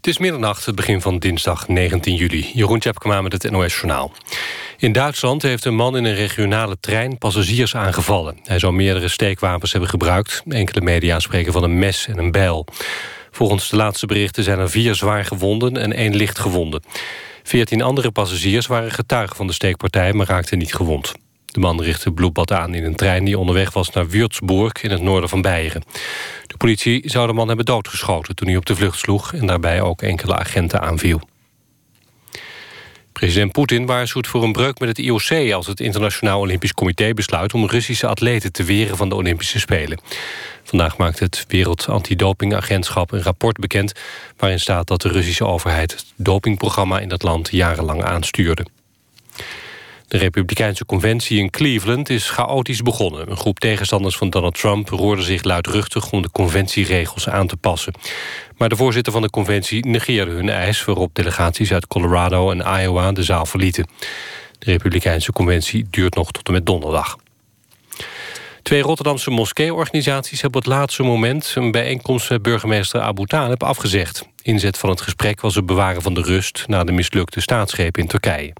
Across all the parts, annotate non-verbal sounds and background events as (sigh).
Het is middernacht, het begin van dinsdag 19 juli. Jeroen Tjepkema met het NOS Journaal. In Duitsland heeft een man in een regionale trein passagiers aangevallen. Hij zou meerdere steekwapens hebben gebruikt. Enkele media spreken van een mes en een bijl. Volgens de laatste berichten zijn er vier zwaar gewonden en één licht gewonden. Veertien andere passagiers waren getuigen van de steekpartij... maar raakten niet gewond. De man richtte bloedbad aan in een trein die onderweg was naar Würzburg in het noorden van Beieren. Politie zou de man hebben doodgeschoten toen hij op de vlucht sloeg en daarbij ook enkele agenten aanviel. President Poetin waarschuwt voor een breuk met het IOC... als het Internationaal Olympisch Comité besluit... om Russische atleten te weren van de Olympische Spelen. Vandaag maakt het Wereld Antidopingagentschap een rapport bekend... waarin staat dat de Russische overheid het dopingprogramma in dat land jarenlang aanstuurde. De Republikeinse conventie in Cleveland is chaotisch begonnen. Een groep tegenstanders van Donald Trump roerde zich luidruchtig... om de conventieregels aan te passen. Maar de voorzitter van de conventie negeerde hun eis... waarop delegaties uit Colorado en Iowa de zaal verlieten. De Republikeinse conventie duurt nog tot en met donderdag. Twee Rotterdamse moskeeorganisaties hebben op het laatste moment... een bijeenkomst met burgemeester Abu Talib afgezegd. Inzet van het gesprek was het bewaren van de rust... na de mislukte staatsgreep in Turkije.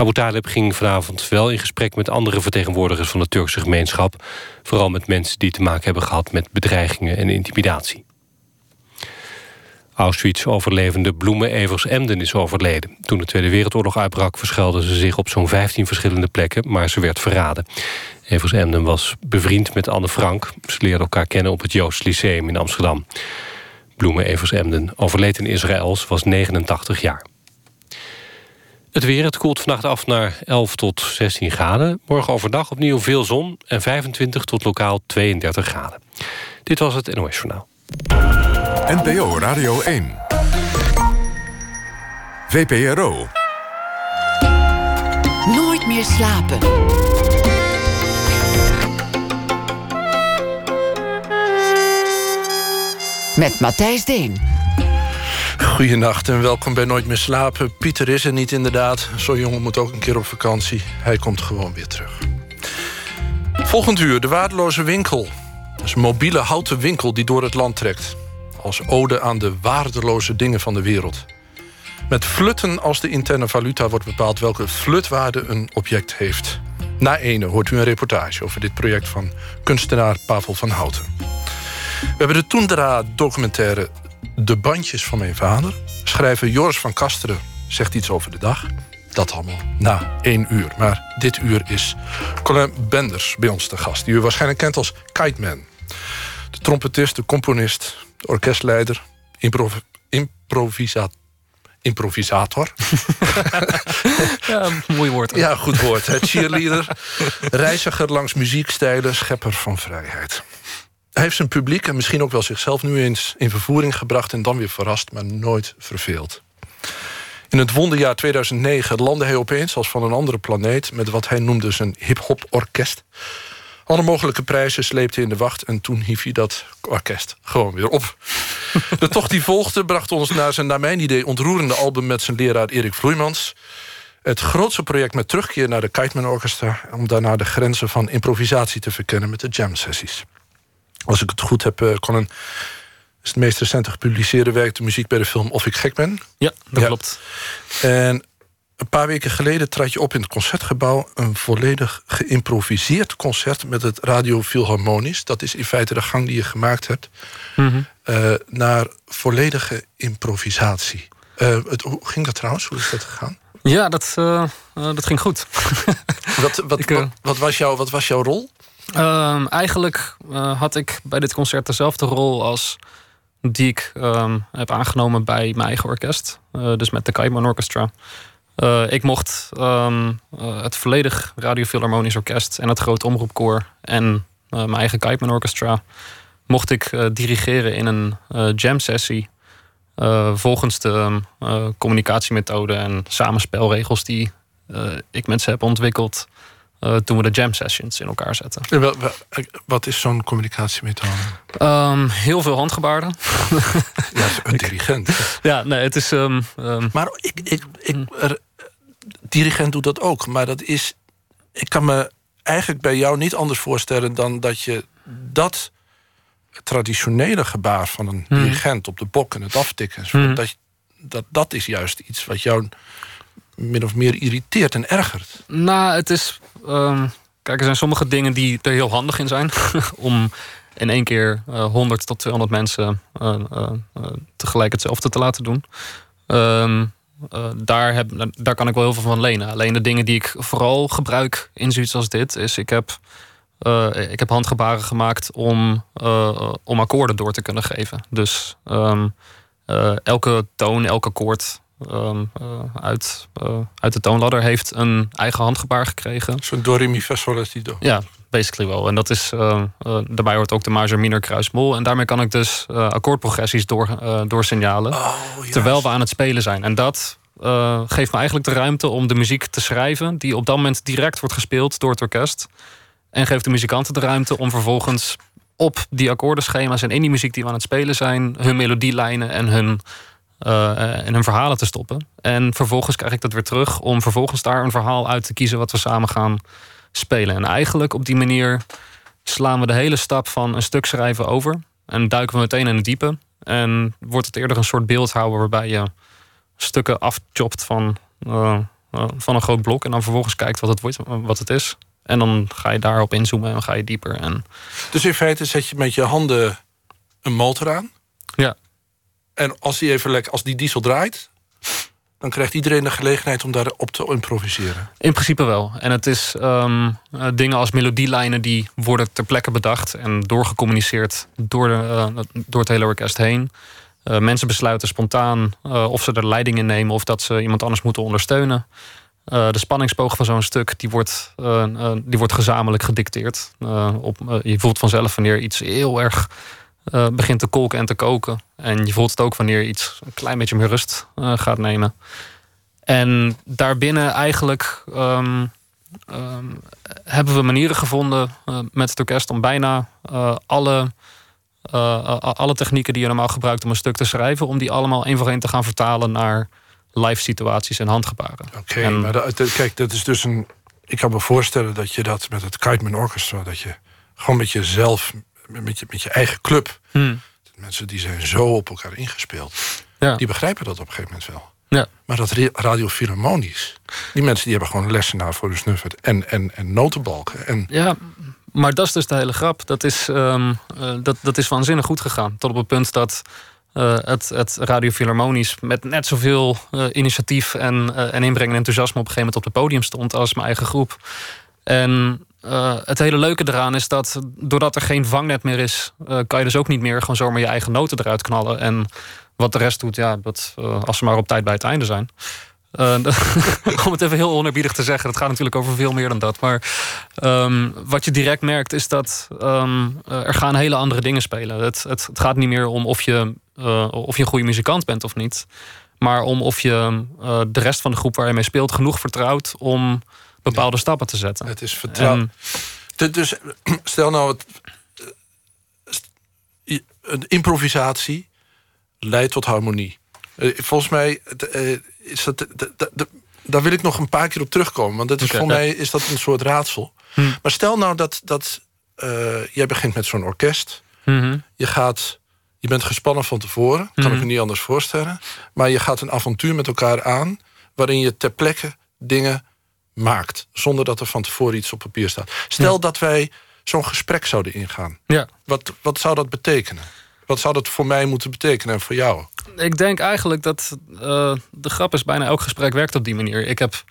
Abu Talib ging vanavond wel in gesprek met andere vertegenwoordigers van de Turkse gemeenschap. Vooral met mensen die te maken hebben gehad met bedreigingen en intimidatie. Auschwitz-overlevende Bloemen Evers Emden is overleden. Toen de Tweede Wereldoorlog uitbrak verschuilde ze zich op zo'n 15 verschillende plekken, maar ze werd verraden. Evers Emden was bevriend met Anne Frank. Ze leerden elkaar kennen op het Joost Lyceum in Amsterdam. Bloemen Evers Emden overleed in Israël, ze was 89 jaar. Het weer, het koelt vannacht af naar 11 tot 16 graden. Morgen overdag opnieuw veel zon en 25 tot lokaal 32 graden. Dit was het NOS Journaal. NPO Radio 1. VPRO. Nooit meer slapen. Met Matthijs Deen. Goedenacht en welkom bij Nooit meer slapen. Pieter is er niet inderdaad. Zo'n jongen moet ook een keer op vakantie. Hij komt gewoon weer terug. Volgend uur de waardeloze winkel. Dat is een mobiele houten winkel die door het land trekt. Als ode aan de waardeloze dingen van de wereld. Met flutten als de interne valuta wordt bepaald... welke flutwaarde een object heeft. Na ene hoort u een reportage over dit project van kunstenaar Pavel van Houten. We hebben de Toendra-documentaire de bandjes van mijn vader. Schrijver Joris van Kasteren zegt iets over de dag. Dat allemaal na één uur. Maar dit uur is Colin Benders bij ons te gast. Die u waarschijnlijk kent als Kite Man. De trompetist, de componist, de orkestleider, improv improvisator. Improvisator. (laughs) ja, mooi woord. Ja, goed woord. Het cheerleader, reiziger langs muziekstijlen, schepper van vrijheid. Hij heeft zijn publiek en misschien ook wel zichzelf nu eens in vervoering gebracht... en dan weer verrast, maar nooit verveeld. In het wonderjaar 2009 landde hij opeens als van een andere planeet... met wat hij noemde zijn hip-hop orkest. Alle mogelijke prijzen sleepte in de wacht... en toen hief hij dat orkest gewoon weer op. De tocht die volgde bracht ons naar zijn, naar mijn idee... ontroerende album met zijn leraar Erik Vloeimans. Het grootste project met terugkeer naar de Kiteman Orchestra... om daarna de grenzen van improvisatie te verkennen met de jam-sessies als ik het goed heb, uh, kon een is het meest recente gepubliceerde werk... de muziek bij de film Of ik gek ben. Ja, dat klopt. En een paar weken geleden trad je op in het Concertgebouw... een volledig geïmproviseerd concert met het Radio Philharmonisch. Dat is in feite de gang die je gemaakt hebt... Mm naar volledige improvisatie. Uh, het, hoe ging dat trouwens? Hoe is dat gegaan? Ja, dat, dat ging goed. wat, wat, (laughs) wat, wat, was jouw, wat was jouw rol? Um, eigenlijk uh, had ik bij dit concert dezelfde rol als die ik um, heb aangenomen bij mijn eigen orkest. Uh, dus met de Kaiman Orchestra. Uh, ik mocht um, het volledig Radio Philharmonisch Orkest en het Groot Omroepkoor en mijn eigen Kaiman Orchestra mocht ik dirigeren in een jam sessie. volgens de communicatiemethode en samenspelregels die ik met ze heb ontwikkeld uh, toen we de jam sessions in elkaar zetten. wat is zo'n communicatiemethode? Um, heel veel handgebaren. (laughs) ja, een dirigent. (laughs) ja, nee, het is... Um, um, maar ik, ik, ik, mm. er, dirigent doet dat ook. Maar dat is... Ik kan me eigenlijk bij jou niet anders voorstellen... dan dat je dat traditionele gebaar van een Hmm. dirigent op de bok en het aftikken. Hmm. Dat, dat, dat is juist iets wat jou min of meer irriteert en ergert. Nou, het is. ehm, kijk, er zijn sommige dingen die er heel handig in zijn. (laughs) om in één keer eh 100 tot 200 mensen eh, eh, eh, tegelijk hetzelfde te laten doen. Ehm, eh, daar, heb, daar kan ik wel heel veel van lenen. Alleen de dingen die ik vooral gebruik in zoiets als dit, is ik heb. eh, ik heb handgebaren gemaakt om, eh, om akkoorden door te kunnen geven. Dus ehm, eh, elke toon, elk akkoord eh, uit, eh, uit de toonladder heeft een eigen handgebaar gekregen. Zo'n do, re, mi, fa, sol, la, si, do. Ja, basically wel. En dat is, eh, eh, daarbij hoort ook de major, minor, kruis, mol. En daarmee kan ik dus eh, akkoordprogressies door, eh, doorsignalen. Oh, terwijl we aan het spelen zijn. En dat eh, geeft me eigenlijk de ruimte om de muziek te schrijven... die op dat moment direct wordt gespeeld door het orkest. En geeft de muzikanten de ruimte om vervolgens op die akkoordenschema's... en in die muziek die we aan het spelen zijn... hun melodielijnen en hun, eh, en hun verhalen te stoppen. En vervolgens krijg ik dat weer terug... om vervolgens daar een verhaal uit te kiezen... wat we samen gaan spelen. En eigenlijk op die manier slaan we de hele stap van een stuk schrijven over... en duiken we meteen in het diepe... En wordt het eerder een soort beeldhouwer waarbij je stukken afchopt van, eh, eh, van een groot blok. En dan vervolgens kijkt wat het, wordt, wat het is. En dan ga je daarop inzoomen en dan ga je dieper. En Dus in feite zet je met je handen een motor aan. ja, En als die, even lekker, als die diesel draait... dan krijgt iedereen de gelegenheid om daarop te improviseren. in principe wel. En het is ehm, eh, dingen als melodielijnen die worden ter plekke bedacht en doorgecommuniceerd door, de, eh, door het hele orkest heen. Eh, mensen besluiten spontaan of ze er leiding in nemen of dat ze iemand anders moeten ondersteunen. De spanningsboog van zo'n stuk die wordt, die wordt gezamenlijk gedicteerd. Op, je voelt vanzelf wanneer iets heel erg eh, begint te kolken en te koken. En je voelt het ook wanneer iets een klein beetje meer rust eh, gaat nemen. En daarbinnen eigenlijk ehm, ehm, hebben we manieren gevonden eh, met het orkest om bijna alle, alle technieken die je normaal gebruikt om een stuk te schrijven, om die allemaal één voor één te gaan vertalen naar live situaties en handgebaren. Oké, En- maar dat, dat- kijk, dat is dus een... Ik kan me voorstellen dat je dat met het Kiteman Orchestra... dat je gewoon met jezelf, met je, met je eigen club... Hmm. mensen die zijn zo op elkaar ingespeeld... Ja. die begrijpen dat op een gegeven moment wel. Ja. Maar dat radiofilharmonisch... die mensen die hebben gewoon een lessenaar voor de snuffert... en, en, en notenbalken. En Ja, maar dat is dus de hele grap. Dat is, ehm, eh, dat, dat is waanzinnig goed gegaan. Tot op het punt dat eh, het, het Radio Philharmonisch... met net zoveel eh, initiatief en, en inbreng en enthousiasme... op een gegeven moment op het podium stond als mijn eigen groep. En eh, het hele leuke eraan is dat doordat er geen vangnet meer is... eh, kan je dus ook niet meer gewoon zomaar je eigen noten eruit knallen. En wat de rest doet, ja, dat, eh, als ze maar op tijd bij het einde zijn... (laughs) Om het even heel onerbiedig te zeggen, het gaat natuurlijk over veel meer dan dat. Maar ehm, wat je direct merkt is dat ehm, eh, er gaan hele andere dingen spelen. Het, het, gaat niet meer om of je, of je een goede muzikant bent of niet. Maar om of je de rest van de groep waar je mee speelt genoeg vertrouwt om bepaalde stappen te zetten. het is vertrouwen. En- Dus (clears throat) stel nou, het, eh, een improvisatie leidt tot harmonie. Eh, Volgens mij eh, is dat, daar wil ik nog een paar keer op terugkomen. Want dat is ja. mij is dat een soort raadsel. Hm. Maar stel nou dat, dat jij begint met zo'n orkest. Mhm. Je, gaat, je bent gespannen van tevoren, kan ik me niet anders voorstellen. Maar je gaat een avontuur met elkaar aan... waarin je ter plekke dingen maakt... zonder dat er van tevoren iets op papier staat. Stel dat wij zo'n gesprek zouden ingaan. Ja. Wat, wat zou dat betekenen? Wat zou dat voor mij moeten betekenen en voor jou? Ik denk eigenlijk dat eh, de grap is bijna elk gesprek werkt op die manier. Ik heb,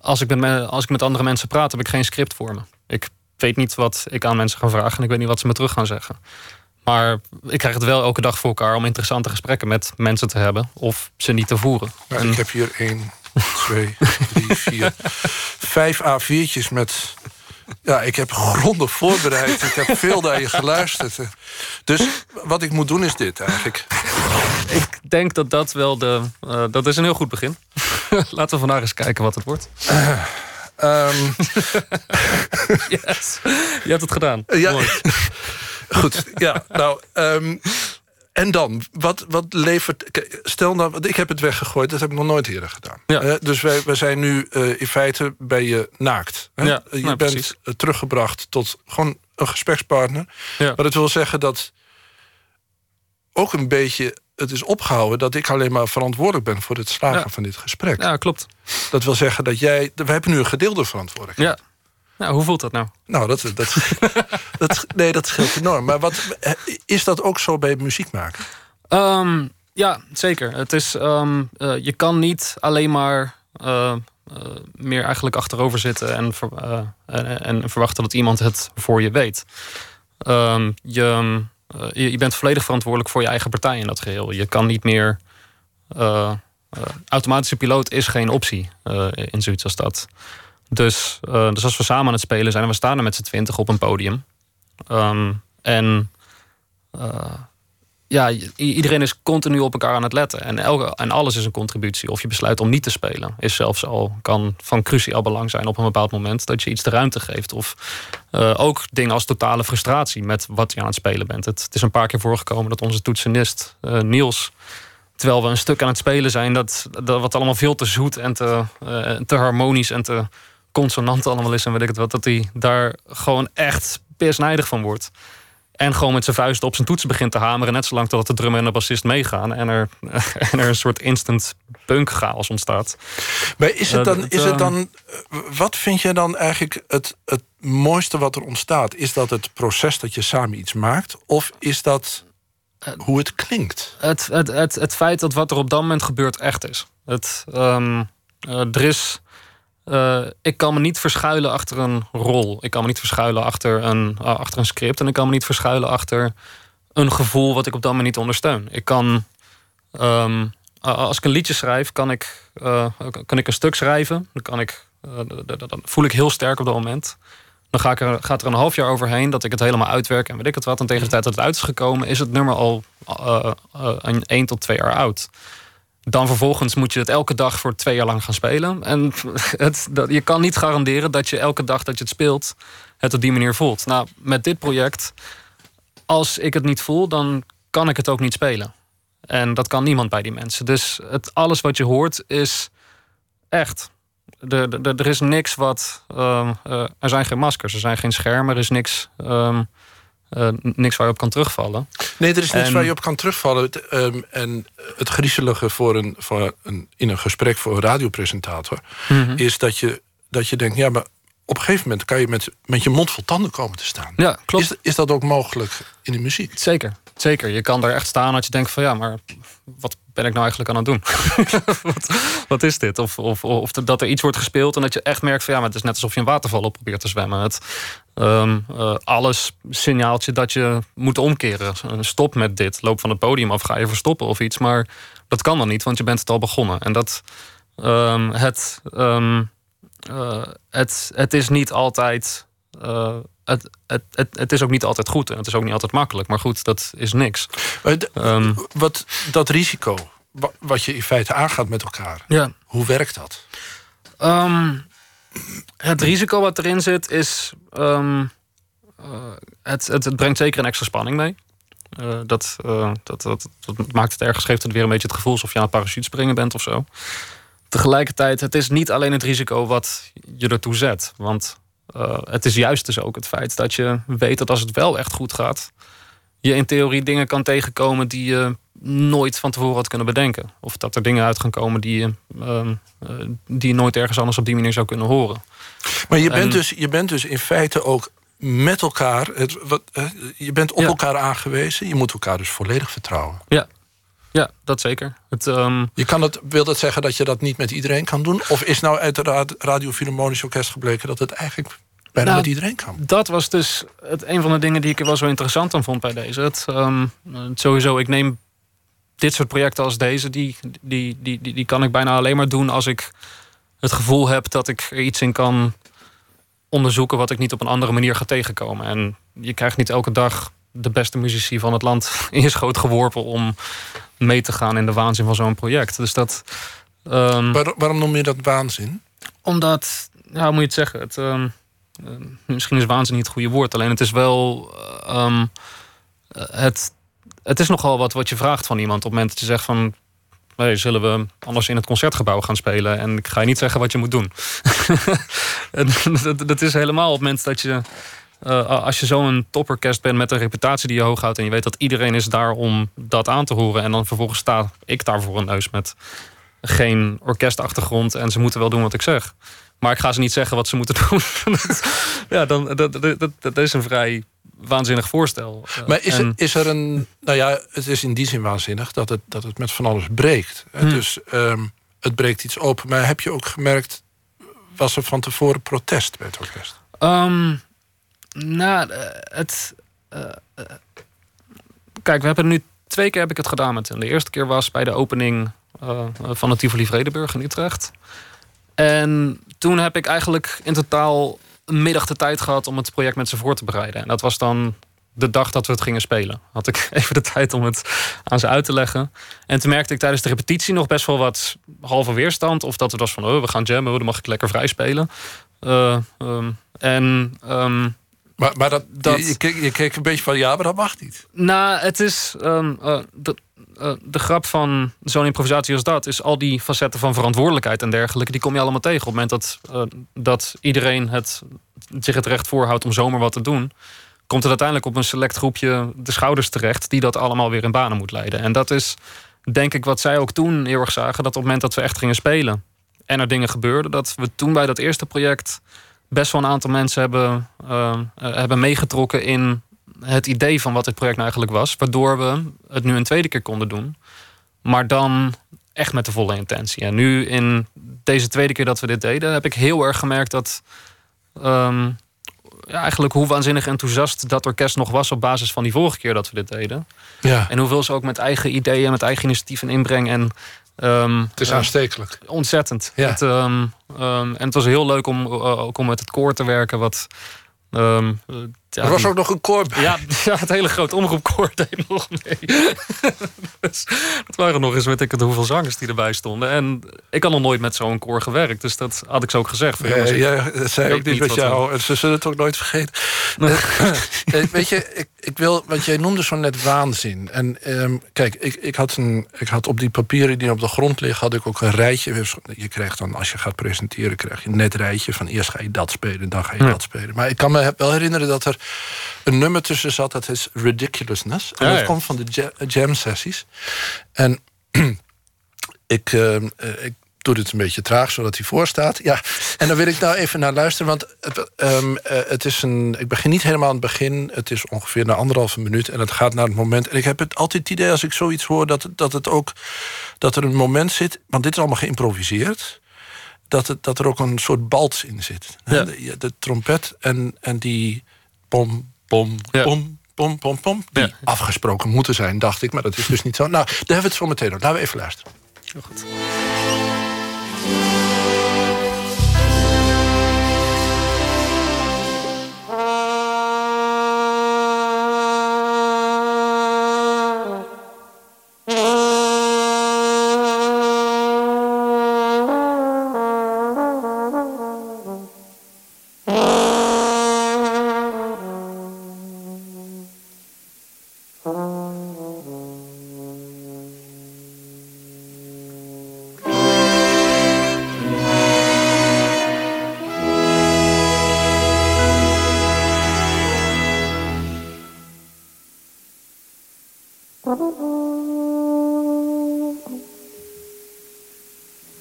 als ik, met me, als ik met andere mensen praat, heb ik geen script voor me. Ik weet niet wat ik aan mensen ga vragen en ik weet niet wat ze me terug gaan zeggen. Maar ik krijg het wel elke dag voor elkaar om interessante gesprekken met mensen te hebben of ze niet te voeren. Nou, En- Ik heb hier 1, 2, 3, 4, 5 A4'tjes met... Ja, ik heb grondig voorbereid. Ik heb veel naar je geluisterd. Dus wat ik moet doen is dit eigenlijk. ik denk dat dat wel de. eh, dat is een heel goed begin. (laughs) Laten we vandaag eens kijken wat het wordt. Ehm, (laughs) Yes. Je hebt het gedaan. Ja. Mooi. goed, ja, nou... ehm, en dan, wat, wat levert... Stel nou, want ik heb het weggegooid, dat heb ik nog nooit eerder gedaan. Ja. Eh, dus wij, wij zijn nu eh, in feite bij je naakt. Hè? Ja, je nou, bent precies. eh, teruggebracht tot gewoon een gesprekspartner. Ja. Maar dat wil zeggen dat ook een beetje het is opgehouden dat ik alleen maar verantwoordelijk ben voor het slagen van dit gesprek. Ja, klopt. Dat wil zeggen dat jij. We hebben nu een gedeelde verantwoordelijkheid. Ja. Nou, hoe voelt dat nou? Nou, dat, dat, dat, nee, dat scheelt enorm. Maar wat, is dat ook zo bij muziek maken? Ehm, ja, zeker. Het is, ehm, eh, je kan niet alleen maar eh, eh, meer eigenlijk achterover zitten en, ver- eh, en, en verwachten dat iemand het voor je weet. Ehm, je, eh, je, bent volledig verantwoordelijk voor je eigen partij in dat geheel. Je kan niet meer. eh, eh, automatische piloot is geen optie eh, in zoiets als dat. Dus, eh, dus als we samen aan het spelen zijn en we staan er met z'n twintig op een podium. ehm, en eh, ja, iedereen is continu op elkaar aan het letten. En, elke, en alles is een contributie. Of je besluit om niet te spelen, is zelfs al kan van cruciaal belang zijn op een bepaald moment dat je iets de ruimte geeft. Of eh, ook dingen als totale frustratie met wat je aan het spelen bent. Het, het is een paar keer voorgekomen dat onze toetsenist Niels. Terwijl we een stuk aan het spelen zijn, dat, dat wat allemaal veel te zoet en te, te harmonisch en te consonant allemaal is en weet ik het wat, dat hij daar gewoon echt pisnijdig van wordt. En gewoon met zijn vuist op zijn toetsen begint te hameren. Net zolang totdat de drummer en de bassist meegaan. En er, (laughs) en er een soort instant punk chaos ontstaat. Maar is het dan, is het dan wat vind je dan eigenlijk het, het mooiste wat er ontstaat? Is dat het proces dat je samen iets maakt? Of is dat hoe het klinkt? Het, het, het, het feit dat wat er op dat moment gebeurt echt is. Het, ehm, eh, er is eh, ik kan me niet verschuilen achter een rol. Ik kan me niet verschuilen achter een, uh, achter een script. En ik kan me niet verschuilen achter een gevoel wat ik op dat moment niet ondersteun. Ik kan. Um, als ik een liedje schrijf, kan ik, uh, kan ik een stuk schrijven. Dan, kan ik, dan voel ik heel sterk op dat moment. Dan ga ik er, gaat er een half jaar overheen dat ik het helemaal uitwerk en weet ik het wat. En tegen de tijd dat het uit is gekomen, is het nummer al een 1 tot 2 jaar oud. Dan vervolgens moet je het elke dag voor twee jaar lang gaan spelen. En (laughs) het, dat, je kan niet garanderen dat je elke dag dat je het speelt, het op die manier voelt. Nou, met dit project, als ik het niet voel, dan kan ik het ook niet spelen. En dat kan niemand bij die mensen. Dus het, alles wat je hoort is echt. Er, is niks wat. Uh, uh, er zijn geen maskers, er zijn geen schermen, er is niks. Um, uh, niks waar je op kan terugvallen. Nee, er is niks en, waar je op kan terugvallen. Um, en het griezelige voor een, voor een, in een gesprek voor een radiopresentator... Mm -hmm. is dat je, dat je denkt, ja, maar op een gegeven moment... kan je met, met je mond vol tanden komen te staan. Ja, klopt. Is, is dat ook mogelijk in de muziek? Zeker, zeker. Je kan daar echt staan dat je denkt van... ja, maar wat ben ik nou eigenlijk aan het doen? (laughs) wat, wat, is dit? Of, of, of dat er iets wordt gespeeld en dat je echt merkt van... ja, maar het is net alsof je een waterval op probeert te zwemmen. Het, um, uh, alles signaalt je dat je moet omkeren. Stop met dit. Loop van het podium af, ga je verstoppen of iets. Maar dat kan dan niet, want je bent het al begonnen. En dat... Um, het, um, uh, het, het is niet altijd... het, het, het, het, is ook niet altijd goed en het is ook niet altijd makkelijk. Maar goed, dat is niks. Um, wat, dat risico, wat je in feite aangaat met elkaar, ja. hoe werkt dat? Um, het risico wat erin zit is. Um, uh, het, het, het, brengt zeker een extra spanning mee. Uh, dat, uh, dat, dat, dat, maakt het ergens, geeft het weer een beetje het gevoel alsof je aan het parachutespringen bent of zo. Tegelijkertijd, het is niet alleen het risico wat je ertoe zet. Want uh, het is juist dus ook het feit dat je weet dat als het wel echt goed gaat, je in theorie dingen kan tegenkomen die je nooit van tevoren had kunnen bedenken. Of dat er dingen uit gaan komen die je, uh, uh, die je nooit ergens anders op die manier zou kunnen horen. Maar je bent, en, dus, je bent dus in feite ook met elkaar, het, wat, je bent op ja. elkaar aangewezen, je moet elkaar dus volledig vertrouwen. Ja, ja, dat zeker. Het, um... je kan het, wil dat zeggen dat je dat niet met iedereen kan doen? Of is nou uit het Radio Philharmonisch Orkest gebleken dat het eigenlijk bijna nou, met iedereen kan? Dat was dus het, een van de dingen die ik er wel zo interessant aan vond bij deze. Het, um, het sowieso, ik neem dit soort projecten als deze, die, die, die, die, die kan ik bijna alleen maar doen als ik het gevoel heb dat ik er iets in kan onderzoeken wat ik niet op een andere manier ga tegenkomen. En je krijgt niet elke dag de beste muzici van het land (laughs) in je schoot geworpen om mee te gaan in de waanzin van zo'n project. Dus dat. Um, Waar, waarom noem je dat waanzin? Omdat, ja, hoe moet je het zeggen? Het, um, uh, misschien is waanzin niet het goede woord, alleen het is wel. Um, het, het is nogal wat wat je vraagt van iemand op het moment dat je zegt van. Hey, zullen we anders in het concertgebouw gaan spelen? En ik ga je niet zeggen wat je moet doen. (laughs) dat, dat, is helemaal op het moment dat je uh, als je zo'n toporkest bent met een reputatie die je hoog houdt... en je weet dat iedereen is daar om dat aan te horen... en dan vervolgens sta ik daar voor een neus met geen orkestachtergrond... en ze moeten wel doen wat ik zeg. Maar ik ga ze niet zeggen wat ze moeten (laughs) doen. ja, dan, dat, dat, dat, dat is een vrij waanzinnig voorstel. Maar is, er, is er een... Nou ja, het is in die zin waanzinnig dat het, dat het met van alles breekt. Hmm. Dus um, het breekt iets open. Maar heb je ook gemerkt... was er van tevoren protest bij het orkest? Um, nou, eh, het... Uh, kijk, we hebben nu... Twee keer heb ik het gedaan met hem. De eerste keer was bij de opening van het Tivoli Vredeburg in Utrecht. En toen heb ik eigenlijk in totaal een middag de tijd gehad om het project met ze voor te bereiden. En dat was dan de dag dat we het gingen spelen. Had ik (laughs) even de tijd om het aan ze uit te leggen. En toen merkte ik tijdens de repetitie nog best wel wat halve weerstand. Of dat het was van, oh, we gaan jammen, dan mag ik lekker vrij spelen. Um, en... Um, maar, maar dat, dat je, je, keek, een beetje van, ja, maar dat mag niet. Nou, het is... Um, uh, de, uh, de grap van zo'n improvisatie als dat... is al die facetten van verantwoordelijkheid en dergelijke... die kom je allemaal tegen op het moment dat, uh, dat iedereen het, zich het recht voorhoudt... om zomaar wat te doen komt het uiteindelijk op een select groepje de schouders terecht... die dat allemaal weer in banen moet leiden. En dat is denk ik wat zij ook toen heel erg zagen... dat op het moment dat we echt gingen spelen en er dingen gebeurden... dat we toen bij dat eerste project best wel een aantal mensen hebben, uh, hebben meegetrokken... in het idee van wat dit project nou eigenlijk was. Waardoor we het nu een tweede keer konden doen. Maar dan echt met de volle intentie. En nu in deze tweede keer dat we dit deden... heb ik heel erg gemerkt dat... Um, ja, eigenlijk hoe waanzinnig enthousiast dat orkest nog was op basis van die vorige keer dat we dit deden. Ja. En hoeveel ze ook met eigen ideeën, met eigen initiatieven inbrengen. En, um, het is aanstekelijk. ontzettend. Ja. Het, um, um, en het was heel leuk om uh, ook om met het koor te werken, wat ja, er was ook nog een koor bij. Ja, (laughs) ja het hele grote omroepkoor deed nog mee. (laughs) dus, dat waren nog eens weet ik het hoeveel zangers die erbij stonden. En ik had nog nooit met zo'n koor gewerkt. Dus dat had ik zo ook gezegd. Ja, ja, dat zei ook niet met jou. Ze zullen het ook nooit vergeten. (laughs) Eh, weet je, ik, ik wil, want jij noemde zo net waanzin. En um, kijk, ik, ik, had een, ik had op die papieren die op de grond liggen... had ik ook een rijtje. Je krijgt dan, als je gaat presenteren... krijg je een net rijtje van eerst ga je dat spelen... dan ga je dat spelen. Maar ik kan me wel herinneren dat er een nummer tussen zat... dat is Ridiculousness. En dat komt van de jam-sessies. En (clears throat) ik, uh, ik doe dit een beetje traag, zodat hij voor staat. Ja, en dan wil ik nou even naar luisteren, want het, um, het is een. Ik begin niet helemaal aan het begin. Het is ongeveer na anderhalve minuut en het gaat naar het moment. En ik heb het altijd het idee als ik zoiets hoor dat, dat het ook dat er een moment zit, want dit is allemaal geïmproviseerd. Dat, het, dat er ook een soort balt in zit. Ja. De, de, trompet en, en die pom, pom, ja. pom, pom, pom, pom. Die ja. afgesproken moeten zijn, dacht ik. Maar dat is dus niet zo. Nou, daar hebben we het zo meteen over. Laten we even luisteren. Heel goed.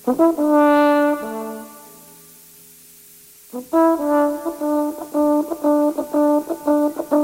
Thank you.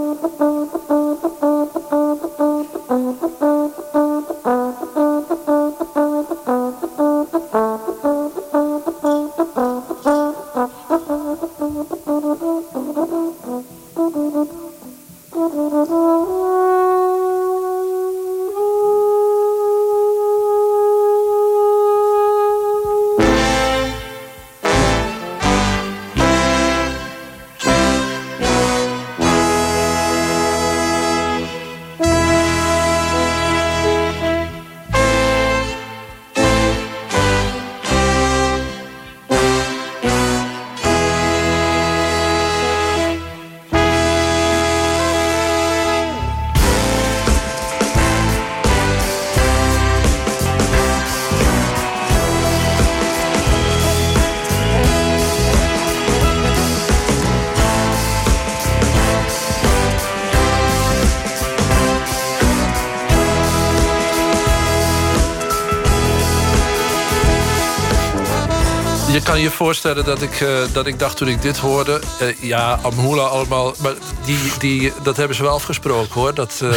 Voorstellen dat ik, uh, dat ik dacht toen ik dit hoorde... Uh, ja, Amhula allemaal... maar die, die, dat hebben ze wel afgesproken, hoor. Dat, uh,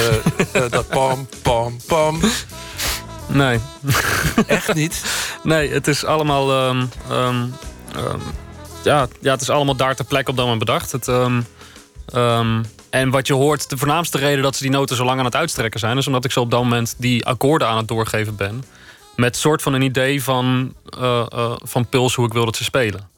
dat pam, pam, pam. Nee. Echt niet? Nee, het is allemaal... Um, um, um, ja, ja, het is allemaal daar ter plekke op dat moment bedacht. Het, en wat je hoort, de voornaamste reden dat ze die noten zo lang aan het uitstrekken zijn... is omdat ik zo op dat moment die akkoorden aan het doorgeven ben... met soort van een idee van, van puls hoe ik wil dat ze spelen.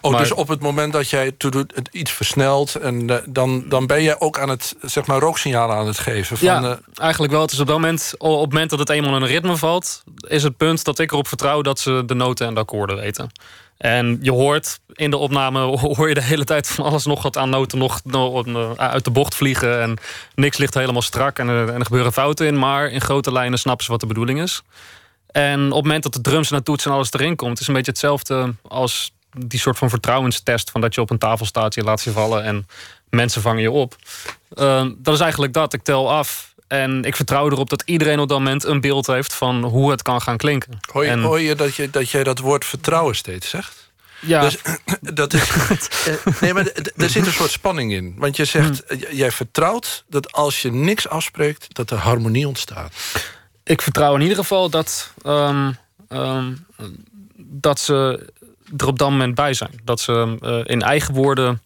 Oh, dus op het moment dat jij het iets versnelt... En, uh, dan, dan ben je ook aan het zeg maar, rooksignalen aan het geven? Van, ja, eigenlijk wel. Het is op dat moment, op het moment dat het eenmaal in een ritme valt... is het punt dat ik erop vertrouw dat ze de noten en de akkoorden weten. En je hoort in de opname (laughs) hoor je de hele tijd van alles nog wat aan noten nog, uit de bocht vliegen. En niks ligt helemaal strak en er, en er gebeuren fouten in. Maar in grote lijnen snappen ze wat de bedoeling is. En op het moment dat de drums en de toets en alles erin komt, is een beetje hetzelfde als die soort van vertrouwenstest. Van dat je op een tafel staat, je laat je vallen en mensen vangen je op. Uh, dat is eigenlijk dat. Ik tel af en ik vertrouw erop dat iedereen op dat moment een beeld heeft van hoe het kan gaan klinken. Hoor je, en, hoor je, dat, je dat jij dat woord vertrouwen steeds zegt? Ja. Dus, (clears throat) dat is, (laughs) nee, maar er zit een soort spanning in. Want je zegt, jij vertrouwt dat als je niks afspreekt... dat er harmonie ontstaat. Ik vertrouw in ieder geval dat, um, um, dat ze er op dat moment bij zijn. Dat ze uh, in eigen woorden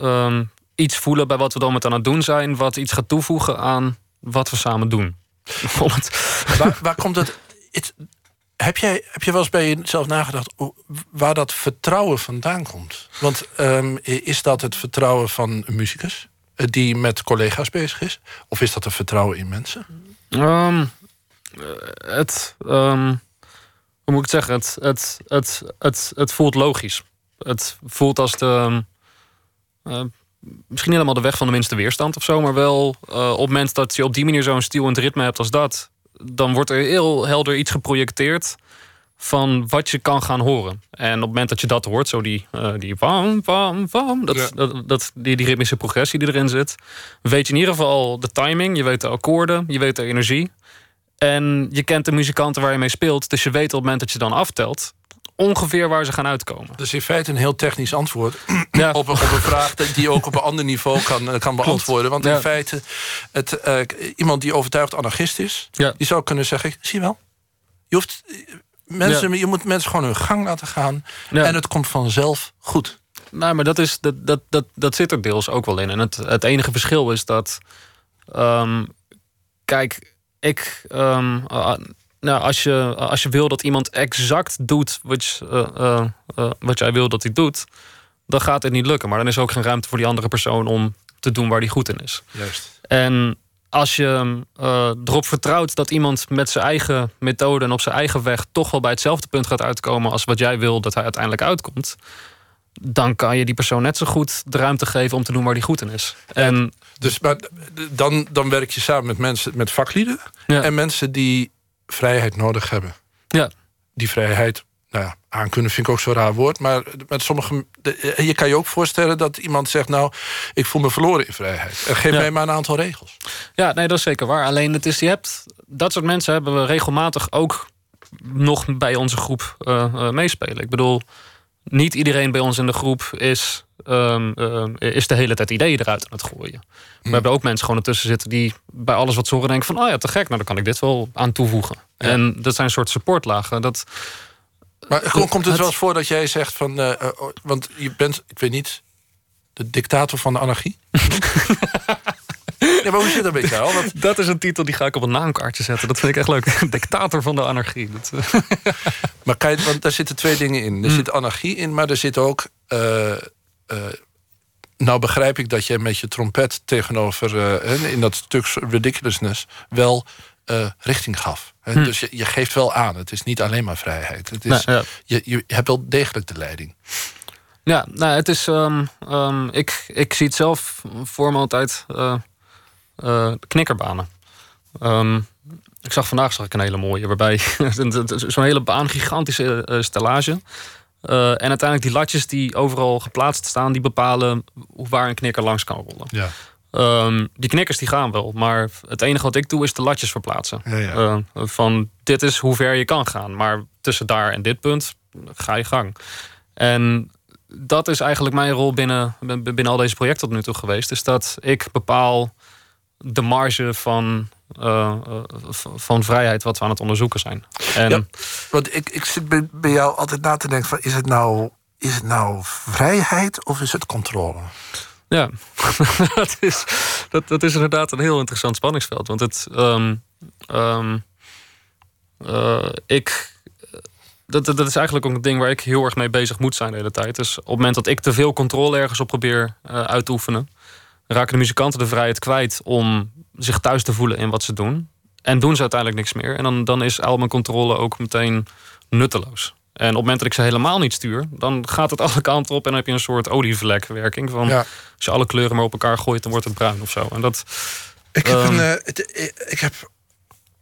um, iets voelen bij wat we dan met aan het doen zijn... wat iets gaat toevoegen aan wat we samen doen. (laughs) waar, waar komt het... het heb, jij, heb je wel eens bij jezelf nagedacht waar dat vertrouwen vandaan komt? Want is dat het vertrouwen van een muzikus die met collega's bezig is? Of is dat een vertrouwen in mensen? Um, het, um, hoe moet ik het zeggen? Het, het, het, het, het voelt logisch. Het voelt als de. Uh, misschien helemaal de weg van de minste weerstand of zo, maar wel uh, op het moment dat je op die manier zo'n stil en ritme hebt als dat, dan wordt er heel helder iets geprojecteerd van wat je kan gaan horen. En op het moment dat je dat hoort, zo die, uh, die wam, wam, wam, dat, ja. dat, dat, die, die ritmische progressie die erin zit, weet je in ieder geval de timing, je weet de akkoorden, je weet de energie. En je kent de muzikanten waar je mee speelt, dus je weet op het moment dat je dan aftelt, ongeveer waar ze gaan uitkomen. Dus in feite een heel technisch antwoord ja. (clears throat) op, op, een vraag die ook op een ander niveau kan, kan beantwoorden. Want in ja. feite, het, uh, iemand die overtuigd anarchist is, ja. die zou kunnen zeggen: zie je wel, je, hoeft, mensen, je moet mensen gewoon hun gang laten gaan en het komt vanzelf goed. Nou, maar dat, is, dat, dat, dat, dat zit er deels ook wel in. En het, het enige verschil is dat. Um, kijk, ik. Um, uh, nou, als, je, als je wil dat iemand exact doet wat, uh, uh, wat jij wil dat hij doet, dan gaat het niet lukken. Maar dan is er ook geen ruimte voor die andere persoon om te doen waar hij goed in is. Juist. En als je erop vertrouwt dat iemand met zijn eigen methode en op zijn eigen weg toch wel bij hetzelfde punt gaat uitkomen als wat jij wil dat hij uiteindelijk uitkomt, dan kan je die persoon net zo goed de ruimte geven om te doen waar hij goed in is. En, dus maar dan, dan werk je samen met mensen, met vaklieden ja. en mensen die vrijheid nodig hebben. Ja. Die vrijheid, nou ja, aankunnen vind ik ook zo'n raar woord. Maar met sommige, je kan je ook voorstellen dat iemand zegt... nou, ik voel me verloren in vrijheid. Geef Ja. mij maar een aantal regels. Ja, nee, dat is zeker waar. Alleen het is, je hebt, dat soort mensen hebben we regelmatig ook nog bij onze groep eh, eh, meespelen. Ik bedoel, niet iedereen bij ons in de groep is, ehm, ehm, is de hele tijd ideeën eruit aan het gooien. We hebben ook mensen gewoon ertussen zitten die bij alles wat ze horen denken van, oh ja, te gek, nou dan kan ik dit wel aan toevoegen. Ja. En dat zijn een soort supportlagen. Dat, Maar kom- komt het het- wel eens voor dat jij zegt van... eh, eh, oh, want je bent, ik weet niet, de dictator van de anarchie? (laughs) ja, maar hoe zit dat met jou? Want, (laughs) dat is een titel die ga ik op een naamkaartje zetten. Dat vind ik echt leuk. (laughs) Dictator van de anarchie. Dat, eh, (laughs) maar kijk, want daar zitten twee dingen in. Er Hmm. zit anarchie in, maar er zit ook... eh, eh, nou begrijp ik dat jij met je trompet tegenover... in dat stuk ridiculousness wel richting gaf. hè. Hmm. Dus je, je geeft wel aan. Het is niet alleen maar vrijheid. Het is, Nou, ja. je, je hebt wel degelijk de leiding. Ja, nou, het is. ehm, ehm, ik, ik zie het zelf voor me altijd. Knikkerbanen. Ehm, ik zag vandaag zag ik een hele mooie, waarbij (laughs) zo'n hele baan, gigantische eh, stellage. Eh, en uiteindelijk die latjes die overal geplaatst staan, die bepalen hoe- waar een knikker langs kan rollen. Ja. Ehm, die knikkers die gaan wel, maar het enige wat ik doe is de latjes verplaatsen. Ja, ja. Eh, van dit is hoe ver je kan gaan, maar tussen daar en dit punt ga je gang. En dat is eigenlijk mijn rol binnen, binnen al deze projecten tot nu toe geweest. Is dat ik bepaal de marge van, uh, van vrijheid wat we aan het onderzoeken zijn. En, ja, want ik, ik zit bij, bij jou altijd na te denken: van, is, het nou, is het nou vrijheid of is het controle? Ja, (laughs) dat, is, dat, dat is inderdaad een heel interessant spanningsveld. Want het. Um, um, uh, ik. Dat, dat is eigenlijk ook een ding waar ik heel erg mee bezig moet zijn de hele tijd. Dus op het moment dat ik te veel controle ergens op probeer uh, uit te oefenen, raken de muzikanten de vrijheid kwijt om zich thuis te voelen in wat ze doen. En doen ze uiteindelijk niks meer. En dan, dan is al mijn controle ook meteen nutteloos. En op het moment dat ik ze helemaal niet stuur, dan gaat het (laughs) alle kanten op en dan heb je een soort olievlekwerking. Van als je alle kleuren maar op elkaar gooit, dan wordt het bruin of zo. En dat. Ik heb, um, een, uh, ik heb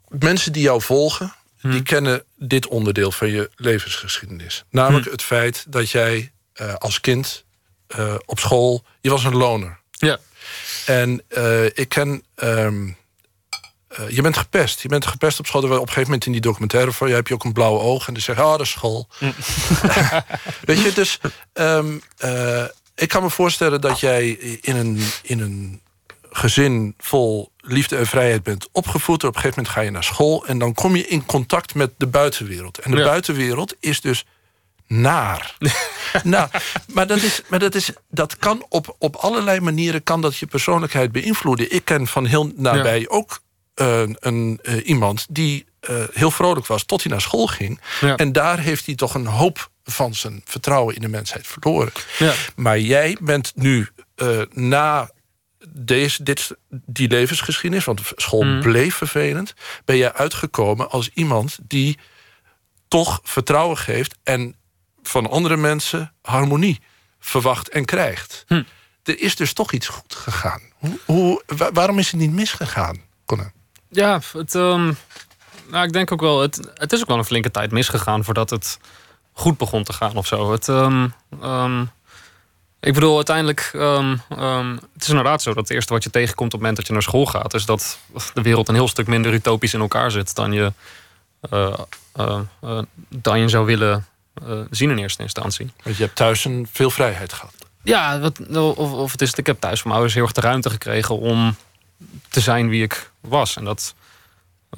mensen die jou volgen, die hmm. kennen dit onderdeel van je levensgeschiedenis. Namelijk hmm. het feit dat jij uh, als kind uh, op school, je was een loner. Ja. En uh, ik ken. Um, uh, je bent gepest. Je bent gepest op school. Op een gegeven moment in die documentaire van je heb je ook een blauwe oog. En dan zeg je, ah, oh, dat is school. Mm. (laughs) Weet je, dus um, uh, ik kan me voorstellen dat jij in een, in een gezin vol liefde en vrijheid bent opgevoed. Op een gegeven moment ga je naar school. En dan kom je in contact met de buitenwereld. En de ja. buitenwereld is dus naar. (laughs) nou, maar, dat, is, maar dat, is, dat kan op, op allerlei manieren kan dat je persoonlijkheid beïnvloeden. Ik ken van heel nabij ja. ook uh, een, uh, iemand die uh, heel vrolijk was tot hij naar school ging. Ja. En daar heeft hij toch een hoop van zijn vertrouwen in de mensheid verloren. Ja. Maar jij bent nu na deze, dit, die levensgeschiedenis, want school mm. bleef vervelend, ben jij uitgekomen als iemand die toch vertrouwen geeft en van andere mensen harmonie verwacht en krijgt. Hm. Er is dus toch iets goed gegaan. Hoe, hoe, waarom is het niet misgegaan, Conan? Ja, het, um, nou, ik denk ook wel, het, het is ook wel een flinke tijd misgegaan voordat het goed begon te gaan of zo. Het, um, um, ik bedoel, uiteindelijk, het is inderdaad zo dat het eerste wat je tegenkomt op het moment dat je naar school gaat, is dat de wereld een heel stuk minder utopisch in elkaar zit dan je, uh, uh, uh, dan je zou willen zien in eerste instantie. Want je hebt thuis een veel vrijheid gehad. Ja, wat, of, of het is, ik heb thuis van mijn ouders heel erg de ruimte gekregen om te zijn wie ik was. En dat,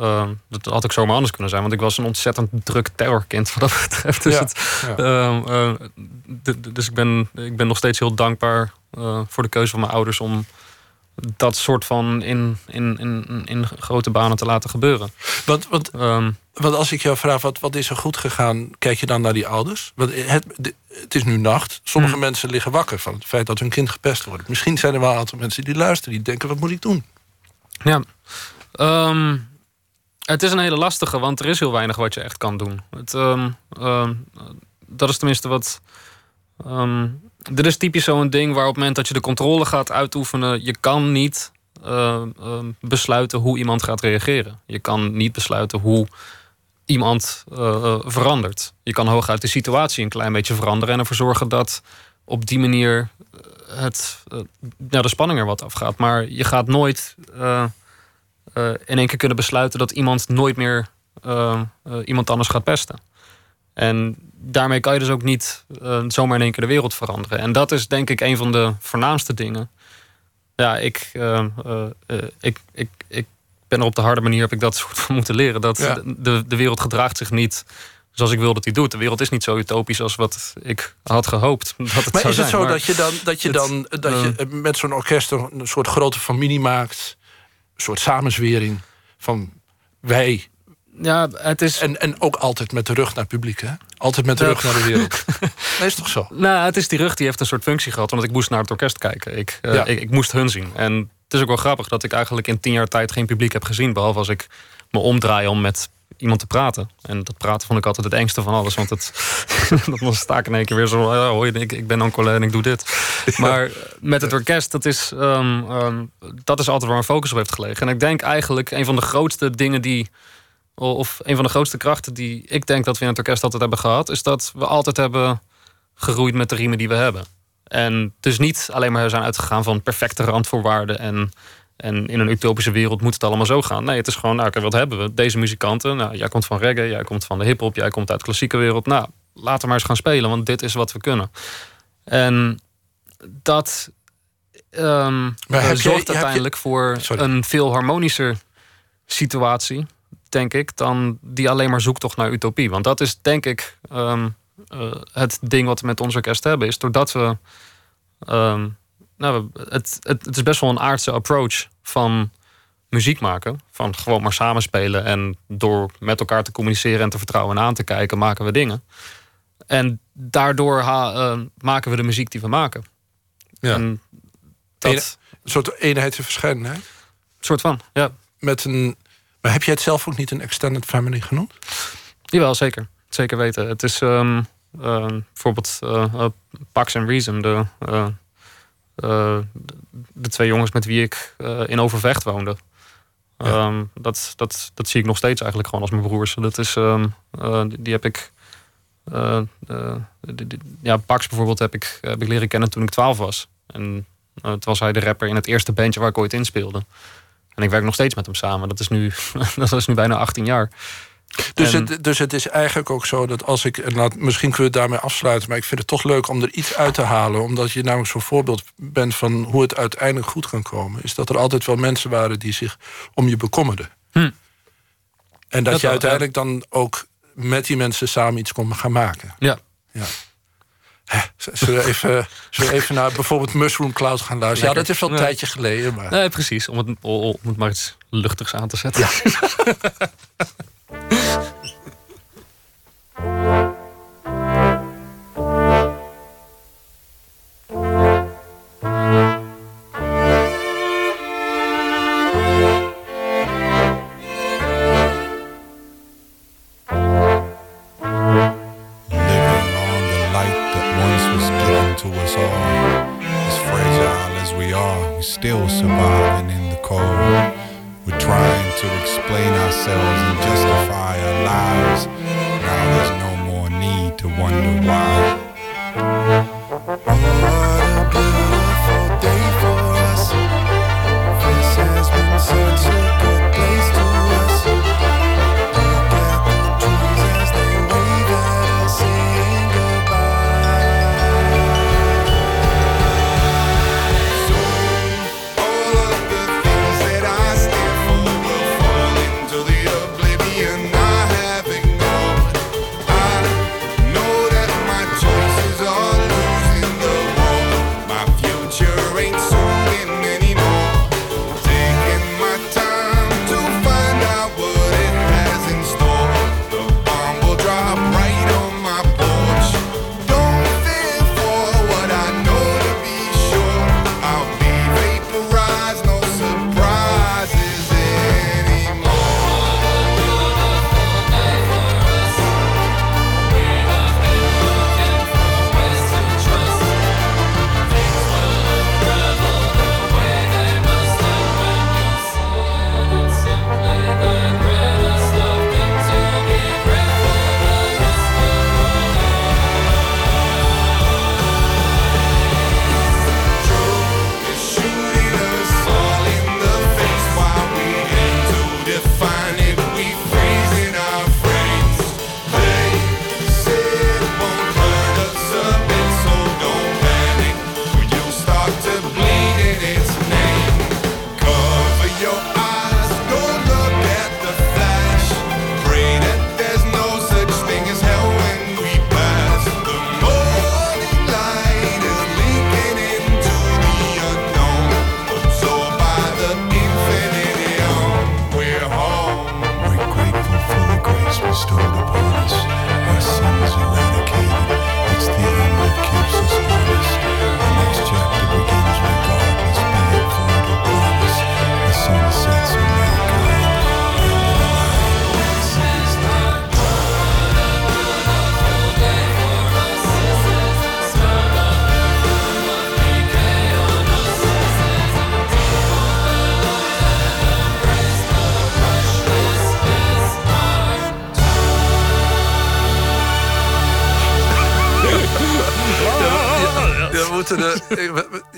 uh, dat had ik zomaar anders kunnen zijn. Want ik was een ontzettend druk terrorkind wat dat (laughs) betreft. Dus, ja, het, ja. Uh, dus ik, ben, ik ben nog steeds heel dankbaar uh, voor de keuze van mijn ouders om dat soort van in, in, in, in grote banen te laten gebeuren. Want, want, um, want als ik jou vraag, wat, wat is er goed gegaan, kijk je dan naar die ouders? Want het, het is nu nacht. Sommige hmm. mensen liggen wakker van het feit dat hun kind gepest wordt. Misschien zijn er wel een aantal mensen die luisteren, die denken: wat moet ik doen? Ja, um, het is een hele lastige, want er is heel weinig wat je echt kan doen. Het, um, dat is tenminste wat. Dit is typisch zo'n ding waar op het moment dat je de controle gaat uitoefenen, je kan niet uh, uh, besluiten hoe iemand gaat reageren. Je kan niet besluiten hoe iemand uh, verandert. Je kan hooguit de situatie een klein beetje veranderen en ervoor zorgen dat op die manier het, ja, de spanning er wat afgaat. Maar je gaat nooit in één keer kunnen besluiten dat iemand nooit meer iemand anders gaat pesten. En daarmee kan je dus ook niet zomaar in één keer de wereld veranderen. En dat is denk ik een van de voornaamste dingen ja, ik, uh, uh, ik, ik, ik ben er op de harde manier heb ik dat (laughs) soort van moeten leren. Dat ja. de, de wereld gedraagt zich niet zoals ik wil dat hij doet. De wereld is niet zo utopisch als wat ik had gehoopt. Dat het maar zou is het zijn. zo maar dat je dan, dat je, dan, dat je met zo'n orkest een soort grote familie maakt? Een soort samenzwering van wij ja, het is... En, en ook altijd met de rug naar het publiek, hè? Altijd met de rug naar de wereld. (laughs) nee, is toch zo? Nou, het is die rug die heeft een soort functie gehad. Want ik moest naar het orkest kijken. Ik, uh, ja. ik, ik, moest hun zien. En het is ook wel grappig dat ik eigenlijk in tien jaar tijd geen publiek heb gezien. Behalve als ik me omdraai om met iemand te praten. En dat praten vond ik altijd het engste van alles. Want het, dan sta ik in één keer weer zo... Ja, hoi, ik, ik ben Ancolé en ik doe dit. Maar met het orkest, dat is, um, um, dat is altijd waar mijn focus op heeft gelegen. En ik denk eigenlijk een van de grootste dingen die of een van de grootste krachten die ik denk dat we in het orkest altijd hebben gehad, is dat we altijd hebben geroeid met de riemen die we hebben. En dus niet alleen maar zijn uitgegaan van perfecte randvoorwaarden en, en in een utopische wereld moet het allemaal zo gaan. Nee, het is gewoon, nou, wat hebben we? Deze muzikanten, nou, jij komt van reggae, jij komt van de hip-hop, jij komt uit de klassieke wereld. Nou, laten we maar eens gaan spelen, want dit is wat we kunnen. En dat ehm eh, je- zorgt je- uiteindelijk voor Sorry. een veel harmonischer situatie, denk ik, dan die alleen maar zoektocht naar utopie. Want dat is denk ik ehm, eh, het ding wat we met ons orkest hebben, is doordat we. ehm, nou, het, het, het is best wel een aardse approach van muziek maken. Van gewoon maar samenspelen en door met elkaar te communiceren en te vertrouwen en aan te kijken, maken we dingen. En daardoor ha- eh, maken we de muziek die we maken. Ja. En dat Een soort eenheid en verscheidenheid. soort van, ja. Met een, maar heb jij het zelf ook niet een extended family genoemd? Jawel, zeker. Zeker weten. Het is ehm, ehm, bijvoorbeeld eh, eh, Pax en Reason, de, eh, de twee jongens met wie ik in Overvecht woonde. Ja. Ehm, dat, dat, dat zie ik nog steeds eigenlijk gewoon als mijn broers. Dat is, die, die heb ik. die- die- ja, Pax bijvoorbeeld heb ik, heb ik leren kennen toen ik 12 was. En toen was hij de rapper in het eerste bandje waar ik ooit in speelde. En ik werk nog steeds met hem samen. Dat is nu, (laughs) dat is nu bijna 18 jaar. Dus, En- het, dus het is eigenlijk ook zo dat als ik... misschien kunnen we het daarmee afsluiten... maar ik vind het toch leuk om er iets uit te halen... omdat je namelijk zo'n voorbeeld bent van hoe het uiteindelijk goed kan komen... is dat er altijd wel mensen waren die zich om je bekommerden. Hm. En dat, Dat je wel, uiteindelijk dan ook met die mensen samen iets kon gaan maken. Ja. Ja. Hè, Zullen we even, (laughs) zullen we even naar bijvoorbeeld Mushroom Cloud gaan luisteren? Ja, dat is wel een tijdje geleden. Maar... Nee, precies. Om het, om het maar iets luchtigs aan te zetten. (laughs) (laughs)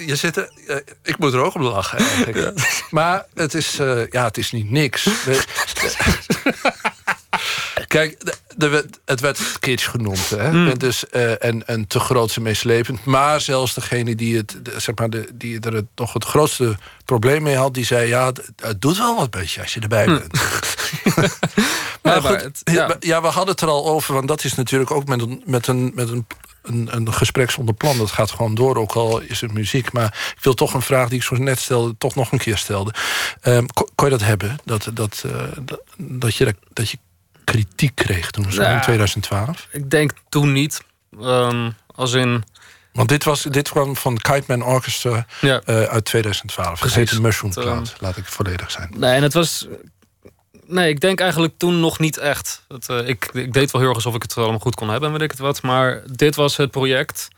je zit er, eh, ik moet er ook om lachen eigenlijk. Maar het is, eh, ja, het is niet niks. (laughs) (laughs) Kijk, werd, het werd kitsch genoemd. Hè? Mm. En, dus, eh, en, en te groot en meeslepend. Maar zelfs degene die, het, de- zeg maar de, die er het, nog het grootste probleem mee had... die zei, ja, het, het doet wel wat beetje als je erbij bent. maar (laughs) (laughs) Ja, maar goed, het- ja. ja. ja, we hadden het er al over... want dat is natuurlijk ook met een, met een, met een, een, een gesprek zonder plan. Dat gaat gewoon door, ook al is het muziek. Maar ik wil toch een vraag die ik zo net stelde... toch nog een keer stelde. Kon, kon je dat hebben? Dat, dat, eh, dat, dat, je, dat je kritiek kreeg toen, zo in Ja. 2012? Ik denk toen niet. Ehm, als in... Want dit, was, dit kwam van Kite Man Orchestra Ja. eh, uit 2012. Precies. Gezeten Mushroom Cloud, ehm, laat ik volledig zijn. Nee, en het was. Nee, ik denk eigenlijk toen nog niet echt. Het, eh, ik, ik deed wel heel erg alsof ik het allemaal goed kon hebben en weet ik het wat. Maar dit was het project.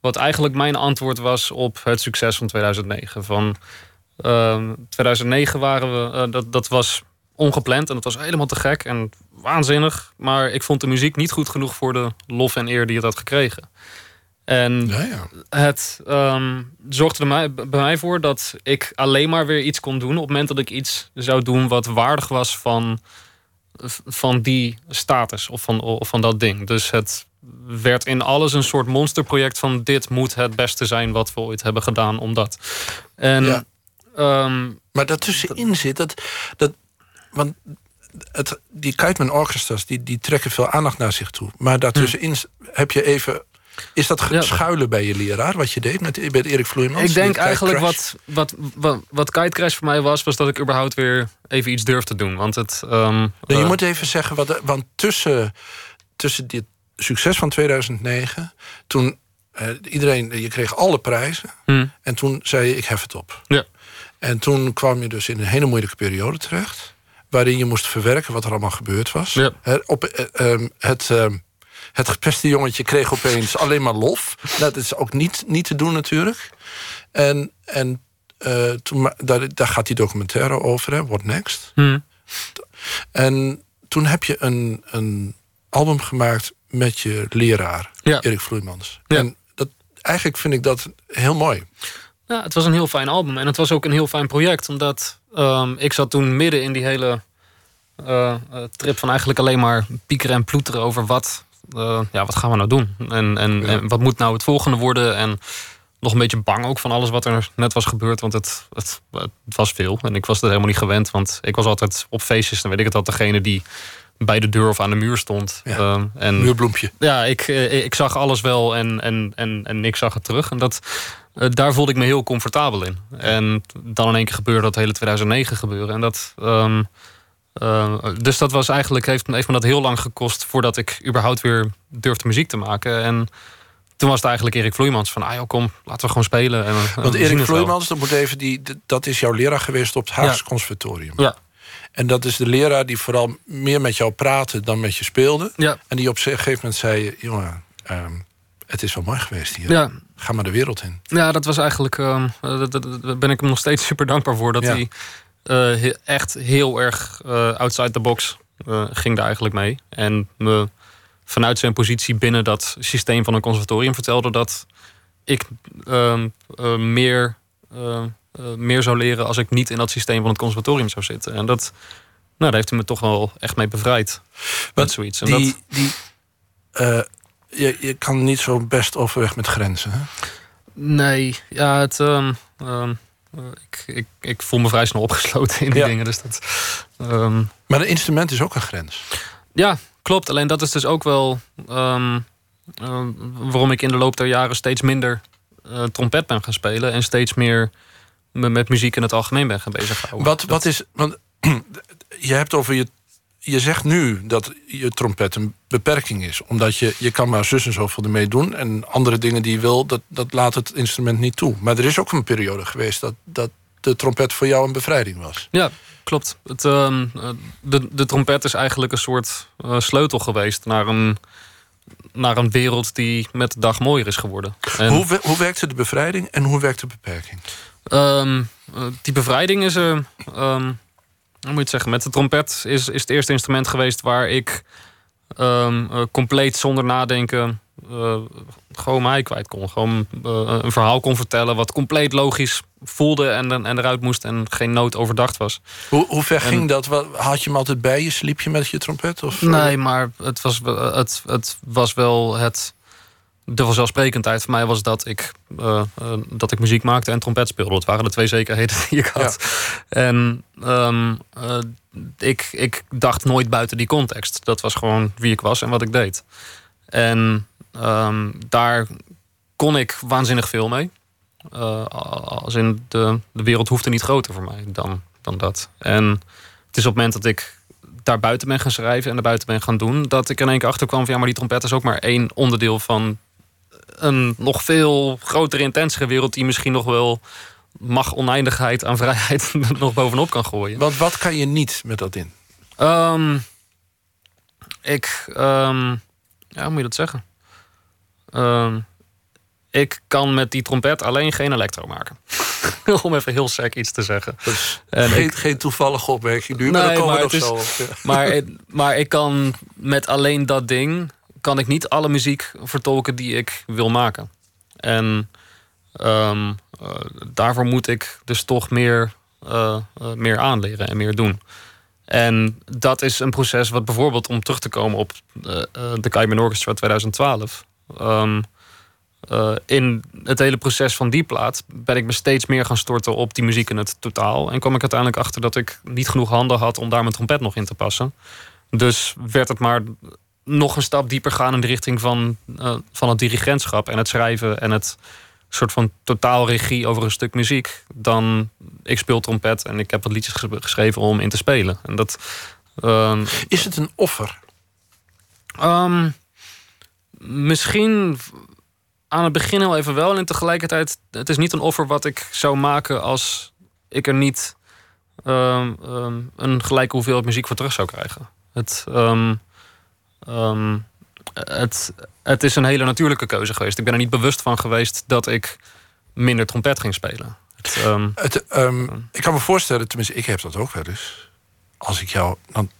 Wat eigenlijk mijn antwoord was op het succes van 2009. Van ehm, 2009 waren we. eh, dat, dat was ongepland en dat was helemaal te gek en waanzinnig. Maar ik vond de muziek niet goed genoeg voor de lof en eer die het had gekregen. En Ja, ja. het ehm, zorgde er mij, bij mij voor dat ik alleen maar weer iets kon doen op het moment dat ik iets zou doen wat waardig was van, van die status of van, of van dat ding. Dus het werd in alles een soort monsterproject van dit moet het beste zijn wat we ooit hebben gedaan omdat. En Ja. ehm, Maar daartussenin zit dat... dat want het, die Kite Man Orchestras die, die trekken veel aandacht naar zich toe. Maar daartussenin heb je even... Is dat Ja. schuilen bij je leraar, wat je deed met, met Erik Vloeimans? ik denk eigenlijk wat, wat, wat, wat Kite Crash voor mij was, was dat ik überhaupt weer even iets durf te doen. Want het. Nee, je eh, moet even zeggen, wat, want tussen, tussen dit succes van 2009... toen eh, iedereen, je kreeg alle prijzen... hm, en toen zei je, ik hef het op. ja. En toen kwam je dus in een hele moeilijke periode terecht... waarin je moest verwerken wat er allemaal gebeurd was. Ja. Op, eh, ehm, het, ehm, het gepeste jongetje kreeg opeens alleen maar lof. Dat is ook niet, niet te doen natuurlijk. En, en eh, toen, daar, daar gaat die documentaire over, hè, What Next. hm. En toen heb je een, een album gemaakt met je leraar, Ja. Erik Vloeimans. Ja. En dat, eigenlijk vind ik dat heel mooi. Ja, het was een heel fijn album. En het was ook een heel fijn project. Omdat ehm, ik zat toen midden in die hele eh, eh, trip van eigenlijk alleen maar piekeren en ploeteren over wat, eh, ja, wat gaan we nou doen? En, en, Ja. en wat moet nou het volgende worden? En nog een beetje bang ook van alles wat er net was gebeurd. Want het, het, het was veel. En ik was er helemaal niet gewend. Want ik was altijd op feestjes. Dan weet ik het al, degene die bij de deur of aan de muur stond. Ja. Ehm, en Muurbloempje. ja, ik, ik zag alles wel en, en, en, en ik zag het terug. En dat, daar voelde ik me heel comfortabel in. En dan in één keer gebeurde dat hele 2009 gebeuren. En dat, ehm, eh, dus dat was eigenlijk, heeft, heeft me dat heel lang gekost... voordat ik überhaupt weer durfde muziek te maken. En toen was het eigenlijk Erik Vloeimans van... ah joh, kom, laten we gewoon spelen. En, eh, Want Erik. Vloeimans, dat moet even die, dat is jouw leraar geweest op het Haagse Ja. Conservatorium. Ja, En dat is de leraar die vooral meer met jou praatte dan met je speelde. ja, En die op een gegeven moment zei: Jongen, ehm, het is wel mooi geweest hier. ja. Ga maar de wereld in. Ja, dat was eigenlijk. ehm, eh, Daar ben ik hem nog steeds (laughs) super dankbaar voor. Dat Ja. hij eh, he- echt heel erg eh, outside the box ging daar eigenlijk mee. En me vanuit zijn positie binnen dat systeem van een conservatorium vertelde dat ik ehm, eh, meer, meer zou leren als ik niet in dat systeem van het conservatorium zou zitten. En dat, nou, daar heeft hij me toch wel echt mee bevrijd. Met Want zoiets. En Die, dat, die, je, je kan niet zo best overweg met grenzen. Hè? Nee, ja, het. ehm, ehm, eh, ik, ik, ik voel me vrij snel opgesloten in die Ja. dingen. Dus dat. ehm, Maar een instrument is ook een grens. ja, klopt. Alleen dat is dus ook wel. waarom ik in de loop der jaren steeds minder eh, trompet ben gaan spelen. En steeds meer me met muziek in het algemeen ben gaan bezighouden. Wat, wat is. Want (clears throat) je hebt over je. Je zegt nu dat je trompet een beperking is. Omdat je, je kan maar zus en zoveel ermee doen. En andere dingen die je wil, dat, dat laat het instrument niet toe. Maar er is ook een periode geweest dat, dat de trompet voor jou een bevrijding was. Ja, klopt. Het, ehm, eh, de, de trompet is eigenlijk een soort eh, sleutel geweest naar een, naar een wereld die met de dag mooier is geworden. En, Hoe, hoe werkte de bevrijding en hoe werkt de beperking? Ehm, eh, die bevrijding is er. ehm, hoe moet je het zeggen? Met de trompet is, is het eerste instrument geweest waar ik ehm, eh, compleet zonder nadenken eh, gewoon mij kwijt kon. Gewoon eh, een verhaal kon vertellen wat compleet logisch voelde en, en eruit moest en geen nood overdacht was. Hoe, hoe ver En- ging dat? Had je hem altijd bij je? Sliep je met je trompet? Of, Nee, maar het was, het, het was wel het. De vanzelfsprekendheid voor mij was dat ik, eh, eh, dat ik muziek maakte en trompet speelde. Dat waren de twee zekerheden die ik had. En ehm, eh, ik, ik dacht nooit buiten die context. Dat was gewoon wie ik was en wat ik deed. En ehm, daar kon ik waanzinnig veel mee. Als in de, de wereld hoefde niet groter voor mij dan, dan dat. En het is op het moment dat ik daar buiten ben gaan schrijven en daar buiten ben gaan doen, dat ik in één keer achterkwam van ja, maar die trompet is ook maar één onderdeel van een nog veel grotere, intensere wereld die misschien nog wel mag oneindigheid aan vrijheid (laughs) nog bovenop kan gooien. Want wat kan je niet met dat in? Ehm, ik, ehm, ja, hoe moet je dat zeggen? Ehm, ik kan met die trompet alleen geen elektro maken. (laughs) Om even heel sec iets te zeggen. En geen, ik- geen toevallige opmerking nu, maar Nee, maar (laughs) maar, maar ik kan met alleen dat ding kan ik niet alle muziek vertolken die ik wil maken. En ehm, eh, daarvoor moet ik dus toch meer, eh, eh, meer aanleren en meer doen. En dat is een proces wat bijvoorbeeld om terug te komen op de Cayman Orchestra 2012. ehm, eh, in het hele proces van die plaat ben ik me steeds meer gaan storten op die muziek in het totaal. En kwam ik uiteindelijk achter dat ik niet genoeg handen had om daar mijn trompet nog in te passen. Dus werd het maar nog een stap dieper gaan in de richting van, eh, van het dirigentschap en het schrijven en het soort van totaal regie over een stuk muziek. Dan ik speel trompet en ik heb wat liedjes ges- geschreven om in te spelen. En dat. ehm, Is het een offer? Ehm, misschien aan het begin heel even wel. En tegelijkertijd, het is niet een offer wat ik zou maken als ik er niet ehm, een gelijke hoeveelheid muziek voor terug zou krijgen. Het, ehm, het, het is een hele natuurlijke keuze geweest. Ik ben er niet bewust van geweest dat ik minder trompet ging spelen. Het, ehm, Het, ehm, ik kan me voorstellen, tenminste, ik heb dat ook wel eens. Als ik jou, dan,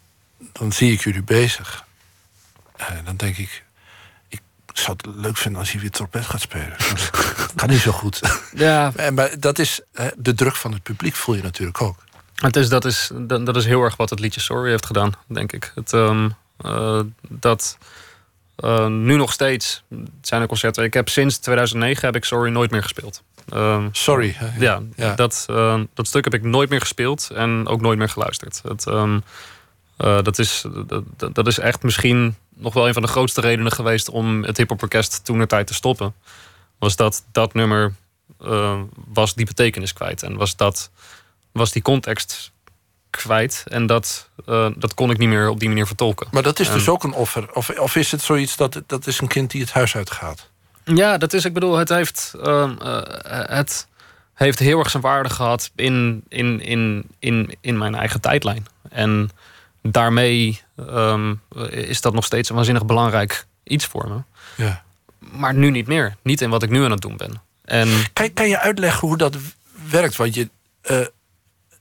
dan zie ik jullie bezig. En dan denk ik, ik zou het leuk vinden als hij weer trompet gaat spelen. (laughs) Kan niet zo goed. ja, (laughs) En, maar dat is de druk van het publiek, voel je natuurlijk ook. Het is, dat, is, dat, is heel erg wat het liedje Sorry heeft gedaan, denk ik. Het, eh, dat eh, nu nog steeds zijn er concerten. Ik heb sinds 2009 heb ik Sorry nooit meer gespeeld. Ehm, Sorry. ja, Ja. Dat, eh, dat stuk heb ik nooit meer gespeeld en ook nooit meer geluisterd. Het, ehm, eh, dat, is, dat, dat is echt misschien nog wel een van de grootste redenen geweest om het hip-hop orkest toen de tijd te stoppen. Was dat dat nummer eh, was die betekenis kwijt en was dat was die context kwijt en dat, eh, dat kon ik niet meer op die manier vertolken. Maar dat is dus ook een offer. Of, of is het zoiets dat dat is een kind die het huis uitgaat? Ja, dat is, ik bedoel, het heeft, ehm, eh, het heeft heel erg zijn waarde gehad in, in, in, in, in mijn eigen tijdlijn. En daarmee ehm, is dat nog steeds een waanzinnig belangrijk iets voor me. Ja. Maar nu niet meer. Niet in wat ik nu aan het doen ben. En Kan, kan je uitleggen hoe dat werkt? Want je, eh,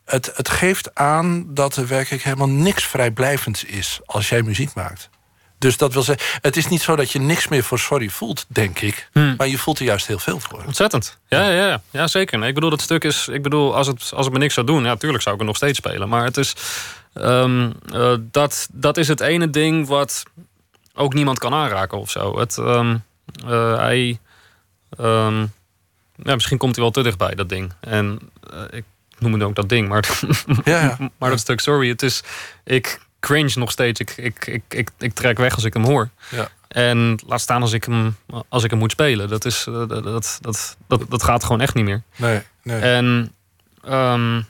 het, het geeft aan dat er werkelijk helemaal niks vrijblijvends is als jij muziek maakt. Dus dat wil zeggen, het is niet zo dat je niks meer voor sorry voelt, denk ik. Hmm. Maar je voelt er juist heel veel voor. Ontzettend. Ja, ja, ja. ja zeker. Nee, ik bedoel, dat stuk is. Ik bedoel, als het, als het me niks zou doen, ja, tuurlijk zou ik het nog steeds spelen. Maar het is. ehm, eh, dat, dat is het ene ding wat ook niemand kan aanraken of zo. Het, ehm, eh, hij. ehm, ja, misschien komt hij wel te dichtbij, dat ding. En eh, ik noem het ook dat ding, maar, (laughs) Ja, ja. maar dat stuk, sorry, het is. Ik cringe nog steeds. Ik, ik, ik, ik, ik trek weg als ik hem hoor. Ja. En laat staan als ik hem, als ik hem moet spelen. Dat, is, eh, dat, dat, dat, dat, dat gaat gewoon echt niet meer. Nee, nee. En ehm,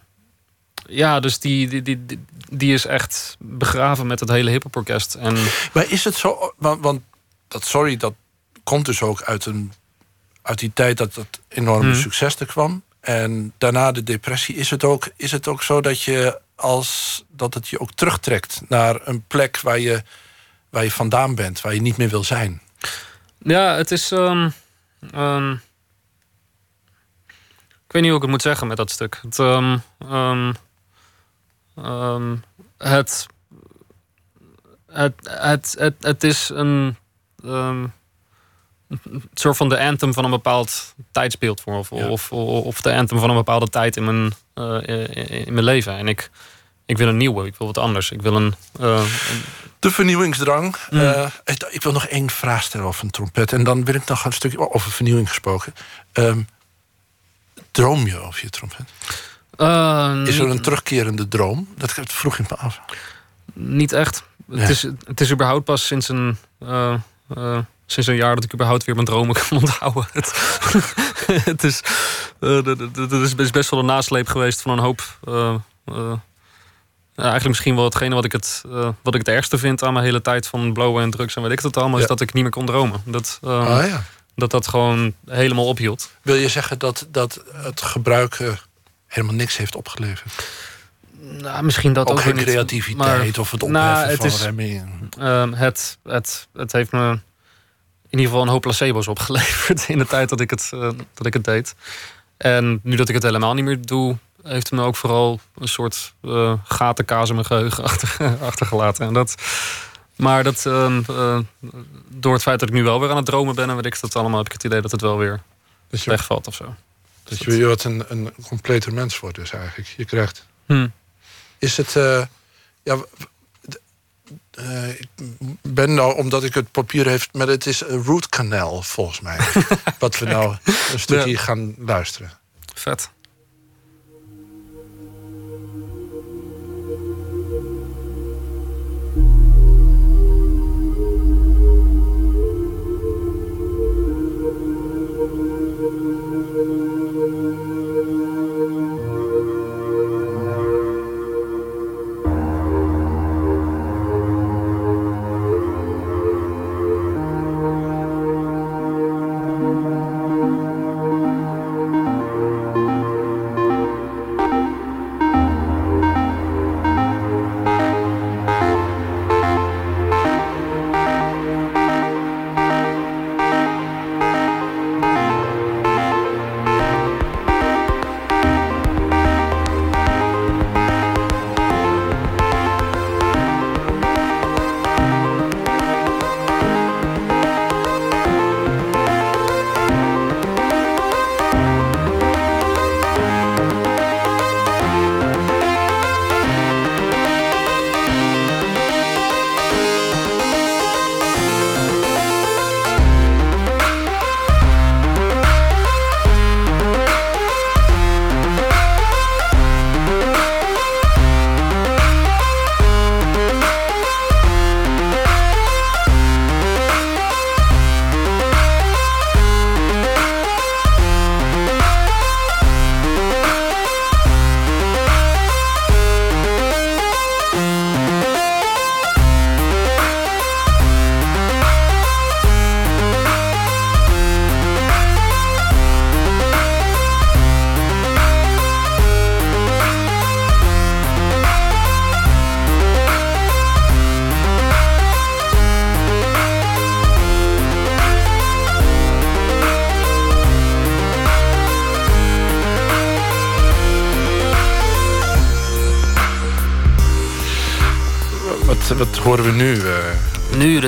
ja, dus die, die, die, die- is echt begraven met het hele hiphoporkest. En Maar is het zo, want, want dat sorry, dat komt dus ook uit, een, uit die tijd dat dat enorme Mhm. succes er kwam. En daarna de depressie. Is het ook, is het ook zo dat je als dat het je ook terugtrekt naar een plek waar je, waar je vandaan bent, waar je niet meer wil zijn? ja, het is. ehm, ehm, ik weet niet hoe ik het moet zeggen met dat stuk. Het, ehm, het, het, het, het, het is een. Een soort van de anthem van een bepaald tijdsbeeld voor. Of, Ja. of, de anthem van een bepaalde tijd in mijn, eh, in, mijn leven. En ik, ik wil een nieuwe, ik wil wat anders. Ik wil een. eh, De vernieuwingsdrang. Mm. Eh, ik, wil nog één vraag stellen over een trompet. En dan wil ik nog een stukje over vernieuwing gesproken. Ehm, droom je over je trompet? Is er een terugkerende droom? Dat vroeg ik me af. Niet echt. Het, is, het is überhaupt pas sinds een, sinds een jaar dat ik überhaupt weer mijn dromen (laughs) kan onthouden. Het, (laughs) het is, het is best wel een nasleep geweest van een hoop. eh, eh, eigenlijk misschien wel hetgene wat ik het, wat ik het ergste vind aan mijn hele tijd van blowen en drugs en weet ik het allemaal, Ja. is dat ik niet meer kon dromen. Dat, eh, Ah ja. dat dat gewoon helemaal ophield. Wil je zeggen dat, dat het gebruiken helemaal niks heeft opgeleverd? Nou, misschien dat ook, ook geen niet, creativiteit maar- of het Nou, opheffen het van is-? Ehm, het, het, het heeft me in ieder geval een hoop placebo's opgeleverd (laughs) in de tijd dat ik het, eh, dat ik het deed. En nu dat ik het helemaal niet meer doe, heeft het me ook vooral een soort eh gatenkaas in mijn geheugen (laughs) achter, achtergelaten. En dat, maar dat, ehm, eh, door het feit dat ik nu wel weer aan het dromen ben en weet ik dat allemaal, heb ik het idee dat het wel weer Dat je, wegvalt of zo. dat je weer wat een, een completer mens wordt dus eigenlijk. Je krijgt... Hm. Is het... ja, eh, ik ben nou, omdat ik het papier heeft... maar het is een root canal volgens mij. (laughs) wat we nou een stukje Ja. gaan luisteren. Vet.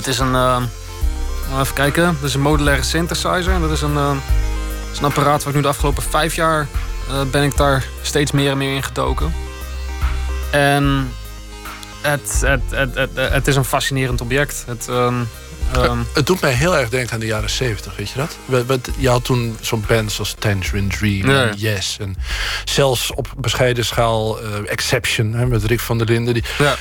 Dit is een. eh, even kijken. Dit is een modulaire synthesizer. En dat is een, eh, dat is een apparaat waar ik nu de afgelopen vijf jaar. eh, ben ik daar steeds meer en meer in gedoken. En. Het, het, het, het, het is een fascinerend object. Het, ehm, ehm, Het doet mij heel erg denken aan de jaren 70, weet je dat? We- we- Je had toen zo'n band zoals Tangerine Dream en Yes. En zelfs op bescheiden schaal Exception hè, met Rick van der Linden. Die, ja.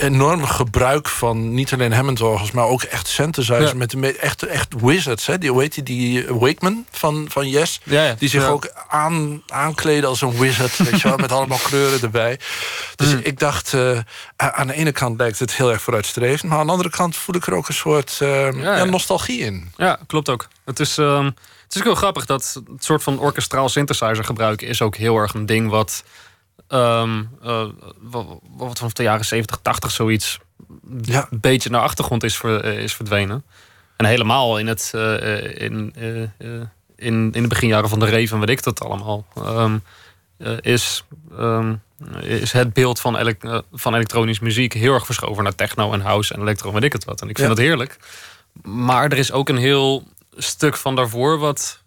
Het enorme gebruik van niet alleen Hammond-orgels... maar ook echt synthesizers Ja. met de echt, echt wizards. Hè? Die, hoe heet die, die eh, Wakeman van, van Yes? Ja, ja. Die zich ook aan, aankleden als een wizard, weet je wel, met allemaal kleuren erbij. Dus Hmm. ik dacht, eh, aan de ene kant lijkt het heel erg vooruitstrevend... maar aan de andere kant voel ik er ook een soort eh, nostalgie in. Ja, klopt ook. Het is, ehm, het is ook heel grappig dat het soort van orkestraal synthesizer gebruiken is ook heel erg een ding wat, ehm, eh, wat, wat vanaf de jaren 70, 80 zoiets Ja. een beetje naar achtergrond is, ver- eh, is verdwenen. En helemaal in, het, eh, in, in, in de beginjaren van de Rave en weet ik dat allemaal. ehm, eh, is, ehm, is het beeld van, elek van elektronische muziek heel erg verschoven naar techno en house en electro en weet ik het wat. En ik vind Ja. dat heerlijk. Maar er is ook een heel stuk van daarvoor wat,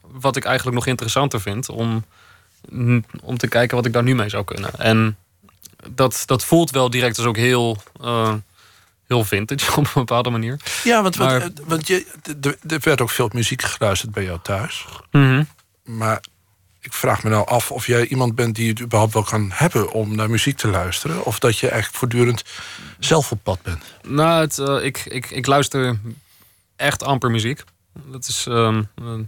wat ik eigenlijk nog interessanter vind. Om, om te kijken wat ik daar nu mee zou kunnen. En dat, dat voelt wel direct als ook heel, eh, heel vintage (laughs) op een bepaalde manier. Ja, want, want, Maar- eh, want je, er- er werd ook veel muziek geluisterd bij jou thuis. Mhm. Maar ik vraag me nou af of jij iemand bent die het überhaupt wel kan hebben om naar muziek te luisteren. Of dat je eigenlijk voortdurend zelf op pad bent. Nou, het, eh, ik, ik, ik luister echt amper muziek. Dat is, ehm, eh, eh,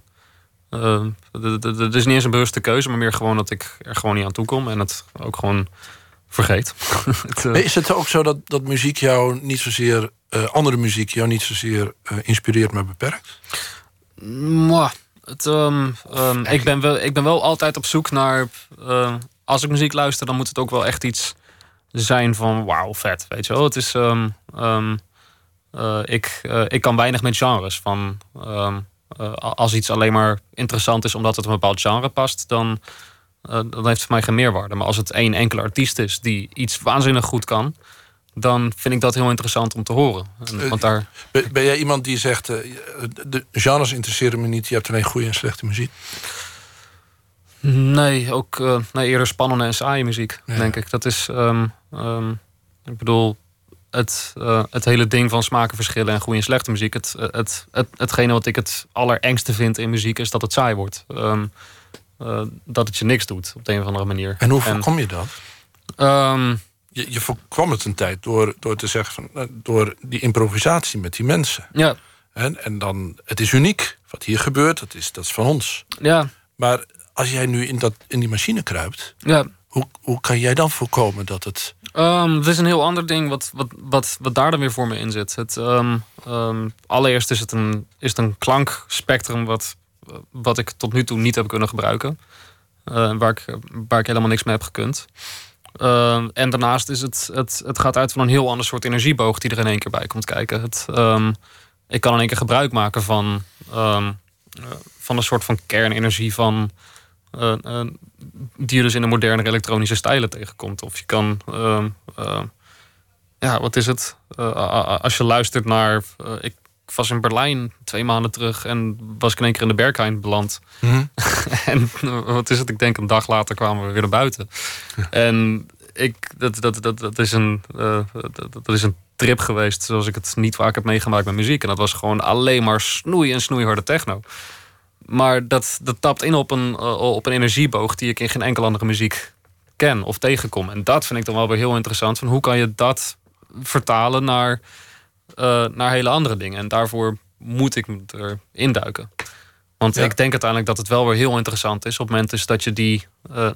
het is niet eens een bewuste keuze, maar meer gewoon dat ik er gewoon niet aan toe kom en het ook gewoon vergeet. (laughs) Het, eh, Is het ook zo dat, dat muziek jou niet zozeer, eh, andere muziek jou niet zozeer eh, inspireert, maar beperkt? Mwah. Het, ehm, ehm, ik, ben wel, ik ben wel altijd op zoek naar. als ik muziek luister, dan moet het ook wel echt iets zijn van wauw, vet. Weet je wel? Het is. ehm, ehm, ik, ik kan weinig met genres. Van, eh, als iets alleen maar interessant is omdat het een bepaald genre past, dan, eh, dan heeft het voor mij geen meerwaarde. Maar als het één enkele artiest is die iets waanzinnig goed kan, dan vind ik dat heel interessant om te horen. En, want daar. Ben, ben jij iemand die zegt, eh, de genres interesseren me niet, je hebt alleen goede en slechte muziek? Nee, ook eh, nee, eerder spannende en saaie muziek, Ja. denk ik. Dat is, ehm, ehm, ik bedoel, het, eh, het hele ding van smaken verschillen en goede en slechte muziek. Het, het, het, hetgene wat ik het allerengste vind in muziek is dat het saai wordt. Ehm, eh, dat het je niks doet op de een of andere manier. En hoe voorkom je dat? ehm, Je, je voorkwam het een tijd door, door te zeggen van, eh, door die improvisatie met die mensen. ja, En, en dan, het is uniek. Wat hier gebeurt, dat is, dat is van ons. ja, Maar als jij nu in, dat, in die machine kruipt, ja. hoe, hoe kan jij dan voorkomen dat het. Ehm, het is een heel ander ding wat, wat, wat, wat daar dan weer voor me in zit. Het, ehm, ehm, allereerst is het een, is het een klankspectrum wat, wat ik tot nu toe niet heb kunnen gebruiken. Eh, waar, ik, ik helemaal niks mee heb gekund. Ehm, en daarnaast is het, het, het gaat uit van een heel ander soort energieboog die er in één keer bij komt kijken. Het, ehm, ik kan in één keer gebruik maken van, ehm, eh, van een soort van kernenergie van, eh, eh, die je dus in de moderne elektronische stijlen tegenkomt. Of je kan, ehm, eh, ja, wat is het? Eh, als je luistert naar, ik was in Berlijn twee maanden terug en was ik in één keer in de Berghain beland. (laughs) en eh, wat is het? Ik denk een dag later kwamen we weer naar buiten. En ik, dat, dat, dat, dat, is een, dat, dat is een trip geweest zoals ik het niet vaak heb meegemaakt met muziek. En dat was gewoon alleen maar snoei en snoeiharde techno. Maar dat, dat tapt in op een, eh, op een energieboog die ik in geen enkele andere muziek ken of tegenkom. En dat vind ik dan wel weer heel interessant. Van hoe kan je dat vertalen naar, eh, naar hele andere dingen? En daarvoor moet ik er induiken. Want Ja. ik denk uiteindelijk dat het wel weer heel interessant is op het moment is dat je die, eh,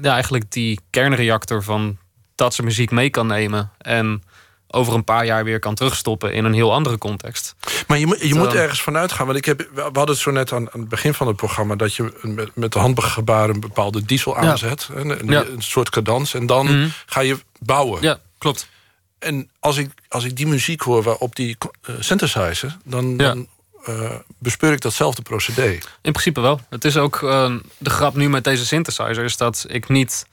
ja, eigenlijk die kernreactor van dat soort muziek mee kan nemen. En over een paar jaar weer kan terugstoppen in een heel andere context. Maar je, moet- je Zo. moet ergens vanuit gaan. Want ik heb, we hadden het zo net aan, aan het begin van het programma... dat je met, met de handgebaren een bepaalde diesel aanzet. Een, een, Ja. een soort cadans. En dan Mhm. ga je bouwen. Ja, klopt. En als ik, als ik die muziek hoor op die eh, synthesizer... dan, Ja. dan eh, bespeur ik datzelfde procedé. In principe wel. Het is ook eh, de grap nu met deze synthesizer is dat ik niet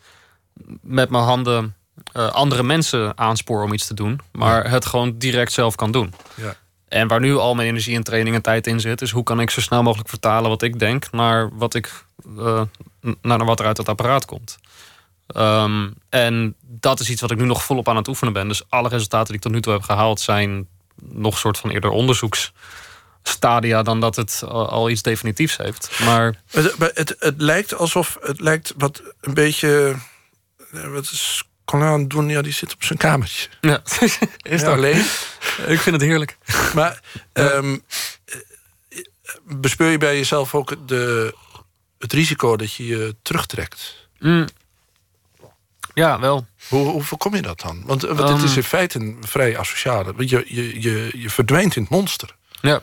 met mijn handen eh, andere mensen aanspoor om iets te doen, maar het gewoon direct zelf kan doen. Ja. En waar nu al mijn energie en training en tijd in zit, is hoe kan ik zo snel mogelijk vertalen wat ik denk naar wat ik eh, naar wat er uit het apparaat komt. Ehm, en dat is iets wat ik nu nog volop aan het oefenen ben. Dus alle resultaten die ik tot nu toe heb gehaald zijn nog soort van eerder onderzoeksstadia dan dat het al, iets definitiefs heeft. Maar Het, het, het lijkt alsof het lijkt wat een beetje. eh, Wat is Doen? Ja, die zit op zijn kamertje. ja, (laughs) is dat alleen. Ik vind het heerlijk. Maar ehm, eh, bespeur je bij jezelf ook de, het risico dat je je terugtrekt? Mm. Ja, wel. Hoe, hoe voorkom je dat dan? Want, het Ehm. is in feite een vrij asociale. Je, je, je, je verdwijnt in het monster. Ja.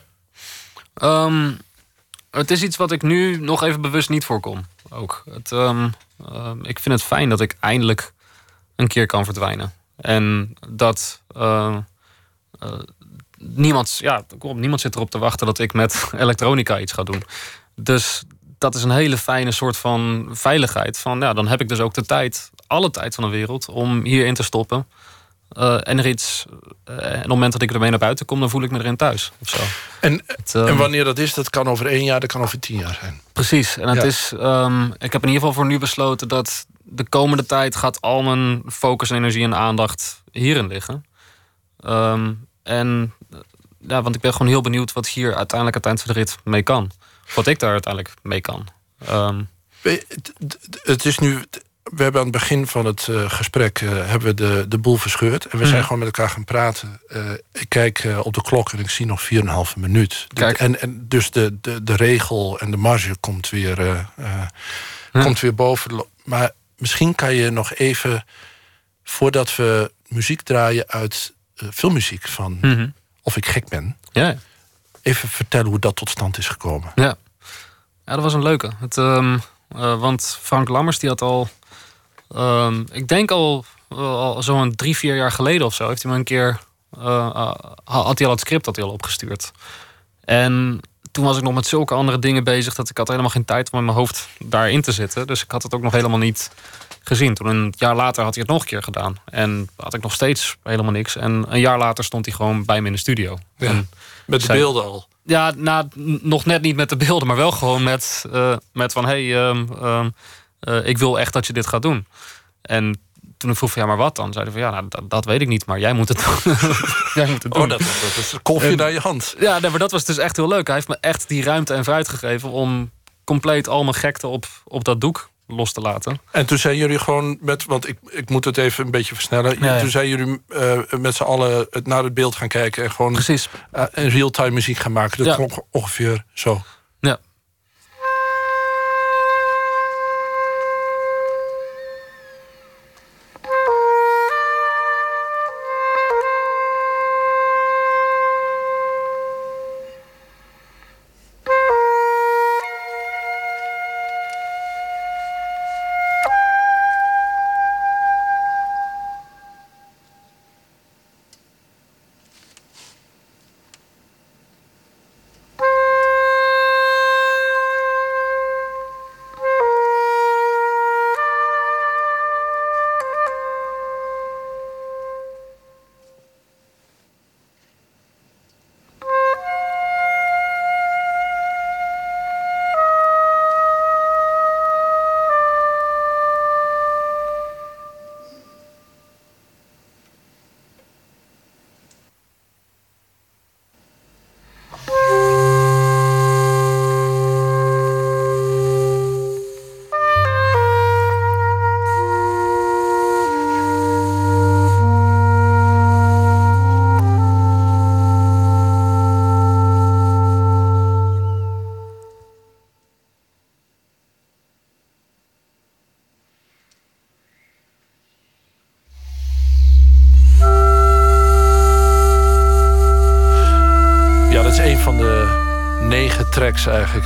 Ehm, het is iets wat ik nu nog even bewust niet voorkom. Ook. Het, ehm, ehm, ik vind het fijn dat ik eindelijk een keer kan verdwijnen. En dat eh, niemand, ja, kom, niemand zit erop te wachten dat ik met (laughs) elektronica iets ga doen. Dus dat is een hele fijne soort van veiligheid. Van, ja, dan heb ik dus ook de tijd, alle tijd van de wereld, om hierin te stoppen. eh, en er iets. en op het moment dat ik ermee naar buiten kom, dan voel ik me erin thuis. Of zo. En, Het, ehm, en wanneer dat is, dat kan over één jaar, dat kan over tien jaar zijn. Precies. En het Ja. is. ehm, ik heb in ieder geval voor nu besloten dat de komende tijd gaat al mijn focus, energie en aandacht hierin liggen. Ehm, en eh, ja, want ik ben gewoon heel benieuwd wat hier uiteindelijk het eind van de rit mee kan. Wat ik daar uiteindelijk mee kan. Ehm, Het, is nu. We hebben aan het begin van het eh, gesprek eh, hebben we de, de boel verscheurd. En we zijn Mhm. gewoon met elkaar gaan praten. Ik kijk op de klok en ik zie nog 4,5 minuut. Kijk. En, en dus de, de, de regel en de marge komt weer, komt weer boven. Maar misschien kan je nog even, voordat we muziek draaien uit eh, filmmuziek van mhm. Of ik gek ben, Ja, even vertellen hoe dat tot stand is gekomen. Ja, ja dat was een leuke. Het, ehm, eh, want Frank Lammers die had al, ehm, ik denk al, al zo'n drie, vier jaar geleden of zo, heeft hij me een keer, eh, eh, had hij al het script dat hij al opgestuurd. En toen was ik nog met zulke andere dingen bezig dat ik had helemaal geen tijd om in mijn hoofd daarin te zitten. Dus ik had het ook nog helemaal niet gezien. Toen een jaar later had hij het nog een keer gedaan. En had ik nog steeds helemaal niks. En een jaar later stond hij gewoon bij me in de studio. Ja. En Met de beelden al. ja, nou, n- nog net niet met de beelden, maar wel gewoon met, eh, met van... hé, hey, ehm, ehm, eh, ik wil echt dat je dit gaat doen. En toen ik vroeg van, ja, maar wat dan? Zeiden van, ja, nou, dat, dat weet ik niet, maar jij moet het (laughs) doen. jij moet het doen. Oh, dat, dat is En- naar je hand. Ja, nee, maar dat was dus echt heel leuk. Hij heeft me echt die ruimte en vrijheid gegeven... om compleet al mijn gekte op, op dat doek los te laten. En toen zijn jullie gewoon met, want ik, ik moet het even een beetje versnellen. Toen zijn jullie eh, met z'n allen het, naar het beeld gaan kijken en gewoon Precies. eh, real-time muziek gaan maken. Dat Ja. klonk ongeveer zo.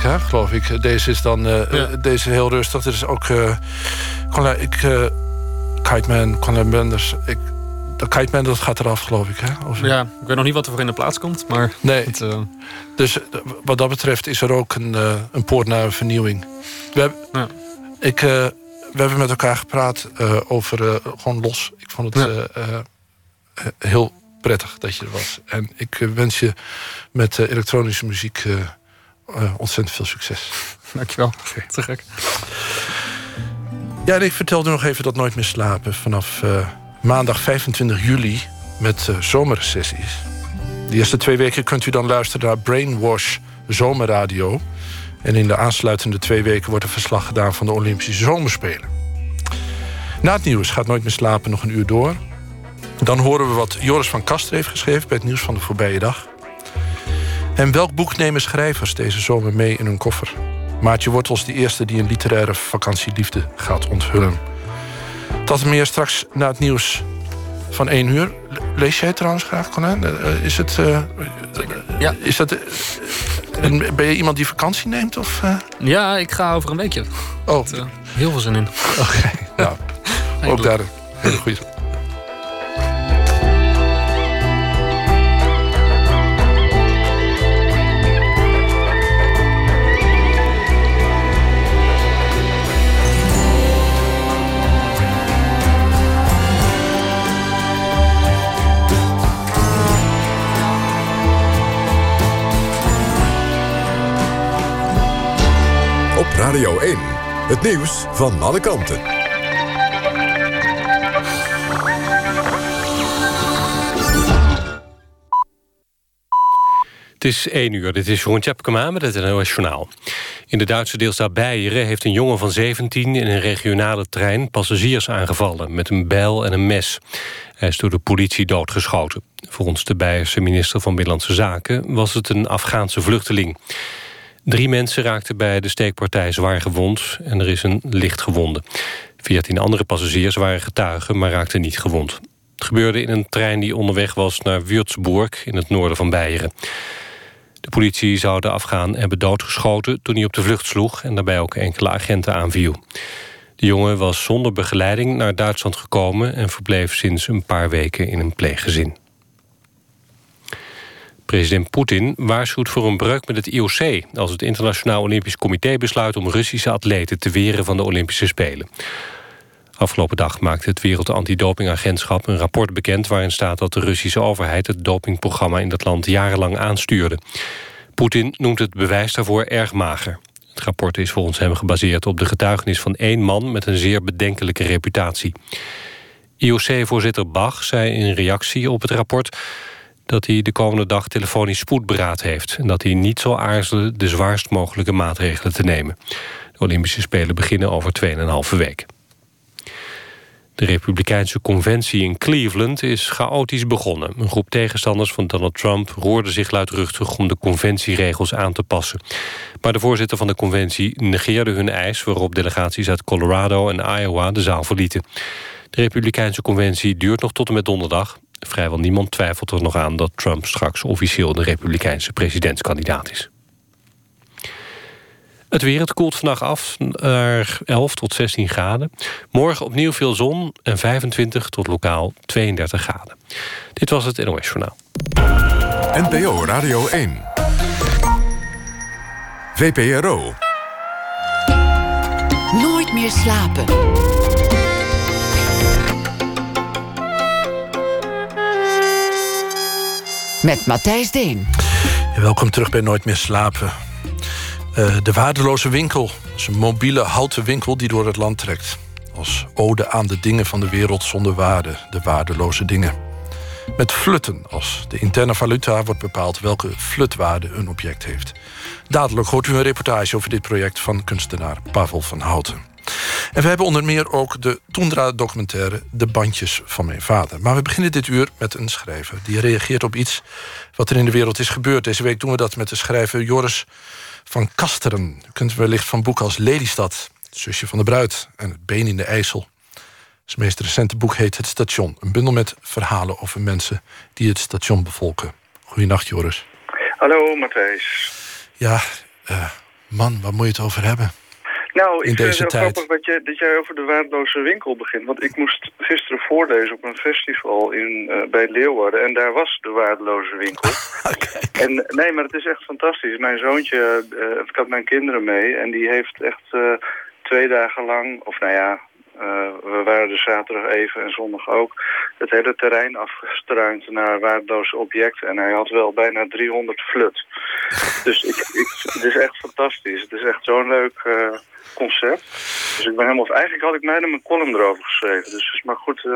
Hè, geloof ik. Deze is dan eh, Ja. eh, deze heel rustig. Er is ook uh, ik, eh, Kiteman, Conrad Benders. Ik, dat Kiteman dat gaat eraf, geloof ik. Hè? Of- Ja, ik weet nog niet wat er voor in de plaats komt, maar... Nee, Het, dus wat dat betreft is er ook een, een poort naar vernieuwing. We, heb- Ja. ik, we hebben met elkaar gepraat over gewoon los. Ik vond het heel prettig dat je er was. En ik wens je met elektronische muziek eh, ontzettend veel succes. (laughs) dankjewel. Te gek. Ja, en ik vertelde nog even dat Nooit meer slapen vanaf eh, maandag 25 juli met eh zomersessies. De eerste twee weken kunt u dan luisteren naar Brainwash Zomerradio. En in de aansluitende twee weken wordt er verslag gedaan van de Olympische Zomerspelen. Na het nieuws gaat Nooit meer slapen nog een uur door. Dan horen we wat Joris van Kaster heeft geschreven bij het nieuws van de voorbije dag. En welk boek nemen schrijvers deze zomer mee in hun koffer? Maartje Wortels, de eerste die een literaire vakantieliefde gaat onthullen. Dat meer straks na het nieuws van 1 uur. Le- Lees jij trouwens graag, Conan? Eh, Is het... eh, Ja. Is dat... eh, en ben je iemand die vakantie neemt? Of? Ja, ik ga over een weekje. Oh, heel veel zin in. oké. Nou, (laughs) ook daar een hele goede... Radio 1. Het nieuws van alle kanten. Het is 1 uur, dit is Jeroen Tjepkema met het NOS. In de Duitse deelstaat Beieren heeft een jongen van 17... in een regionale trein passagiers aangevallen met een bijl en een mes. Hij is door de politie doodgeschoten. Volgens de Beierse minister van Binnenlandse Zaken... was het een Afghaanse vluchteling. Drie mensen raakten bij de steekpartij zwaar gewond... en er is een licht gewonde. Veertien andere passagiers waren getuigen, maar raakten niet gewond. Het gebeurde in een trein die onderweg was naar Würzburg... in het noorden van Beieren. De politie zou de Afghaan hebben doodgeschoten toen hij op de vlucht sloeg... en daarbij ook enkele agenten aanviel. De jongen was zonder begeleiding naar Duitsland gekomen... en verbleef sinds een paar weken in een pleeggezin. President Poetin waarschuwt voor een breuk met het IOC... als het Internationaal Olympisch Comité besluit... om Russische atleten te weren van de Olympische Spelen. Afgelopen dag maakte het Wereld Antidopingagentschap een rapport bekend... waarin staat dat de Russische overheid het dopingprogramma in dat land jarenlang aanstuurde. Poetin noemt het bewijs daarvoor erg mager. Het rapport is volgens hem gebaseerd op de getuigenis van één man... met een zeer bedenkelijke reputatie. IOC-voorzitter Bach zei in reactie op het rapport... dat hij de komende dag telefonisch spoedberaad heeft... en dat hij niet zal aarzelen de zwaarst mogelijke maatregelen te nemen. De Olympische Spelen beginnen over 2,5 week. De Republikeinse conventie in Cleveland is chaotisch begonnen. Een groep tegenstanders van Donald Trump roerde zich luidruchtig... om de conventieregels aan te passen. Maar de voorzitter van de conventie negeerde hun eis... waarop delegaties uit Colorado en Iowa de zaal verlieten. De Republikeinse conventie duurt nog tot en met donderdag. Vrijwel niemand twijfelt er nog aan dat Trump straks officieel... de Republikeinse presidentskandidaat is. Het weer, het koelt vannacht af naar 11 tot 16 graden. Morgen opnieuw veel zon en 25 tot lokaal 32 graden. Dit was het NOS Journaal. NPO Radio 1. VPRO. Nooit meer slapen. Met Matthijs Deen. Welkom terug bij Nooit meer slapen. Uh, de Waardeloze Winkel is een mobiele houten winkel die door het land trekt. Als ode aan de dingen van de wereld zonder waarde, de waardeloze dingen. Met flutten, als de interne valuta wordt bepaald welke flutwaarde een object heeft. Dadelijk hoort u een reportage over dit project van kunstenaar Pavel van Houten. En we hebben onder meer ook de Toendra-documentaire De Bandjes van mijn vader. Maar we beginnen dit uur met een schrijver die reageert op iets wat er in de wereld is gebeurd. Deze week doen we dat met de schrijver Joris van Kasteren. U kunt wellicht van boeken als Lelystad, het zusje van de bruid en het been in de IJssel. Zijn meest recente boek heet Het Station. Een bundel met verhalen over mensen die het station bevolken. Goedenacht, Joris. Hallo, Matthijs. Ja, uh, man, waar moet je het over hebben? Nou, In ik vind deze het heel tijd. grappig dat, je, dat jij over de waardeloze winkel begint. Want ik moest gisteren voorlezen op een festival in, eh, bij Leeuwarden. En daar was de waardeloze winkel. (laughs) En nee, maar het is echt fantastisch. Mijn zoontje, eh, ik had mijn kinderen mee. En die heeft echt eh, twee dagen lang, of nou ja, we waren er zaterdag even en zondag ook, het hele terrein afgestruind naar waardeloze objecten. En hij had wel bijna 300 flut. Dus ik, ik, het is echt fantastisch. Het is echt zo'n leuk concept. Dus ik ben helemaal... Eigenlijk had ik mij mijn column erover geschreven. Dus het is maar goed eh,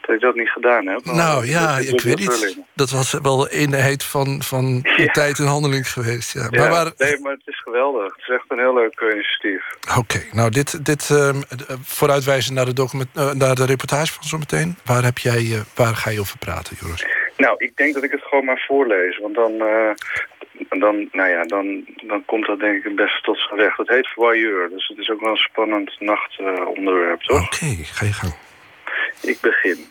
dat ik dat niet gedaan heb. Nou ja, ik weet niet. Dat was wel de eenheid van, van (laughs) Ja. tijd en handeling geweest. Ja. Ja, Maar waar, Nee, maar het is geweldig. Het is echt een heel leuk eh, initiatief. Oké, nou dit, dit ehm, eh, vooruitwijzen naar de, document, naar de reportage van zometeen. Waar, heb jij, waar ga je over praten, Joris? Nou, ik denk dat ik het gewoon maar voorlees. Want dan, eh, dan, nou ja, dan, dan komt dat denk ik het beste tot zijn recht. Het heet Voyeur, dus het is ook wel een spannend nachtonderwerp, toch? Oké, ga je gang. Ik begin.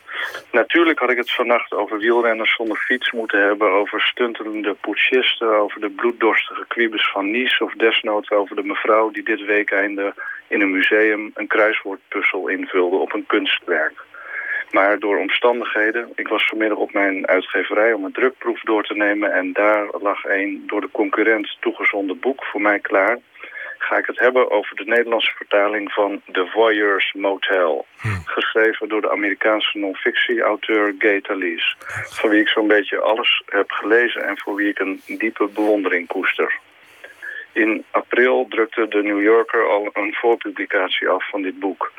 Natuurlijk had ik het vannacht over wielrenners zonder fiets moeten hebben... over stuntelende putschisten, over de bloeddorstige kwiebes van Nice... of desnoods over de mevrouw die dit weekende in een museum... een kruiswoordpuzzel invulde op een kunstwerk. Maar door omstandigheden, ik was vanmiddag op mijn uitgeverij om een drukproef door te nemen... en daar lag een door de concurrent toegezonden boek voor mij klaar... ga ik het hebben over de Nederlandse vertaling van The Voyeurs Motel. Geschreven door de Amerikaanse non-fictie-auteur Gay Talese. Van wie ik zo'n beetje alles heb gelezen en voor wie ik een diepe bewondering koester. In april drukte de New Yorker al een voorpublicatie af van dit boek.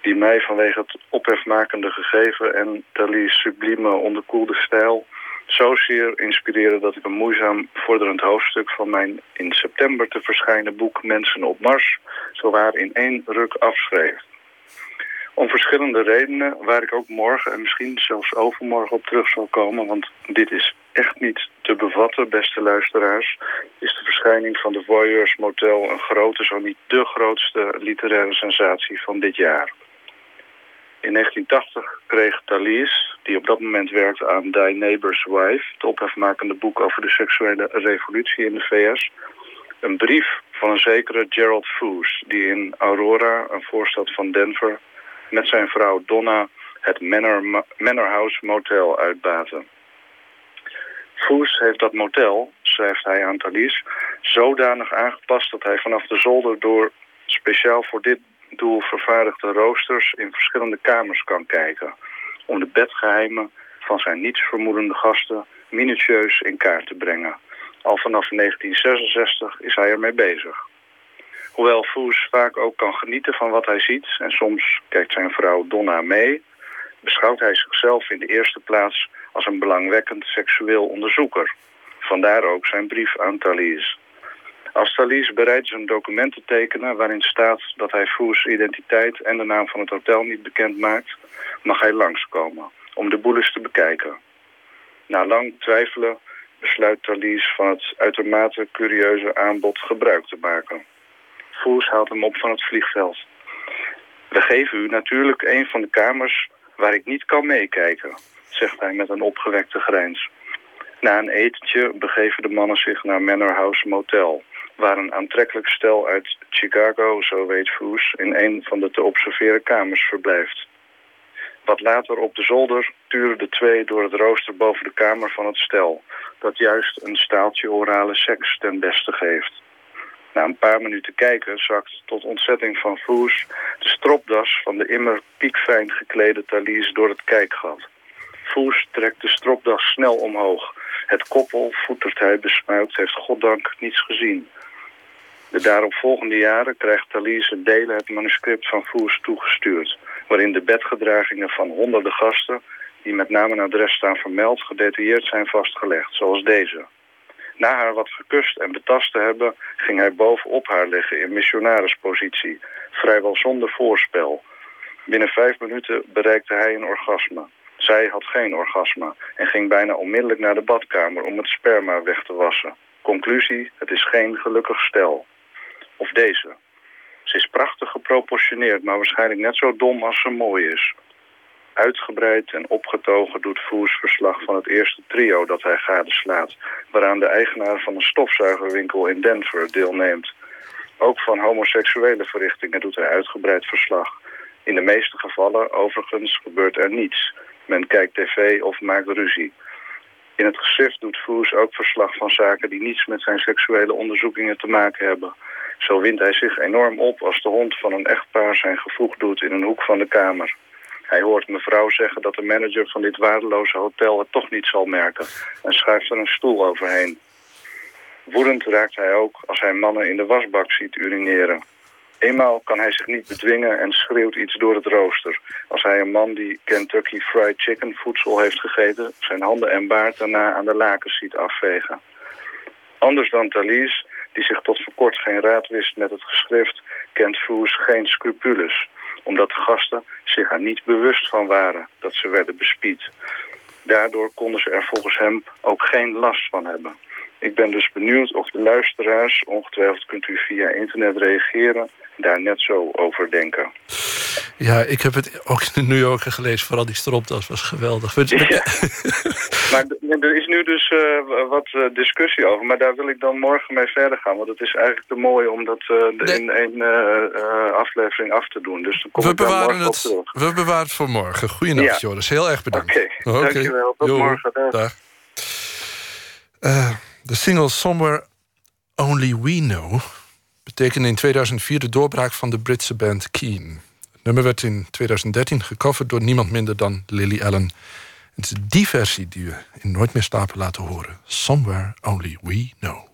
Die mij vanwege het ophefmakende gegeven en Dali's sublieme onderkoelde stijl zozeer inspireerde dat ik een moeizaam vorderend hoofdstuk van mijn in september te verschijnen boek Mensen op Mars zowaar in één ruk afschreef. Om verschillende redenen, waar ik ook morgen en misschien zelfs overmorgen op terug zal komen, want dit is echt niet te bevatten, beste luisteraars, is de verschijning van de Voyeurs Motel een grote, zo niet de grootste literaire sensatie van dit jaar. In 1980 kreeg Thalys, die op dat moment werkte aan Die Neighbor's Wife, het ophefmakende boek over de seksuele revolutie in de VS, een brief van een zekere Gerald Foos, die in Aurora, een voorstad van Denver, met zijn vrouw Donna het Manor, House Motel uitbaten. Foos heeft dat motel, schrijft hij aan Thalys, zodanig aangepast dat hij vanaf de zolder door speciaal voor dit doel vervaardigde roosters in verschillende kamers kan kijken. Om de bedgeheimen van zijn nietsvermoedende gasten minutieus in kaart te brengen. Al vanaf 1966 is hij ermee bezig. Hoewel Foes vaak ook kan genieten van wat hij ziet... en soms kijkt zijn vrouw Donna mee... beschouwt hij zichzelf in de eerste plaats als een belangwekkend seksueel onderzoeker. Vandaar ook zijn brief aan Thalys. Als Thalys bereid is een document te tekenen waarin staat dat hij Foes identiteit en de naam van het hotel niet bekend maakt, mag hij langskomen om de boel eens te bekijken. Na lang twijfelen besluit Thalys van het uitermate curieuze aanbod gebruik te maken. Foes haalt hem op van het vliegveld. We geven u natuurlijk een van de kamers waar ik niet kan meekijken, zegt hij met een opgewekte grijns. Na een etentje begeven de mannen zich naar Manor House Motel, waar een aantrekkelijk stel uit Chicago, zo weet Foes, in een van de te observeren kamers verblijft. Wat later op de zolder turen de twee door het rooster boven de kamer van het stel, dat juist een staaltje orale seks ten beste geeft. Na een paar minuten kijken zakt tot ontzetting van Foes de stropdas van de immer piekfijn geklede Thalys door het kijkgat. Foes trekt de stropdas snel omhoog. Het koppel, voetert hij besmuikt, heeft goddank niets gezien. De daaropvolgende jaren krijgt Thalys een delen het manuscript van Foes toegestuurd, waarin de bedgedragingen van honderden gasten, die met naam en adres staan vermeld, gedetailleerd zijn vastgelegd, zoals deze. Na haar wat gekust en betast te hebben, ging hij bovenop haar liggen in missionarispositie, vrijwel zonder voorspel. Binnen vijf minuten bereikte hij een orgasme. Zij had geen orgasme en ging bijna onmiddellijk naar de badkamer om het sperma weg te wassen. Conclusie, het is geen gelukkig stel. Of deze. Ze is prachtig geproportioneerd, maar waarschijnlijk net zo dom als ze mooi is. Uitgebreid en opgetogen doet Foes verslag van het eerste trio dat hij gadeslaat, waaraan de eigenaar van een stofzuigerwinkel in Denver deelneemt. Ook van homoseksuele verrichtingen doet hij uitgebreid verslag. In de meeste gevallen, overigens, gebeurt er niets. Men kijkt tv of maakt ruzie. In het geschrift doet Foes ook verslag van zaken die niets met zijn seksuele onderzoekingen te maken hebben. Zo wint hij zich enorm op als de hond van een echtpaar zijn gevoeg doet in een hoek van de kamer. Hij hoort mevrouw zeggen dat de manager van dit waardeloze hotel het toch niet zal merken en schuift er een stoel overheen. Woedend raakt hij ook als hij mannen in de wasbak ziet urineren. Eenmaal kan hij zich niet bedwingen en schreeuwt iets door het rooster. Als hij een man die Kentucky Fried Chicken voedsel heeft gegeten... zijn handen en baard daarna aan de lakens ziet afvegen. Anders dan Thalys, die zich tot voor kort geen raad wist met het geschrift... kent Foes geen scrupules, omdat de gasten zich er niet bewust van waren... dat ze werden bespied. Daardoor konden ze er volgens hem ook geen last van hebben. Ik ben dus benieuwd of de luisteraars, ongetwijfeld kunt u via internet reageren, daar net zo over denken. Ja, ik heb het ook in de New Yorker gelezen. Vooral die stropdas was geweldig. Ja. (laughs) maar er is nu dus eh, wat eh, discussie over, maar daar wil ik dan morgen mee verder gaan. Want het is eigenlijk te mooi om dat eh, Nee. in één aflevering af te doen. Dus dan kom We ik bewaren, het, terug. we bewaren het voor morgen. Goeienacht, Ja. Joris. Heel erg bedankt. Oké, dankjewel. Tot morgen. Dag. de single Somewhere Only We Know betekende in 2004 de doorbraak van de Britse band Keen. Nummer werd in 2013 gecoverd door niemand minder dan Lily Allen. Het is die versie die we in Nooit meer slapen laten horen. Somewhere Only We Know.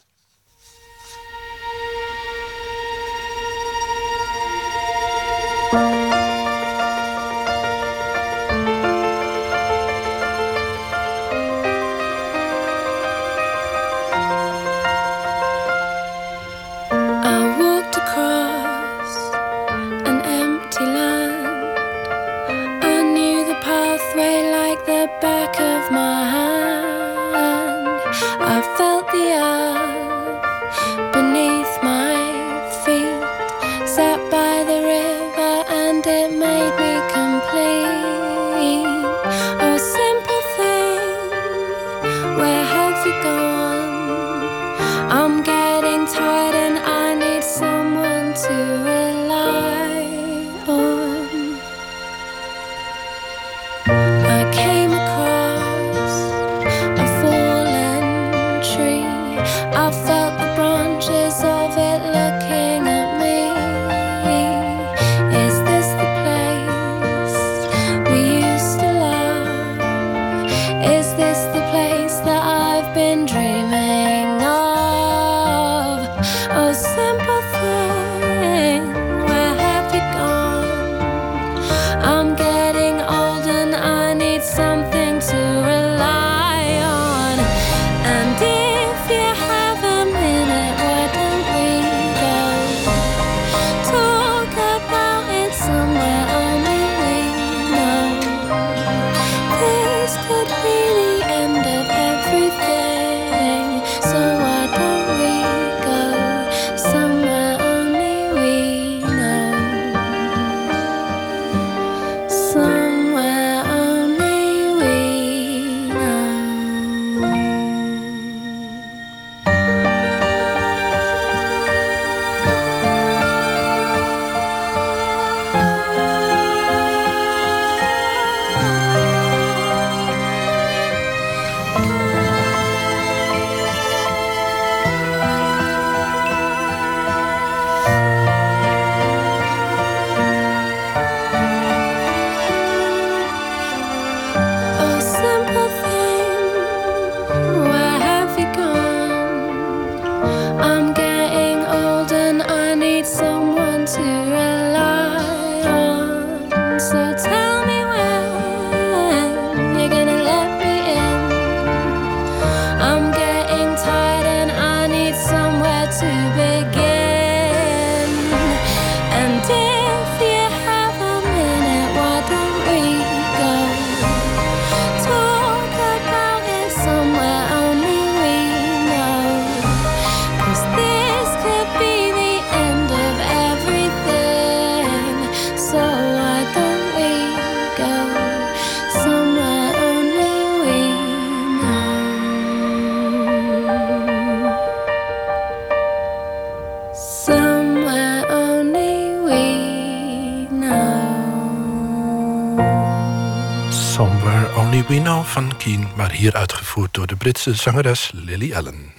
Maar hier uitgevoerd door de Britse zangeres Lily Allen.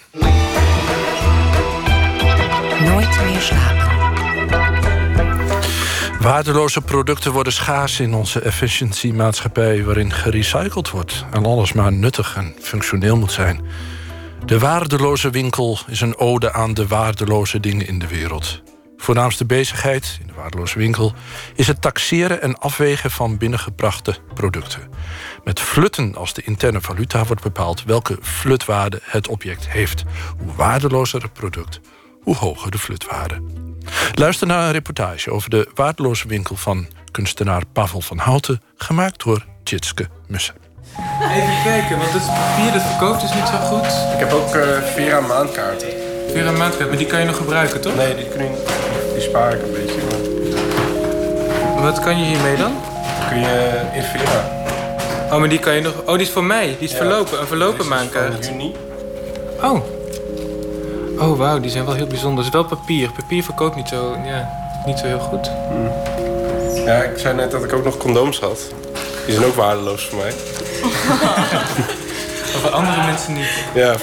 Nooit meer slapen. Waardeloze producten worden schaars in onze efficiëntiemaatschappij... waarin gerecycled wordt en alles maar nuttig en functioneel moet zijn. De waardeloze winkel is een ode aan de waardeloze dingen in de wereld. Voornaamste bezigheid in de waardeloze winkel... is het taxeren en afwegen van binnengebrachte producten. Met flutten als de interne valuta wordt bepaald... welke flutwaarde het object heeft. Hoe waardelozer het product, hoe hoger de flutwaarde. Luister naar een reportage over de waardeloze winkel van kunstenaar Pavel van Houten, gemaakt door Tjitske Mussen. Even kijken, want het papier dat verkoopt is niet zo goed. Ik heb ook eh, Vera maandkaarten. Weer een maandkaart, maar die kan je nog gebruiken, toch? Nee, die, kun je, die spaar ik een beetje. Maar Wat kan je hiermee dan? kun je in Vera. Oh, maar die kan je nog... Oh, die is voor mij. Die is Ja. verlopen. Een verlopen juni. Oh. Oh, wauw. Die zijn wel heel bijzonder. Het is wel papier. Papier verkoopt niet zo, ja, niet zo heel goed. Ja, ik zei net dat ik ook nog condooms had. Die zijn ook waardeloos voor mij. (laughs) Voor andere mensen niet. Ja,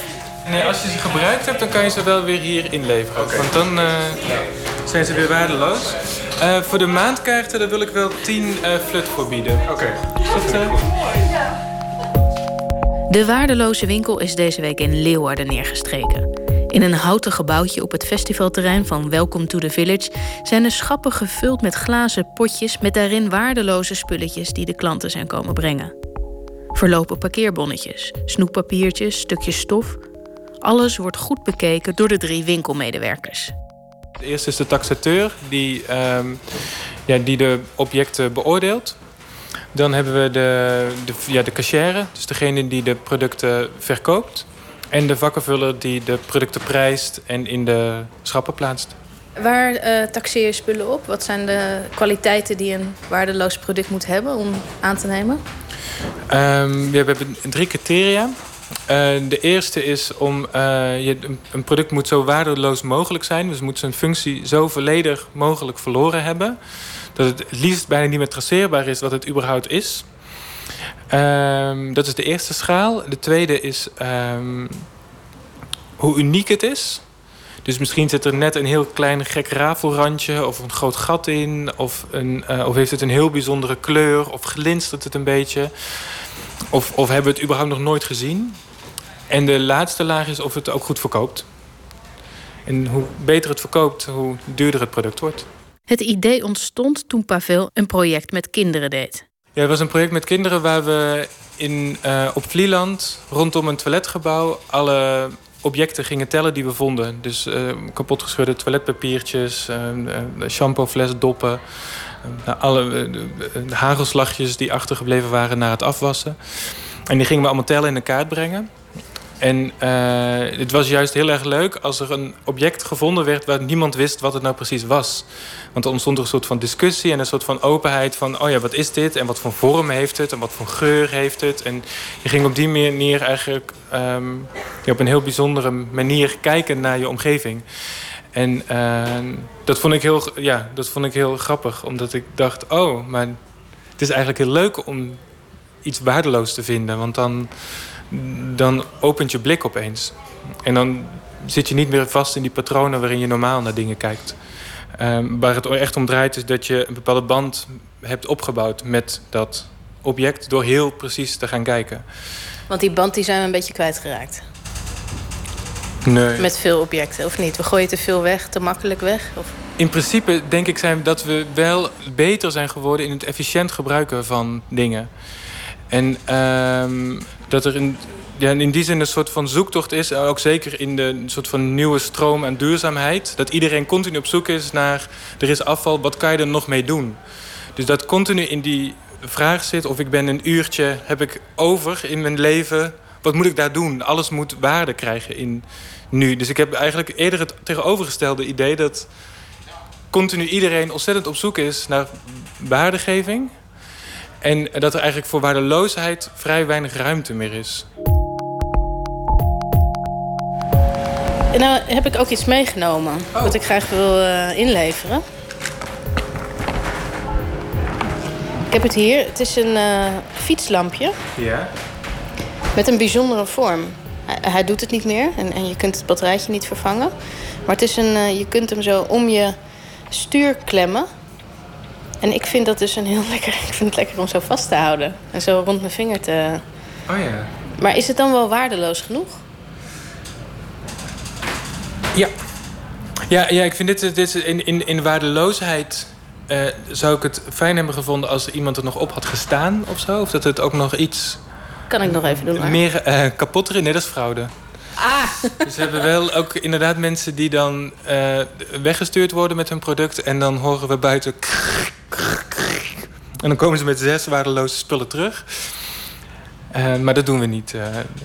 Nee, als je ze gebruikt hebt, dan kan je ze wel weer hier inleveren. Want dan eh, zijn ze weer waardeloos. Eh, voor de maandkaarten, daar wil ik wel 10 eh flut voor bieden. oké. Is dat, eh, De waardeloze winkel is deze week in Leeuwarden neergestreken. In een houten gebouwtje op het festivalterrein van Welcome to the Village zijn de schappen gevuld met glazen potjes met daarin waardeloze spulletjes die de klanten zijn komen brengen. Verlopen parkeerbonnetjes, snoeppapiertjes, stukjes stof. Alles wordt goed bekeken door de drie winkelmedewerkers. De eerste is de taxateur die, ehm, ja, die de objecten beoordeelt. Dan hebben we de, de, ja, de cachère, dus degene die de producten verkoopt. En de vakkenvuller die de producten prijst en in de schappen plaatst. Waar eh, taxeer je spullen op? Wat zijn de kwaliteiten die een waardeloos product moet hebben om aan te nemen? Ehm, we hebben drie criteria. Eh, de eerste is om eh, je, een- product moet zo waardeloos mogelijk zijn. Dus moet zijn functie zo volledig mogelijk verloren hebben. Dat het liefst bijna niet meer traceerbaar is wat het überhaupt is. Ehm, dat is de eerste schaal. De tweede is ehm, hoe uniek het is. Dus misschien zit er net een heel klein gek rafelrandje of een groot gat in. Of, een, eh, of heeft het een heel bijzondere kleur of glinstert het een beetje. Of, of hebben we het überhaupt nog nooit gezien. En de laatste laag is of het ook goed verkoopt. En hoe beter het verkoopt, hoe duurder het product wordt. Het idee ontstond toen Pavel een project met kinderen deed. Ja, het was een project met kinderen waar we in, eh, op Vlieland rondom een toiletgebouw alle objecten gingen tellen die we vonden. Dus eh kapotgescheurde toiletpapiertjes, eh, shampooflesdoppen, eh, alle de- de hagelslagjes die achtergebleven waren na het afwassen. En die gingen we allemaal tellen in een kaart brengen. En eh, het was juist heel erg leuk als er een object gevonden werd waar niemand wist wat het nou precies was. Want er ontstond er een soort van discussie en een soort van openheid van, oh ja, wat is dit? En wat voor vorm heeft het? En wat voor geur heeft het? En je ging op die manier eigenlijk ehm, op een heel bijzondere manier kijken naar je omgeving. En eh, dat, vond ik heel, ja, dat vond ik heel grappig, omdat ik dacht, oh, maar het is eigenlijk heel leuk om iets waardeloos te vinden. Want dan, dan opent je blik opeens. En dan zit je niet meer vast in die patronen waarin je normaal naar dingen kijkt. Ehm, waar het echt om draait is dat je een bepaalde band hebt opgebouwd met dat object door heel precies te gaan kijken. Want die band die zijn we een beetje kwijtgeraakt. Nee. Met veel objecten, of niet? We gooien te veel weg, te makkelijk weg. Of... In principe denk ik zijn dat we wel beter zijn geworden in het efficiënt gebruiken van dingen. En ehm, dat er in, ja, in die zin een soort van zoektocht is, ook zeker in de soort van nieuwe stroom aan duurzaamheid. Dat iedereen continu op zoek is naar er is afval, wat kan je er nog mee doen? Dus dat continu in die vraag zit of ik ben een uurtje heb ik over in mijn leven. Wat moet ik daar doen? Alles moet waarde krijgen in nu. Dus ik heb eigenlijk eerder het tegenovergestelde idee dat continu iedereen ontzettend op zoek is naar waardegeving. En dat er eigenlijk voor waardeloosheid vrij weinig ruimte meer is. En nou heb ik ook iets meegenomen, wat ik graag wil eh, inleveren. Ik heb het hier. Het is een eh, fietslampje Ja. met een bijzondere vorm. Hij, hij doet het niet meer en, en je kunt het batterijtje niet vervangen. Maar het is een, eh, je kunt hem zo om je stuur klemmen. En ik vind dat dus een heel (laughs) lekker. Ik vind het lekker om zo vast te houden en zo rond mijn vinger te. Oh ja. Maar is het dan wel waardeloos genoeg? Ja. Ja, ja ik vind dit, dit in, in, in waardeloosheid eh, zou ik het fijn hebben gevonden als iemand er nog op had gestaan of zo. Of dat het ook nog iets Kan ik nog even doen. maar- meer eh kapot erin. Nee, dat is fraude. Ah! Dus we hebben wel ook inderdaad mensen die dan eh, weggestuurd worden met hun product. En dan horen we buiten. krrr. En dan komen ze met zes waardeloze spullen terug. Eh, maar dat doen we niet. Eh,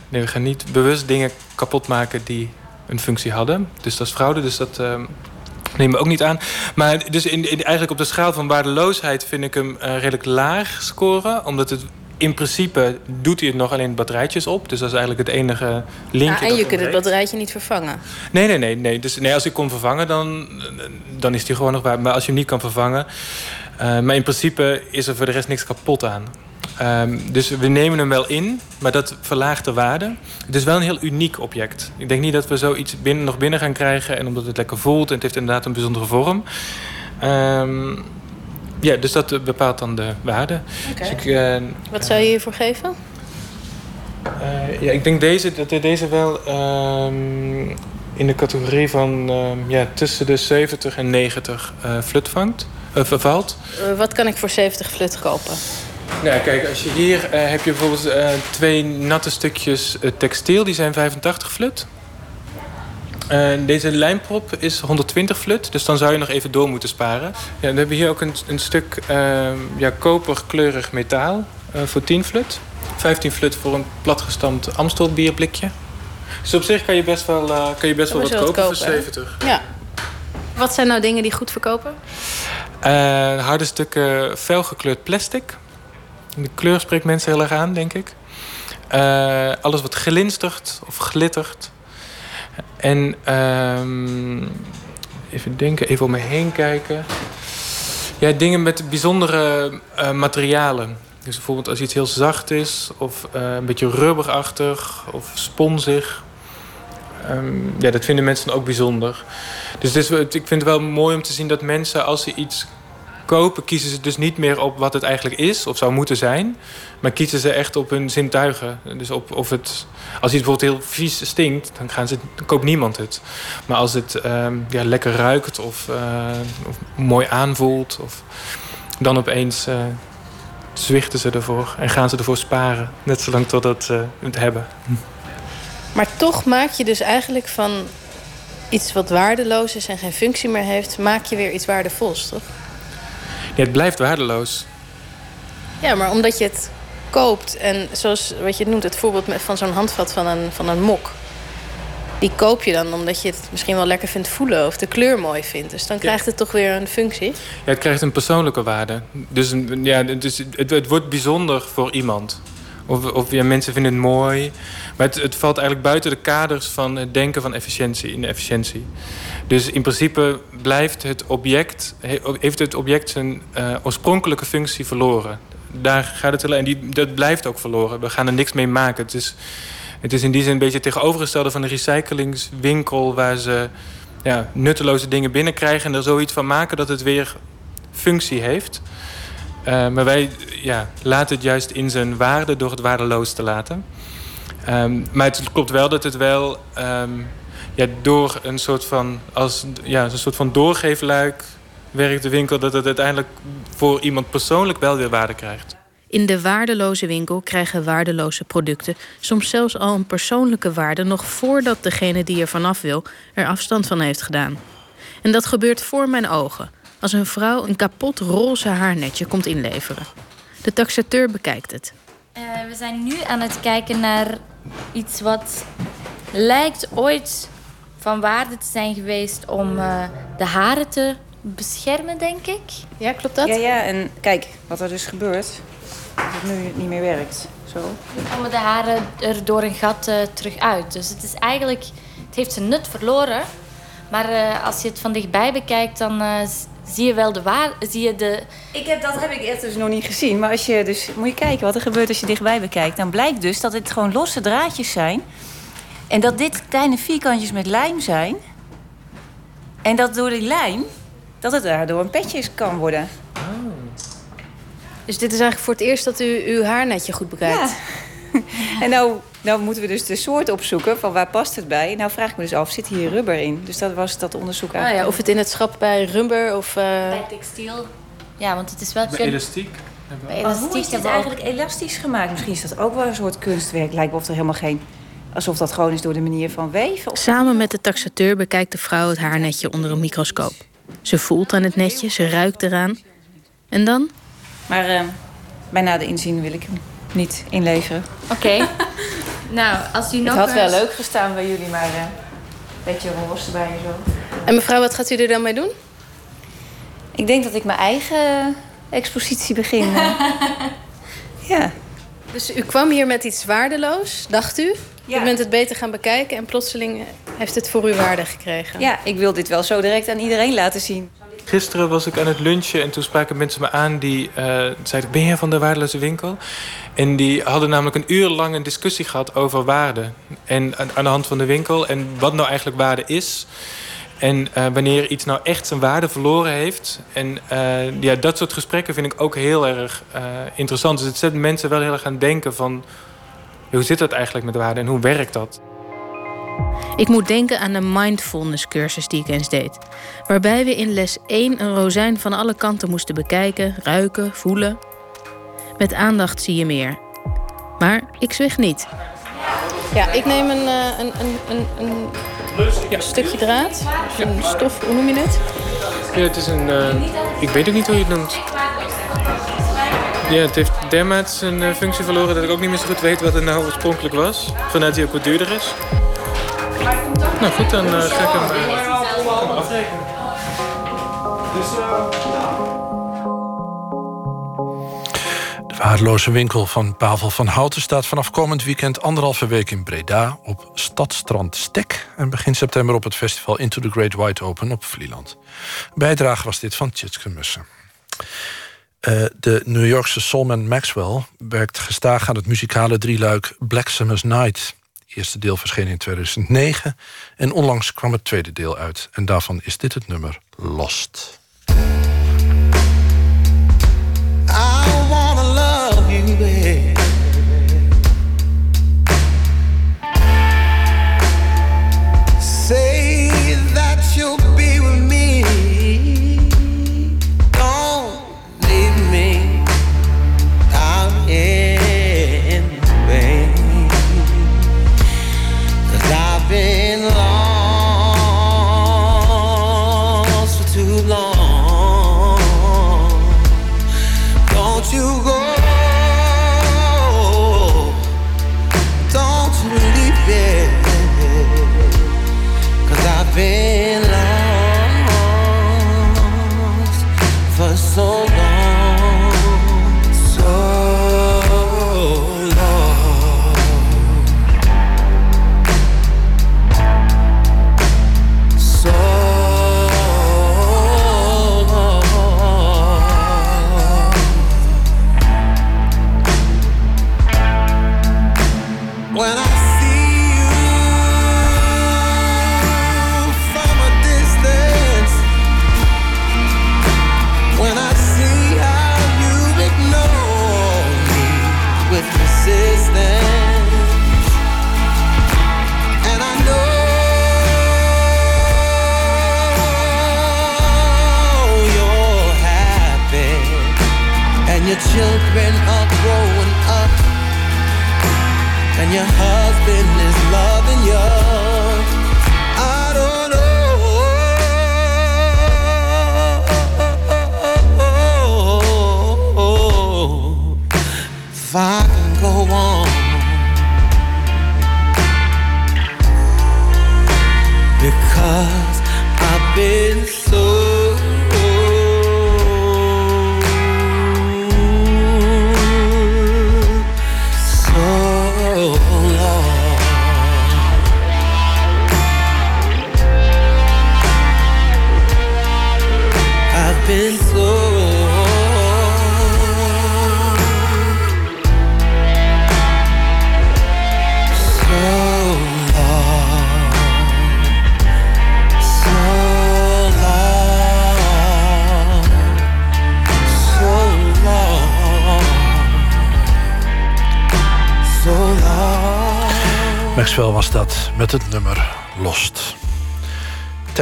nee, we gaan niet bewust dingen kapot maken die een functie hadden. Dus dat is fraude, dus dat eh, nemen we ook niet aan. Maar dus in, in- eigenlijk op de schaal van waardeloosheid vind ik hem eh, redelijk laag scoren. Omdat het in principe doet hij het nog alleen batterijtjes op. Dus dat is eigenlijk het enige linkje. Ja, en je kunt het batterijtje niet vervangen. Nee, nee, nee. nee. Dus nee, als ik kon vervangen, dan, dan is die gewoon nog waar. Maar als je hem niet kan vervangen... eh, maar in principe is er voor de rest niks kapot aan. Ehm, dus we nemen hem wel in, maar dat verlaagt de waarde. Het is wel een heel uniek object. Ik denk niet dat we zoiets binnen, nog binnen gaan krijgen... en omdat het lekker voelt en het heeft inderdaad een bijzondere vorm. Ehm, ja, dus dat eh, bepaalt dan de waarde. Dus ik, eh, Wat zou je hiervoor geven? ja, ik denk deze, dat deze wel ehm, in de categorie van ja, tussen de 70 en 90 eh flut vangt, vervalt. Eh, wat kan ik voor 70 flut kopen? Nou, kijk, als je hier eh, heb je bijvoorbeeld eh, twee natte stukjes eh, textiel, die zijn 85 flut. Eh, deze lijmprop is 120 flut, dus dan zou je nog even door moeten sparen. Ja, dan hebben we hier ook een, een stuk ehm, ja, koperkleurig metaal eh, voor 10 flut. 15 flut voor een platgestampt Amstel bierblikje. Dus op zich kan je best wel, eh, kan je best wel wat kopen voor kopen, hè? 70. Ja. Wat zijn nou dingen die goed verkopen? Eh, harde stukken felgekleurd plastic. De kleur spreekt mensen heel erg aan, denk ik. Eh, alles wat glinstert of glittert. En ehm, even denken, even om me heen kijken. Ja, dingen met bijzondere eh, materialen. Dus bijvoorbeeld als iets heel zacht is, of een beetje rubberachtig, of sponsig. Ehm, ja, dat vinden mensen dan ook bijzonder. Dus is, ik vind het wel mooi om te zien dat mensen, als ze iets kopen, kiezen ze dus niet meer op wat het eigenlijk is of zou moeten zijn. Maar kiezen ze echt op hun zintuigen. Dus op of het. Als iets bijvoorbeeld heel vies stinkt, dan, gaan ze, koopt niemand het. Maar als het ehm, ja, lekker ruikt of, eh, of mooi aanvoelt, of, dan opeens eh, zwichten ze ervoor en gaan ze ervoor sparen. Net zolang totdat ze het hebben. Maar toch maak je dus eigenlijk van iets wat waardeloos is en geen functie meer heeft, maak je weer iets waardevols, toch? Ja, het blijft waardeloos. Ja, maar omdat je het koopt en zoals wat je noemt, het voorbeeld van zo'n handvat van een, van een mok. Die koop je dan omdat je het misschien wel lekker vindt voelen of de kleur mooi vindt. Dus dan krijgt het toch weer een functie. Ja, het krijgt een persoonlijke waarde. Dus, ja, dus het, het wordt bijzonder voor iemand. Of, of ja, mensen vinden het mooi. Maar het, valt eigenlijk buiten de kaders van het denken van efficiëntie, in de efficiëntie. Dus in principe blijft het object, he- heeft het object zijn eh, oorspronkelijke functie verloren. Daar gaat het alleen. En die, dat blijft ook verloren. We gaan er niks mee maken. Het is, het is in die zin een beetje het tegenovergestelde van een recyclingswinkel waar ze ja, nutteloze dingen binnenkrijgen en er zoiets van maken dat het weer functie heeft. Eh, maar wij ja, laten het juist in zijn waarde door het waardeloos te laten. Ehm, maar het klopt wel dat het wel ehm, ja, door een soort van, als, ja, een soort van doorgeefluik werkt de winkel, dat het uiteindelijk voor iemand persoonlijk wel weer waarde krijgt. In de waardeloze winkel krijgen waardeloze producten soms zelfs al een persoonlijke waarde nog voordat degene die er vanaf wil er afstand van heeft gedaan. En dat gebeurt voor mijn ogen als een vrouw een kapot roze haarnetje komt inleveren. De taxateur bekijkt het. Eh, we zijn nu aan het kijken naar iets wat lijkt ooit van waarde te zijn geweest om eh, de haren te beschermen, denk ik. Ja, klopt dat? Ja, ja, en kijk wat er dus gebeurt. Dat het nu niet meer werkt. Zo. Nu komen de haren er door een gat eh, terug uit. Dus het is eigenlijk, het heeft zijn nut verloren. Maar eh, als je het van dichtbij bekijkt, dan zie je wel de waar, zie je de. Ik heb, dat heb ik echt dus nog niet gezien. Maar als je dus, moet je kijken wat er gebeurt als je dichtbij bekijkt. Dan blijkt dus dat het gewoon losse draadjes zijn. En dat dit kleine vierkantjes met lijm zijn. En dat door die lijm, dat het daardoor een petje kan worden. Dus dit is eigenlijk voor het eerst dat u uw haarnetje goed bekijkt. (laughs) En nou, nou moeten we dus de soort opzoeken van waar past het bij. Nou vraag ik me dus af, zit hier rubber in? Dus dat was dat onderzoek Ah, ja, of het in het schap bij rubber of... eh, Bij textiel. Ja, want het is wel... Bij elastiek. ook. Maar hoe Elastiek is dit eigenlijk elastisch gemaakt? Misschien is dat ook wel een soort kunstwerk. Lijkt me of er helemaal geen... Alsof dat gewoon is door de manier van weven. Of... Samen met de taxateur bekijkt de vrouw het haarnetje onder een microscoop. Ze voelt aan het netje, ze ruikt eraan. En dan? Maar eh, bij na de inzien wil ik hem niet inleveren. Oké. (laughs) nou, als u nog... Het had wel eens- leuk gestaan bij jullie, maar eh, een beetje roze erbij en zo. En mevrouw, wat gaat u er dan mee doen? Ik denk dat ik mijn eigen expositie begin. eh. (laughs) ja. Dus u kwam hier met iets waardeloos, dacht u? Ja. U bent het beter gaan bekijken en plotseling heeft het voor u waarde gekregen. ja, ik wil dit wel zo direct aan iedereen laten zien. Gisteren was ik aan het lunchen en toen spraken mensen me aan die eh, zeiden: Ben je van de waardeloze winkel? En die hadden namelijk een uur lang een discussie gehad over waarde. En aan, de hand van de winkel en wat nou eigenlijk waarde is. En eh, wanneer iets nou echt zijn waarde verloren heeft. En eh, ja, dat soort gesprekken vind ik ook heel erg interessant. Dus het zet mensen wel heel erg aan denken van... Hoe zit dat eigenlijk met waarde en hoe werkt dat? Ik moet denken aan de mindfulness cursus die ik eens deed. Waarbij we in les 1 een rozijn van alle kanten moesten bekijken, ruiken, voelen. Met aandacht zie je meer. Maar ik zweeg niet. Ja, ik neem een, eh, een, een, een, een stukje draad. Een stof, hoe noem je het? Ja, het is een... eh, ik weet ook niet hoe je het noemt. Ja, het heeft dermate zijn eh, functie verloren dat ik ook niet meer zo goed weet wat het nou oorspronkelijk was. Vanuit die ook wat duurder is. Nou goed, dan eh, ga ik hem afrekenen. De waardeloze winkel van Pavel van Houten staat vanaf komend weekend anderhalve week in Breda op Stadstrand Stek en begin september op het festival Into the Great White Open op Vlieland. Bijdrage was dit van Tjitske Mussen. Eh, de New Yorkse soulman Maxwell werkt gestaag aan het muzikale drieluik Black Summer's Night. Eerste deel verscheen in 2009 en onlangs kwam het tweede deel uit. En daarvan is dit het nummer Lost. I love you, babe.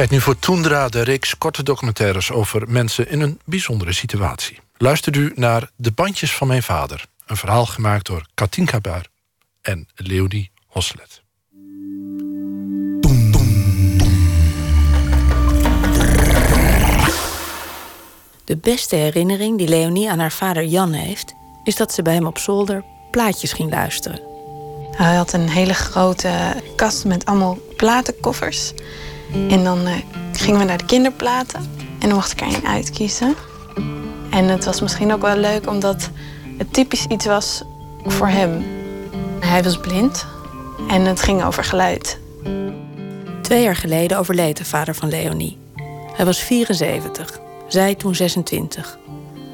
Tijd nu voor Toendra, de reeks korte documentaires over mensen in een bijzondere situatie. Luistert u naar De Bandjes van Mijn Vader. Een verhaal gemaakt door Katinka Baar en Leonie Hoslet. De beste herinnering die Leonie aan haar vader Jan heeft, is dat ze bij hem op zolder plaatjes ging luisteren. Hij had een hele grote kast met allemaal platenkoffers. En dan eh, gingen we naar de kinderplaten. En dan mocht ik er één uitkiezen. En het was misschien ook wel leuk omdat het typisch iets was voor hem. Hij was blind en het ging over geluid. Twee jaar geleden overleed de vader van Leonie. Hij was 74, zij toen 26.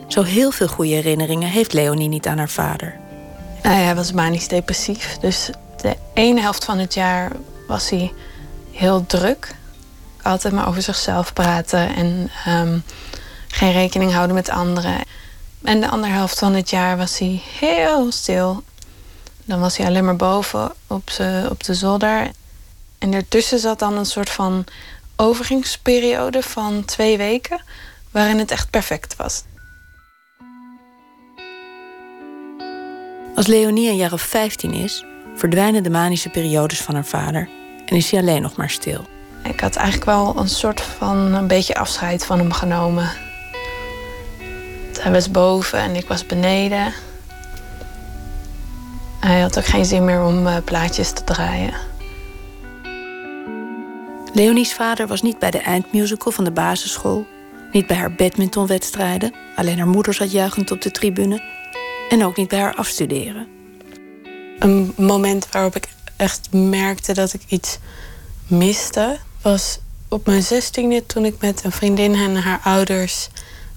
Zo heel veel goede herinneringen heeft Leonie niet aan haar vader. Nou hij was manisch depressief. Dus de ene helft van het jaar was hij heel druk. Altijd maar over zichzelf praten en ehm, geen rekening houden met anderen. En de andere helft van het jaar was hij heel stil. Dan was hij alleen maar boven op, op de zolder. En ertussen zat dan een soort van overgangsperiode van twee weken... waarin het echt perfect was. Als Leonie een jaar of 15 is, verdwijnen de manische periodes van haar vader en is hij alleen nog maar stil. Ik had eigenlijk wel een soort van een beetje afscheid van hem genomen. Hij was boven en ik was beneden. Hij had ook geen zin meer om eh, plaatjes te draaien. Leonie's vader was niet bij de eindmusical van de basisschool, niet bij haar badmintonwedstrijden, alleen haar moeder zat juichend op de tribune, en ook niet bij haar afstuderen. Een moment waarop ik echt merkte dat ik iets miste, was op mijn zestiende toen ik met een vriendin en haar ouders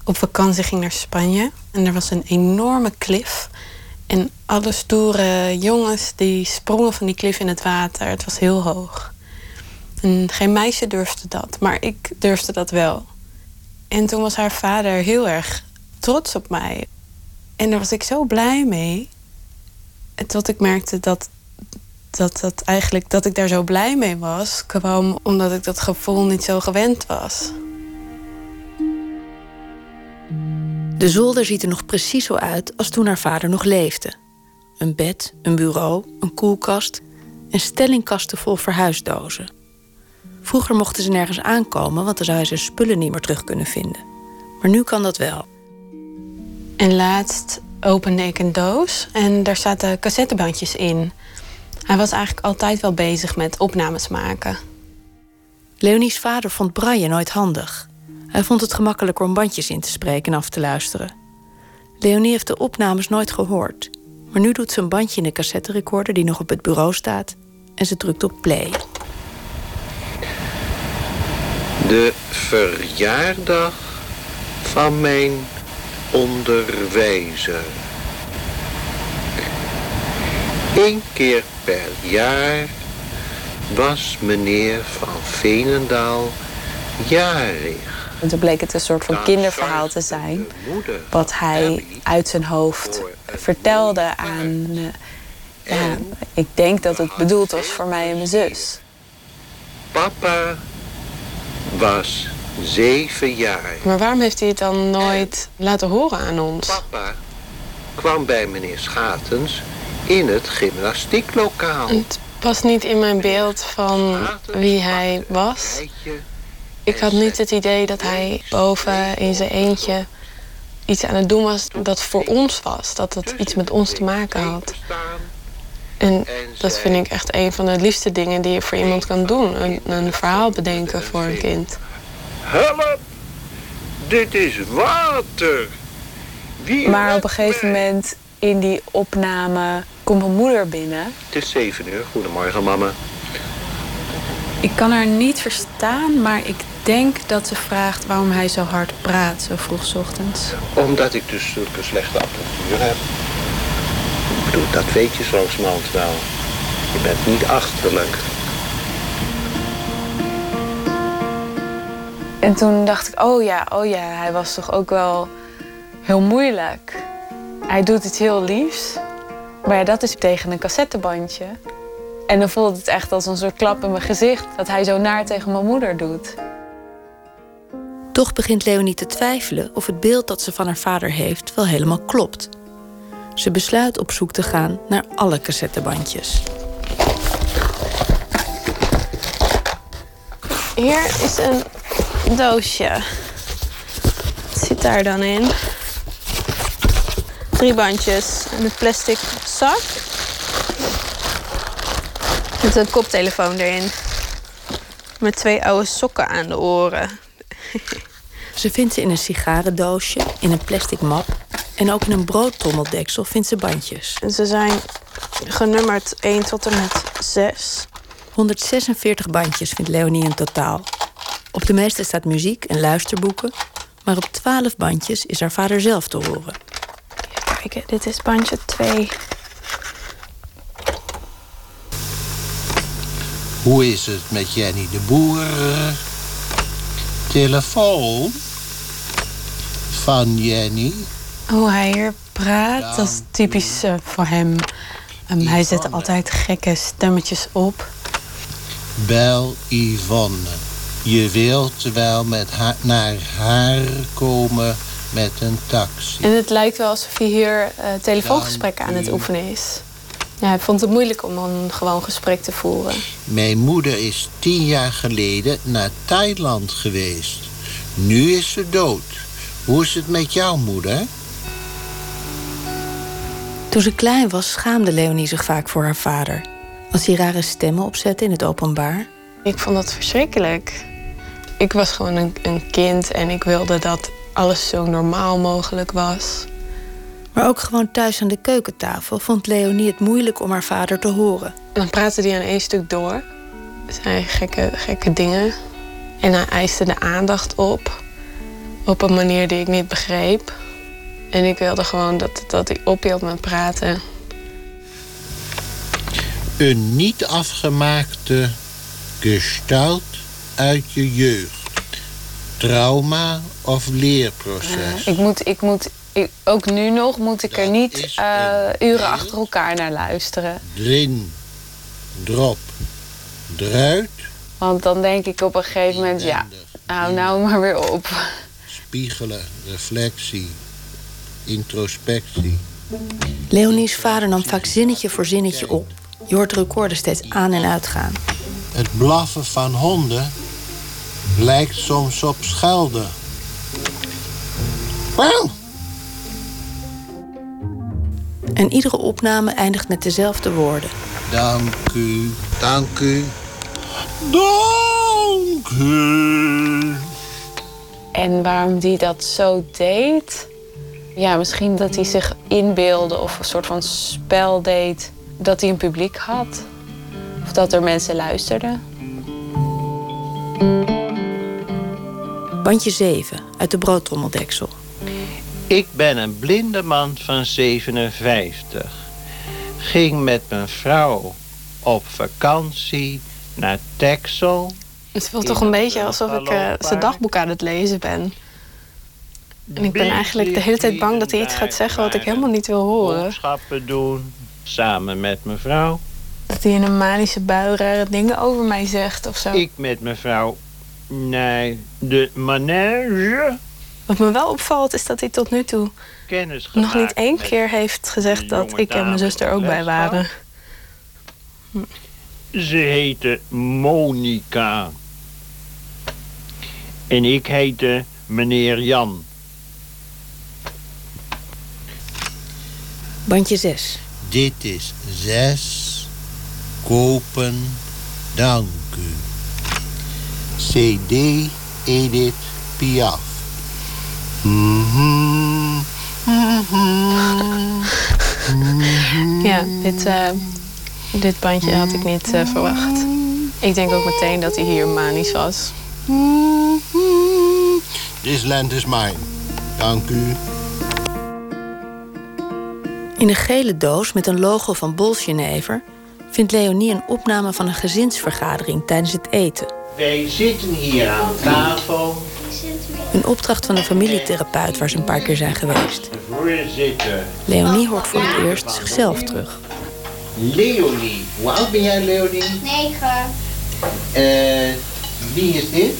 op vakantie ging naar Spanje. En er was een enorme klif. En alle stoere jongens die sprongen van die klif in het water. Het was heel hoog. En geen meisje durfde dat, maar ik durfde dat wel. En toen was haar vader heel erg trots op mij. En daar was ik zo blij mee. Tot ik merkte dat, dat, dat, eigenlijk, dat ik daar zo blij mee was, kwam omdat ik dat gevoel niet zo gewend was. De zolder ziet er nog precies zo uit als toen haar vader nog leefde. Een bed, een bureau, een koelkast en stellingkasten vol verhuisdozen. Vroeger mochten ze nergens aankomen, want dan zou hij zijn spullen niet meer terug kunnen vinden. Maar nu kan dat wel. En laatst opende ik een doos en daar zaten cassettebandjes in. Hij was eigenlijk altijd wel bezig met opnames maken. Leonie's vader vond braille nooit handig. Hij vond het gemakkelijker om bandjes in te spreken en af te luisteren. Leonie heeft de opnames nooit gehoord. Maar nu doet ze een bandje in de cassetterecorder die nog op het bureau staat en ze drukt op play. De verjaardag van mijn onderwijzer. Eén keer per jaar was meneer van Veenendaal jarig. En toen bleek het een soort van kinderverhaal te zijn. Wat hij uit zijn hoofd vertelde aan. eh, ja, ik denk dat het bedoeld was voor mij en mijn zus. Papa was zeven jaar. Maar waarom heeft hij het dan nooit laten horen aan ons? Papa kwam bij meneer Schatens in het gymnastieklokaal. Het was niet in mijn beeld van wie hij was. Ik had niet het idee dat hij boven in zijn eentje iets aan het doen was dat voor ons was. Dat het iets met ons te maken had. En dat vind ik echt een van de liefste dingen die je voor iemand kan doen. Een, een verhaal bedenken voor een kind. Help! Dit is water! Wie Maar op een gegeven moment in die opname komt mijn moeder binnen. Het is zeven uur. Goedemorgen, mama. Ik kan haar niet verstaan, maar ik denk dat ze vraagt waarom hij zo hard praat, zo vroeg 's ochtends. Omdat ik dus zulke slechte apparatuur heb. Ik bedoel, dat weet je zo langzamerhand wel. Je bent niet achterlijk. En toen dacht ik, oh ja, oh ja, hij was toch ook wel heel moeilijk. Hij doet iets heel liefs. Maar ja, dat is tegen een cassettebandje. En dan voelde het echt als een soort klap in mijn gezicht... dat hij zo naar tegen mijn moeder doet. Toch begint Leonie te twijfelen of het beeld dat ze van haar vader heeft wel helemaal klopt. Ze besluit op zoek te gaan naar alle cassettebandjes. Hier is een doosje. Wat zit daar dan in? Drie bandjes en een plastic zak. Met een koptelefoon erin. Met twee oude sokken aan de oren. (laughs) Ze vindt ze in een sigarendoosje, in een plastic map en ook in een broodtrommeldeksel vindt ze bandjes. En ze zijn genummerd 1 tot en met 6. 146 bandjes vindt Leonie in totaal. Op de meeste staat muziek en luisterboeken, maar op 12 bandjes is haar vader zelf te horen. Kijk, dit is bandje 2. Hoe is het met Jenny de Boer? Telefoon van Jenny. Hoe hij hier praat, dat is typisch eh, voor hem. Ehm, hij zet altijd gekke stemmetjes op. Bel Yvonne. Je wilt wel met haar, naar haar komen met een taxi. En het lijkt wel alsof hij hier eh, telefoongesprekken aan het oefenen is. Ja, hij vond het moeilijk om een gewoon gesprek te voeren. Mijn moeder is tien jaar geleden naar Thailand geweest. Nu is ze dood. Hoe is het met jouw moeder? Toen ze klein was, schaamde Leonie zich vaak voor haar vader. Als hij rare stemmen opzette in het openbaar, Ik vond dat verschrikkelijk. Ik was gewoon een, een kind en ik wilde dat alles zo normaal mogelijk was. Maar ook gewoon thuis aan de keukentafel vond Leonie het moeilijk om haar vader te horen. Dan praatte hij aan één stuk door. Zei gekke, gekke dingen. En hij eiste de aandacht op. Op een manier die ik niet begreep. En ik wilde gewoon dat, dat hij ophield met praten. Een niet afgemaakte gestalt uit je jeugd. Trauma of leerproces. Ik moet, ik moet ik- ook nu nog moet ik er niet eh, uren achter elkaar naar luisteren. Erin, drop, eruit, Want dan denk ik op een gegeven moment, ja, hou nou maar weer op. spiegelen, reflectie, introspectie. Leonie's vader nam vaak zinnetje voor zinnetje op. Je hoort de recorder steeds aan en uitgaan. Het blaffen van honden lijkt soms op schelden. Wauw! En iedere opname eindigt met dezelfde woorden. Dank u, dank u. Dank u. En waarom die dat zo deed? Ja, misschien dat hij zich inbeelde of een soort van spel deed. Dat hij een publiek had. Of dat er mensen luisterden. Bandje 7 uit de broodtrommeldeksel. Ik ben een blinde man van 57. Ging met mijn vrouw op vakantie naar Texel. Het voelt toch een beetje alsof ik eh, zijn dagboek aan het lezen ben. En ik ben eigenlijk de hele tijd bang dat hij iets gaat zeggen wat ik helemaal niet wil horen. Boodschappen doen, samen met mijn vrouw. Dat hij in een manische bui rare dingen over mij zegt of zo. Ik met mijn vrouw naar de manege. Wat me wel opvalt is dat hij tot nu toe Kennis nog niet één keer heeft gezegd dat ik en mijn zus er ook bij waren. Ze heette Monica. En ik heette meneer Jan. Bandje 6. Dit is zes. Kopen. Dank u. CD Edith Piaf. (laughs) Ja, dit, eh, dit bandje had ik niet eh, verwacht. Ik denk ook meteen dat hij hier manisch was. This land is mine. Dank u. In een gele doos met een logo van Bolsjenever vindt Leonie een opname van een gezinsvergadering tijdens het eten. Wij zitten hier aan tafel. Een opdracht van een familietherapeut waar ze een paar keer zijn geweest. Voorzitter. Leonie hoort voor het eerst zichzelf terug. Leonie. Hoe oud ben jij, Leonie? Negen. Eh, wie is dit?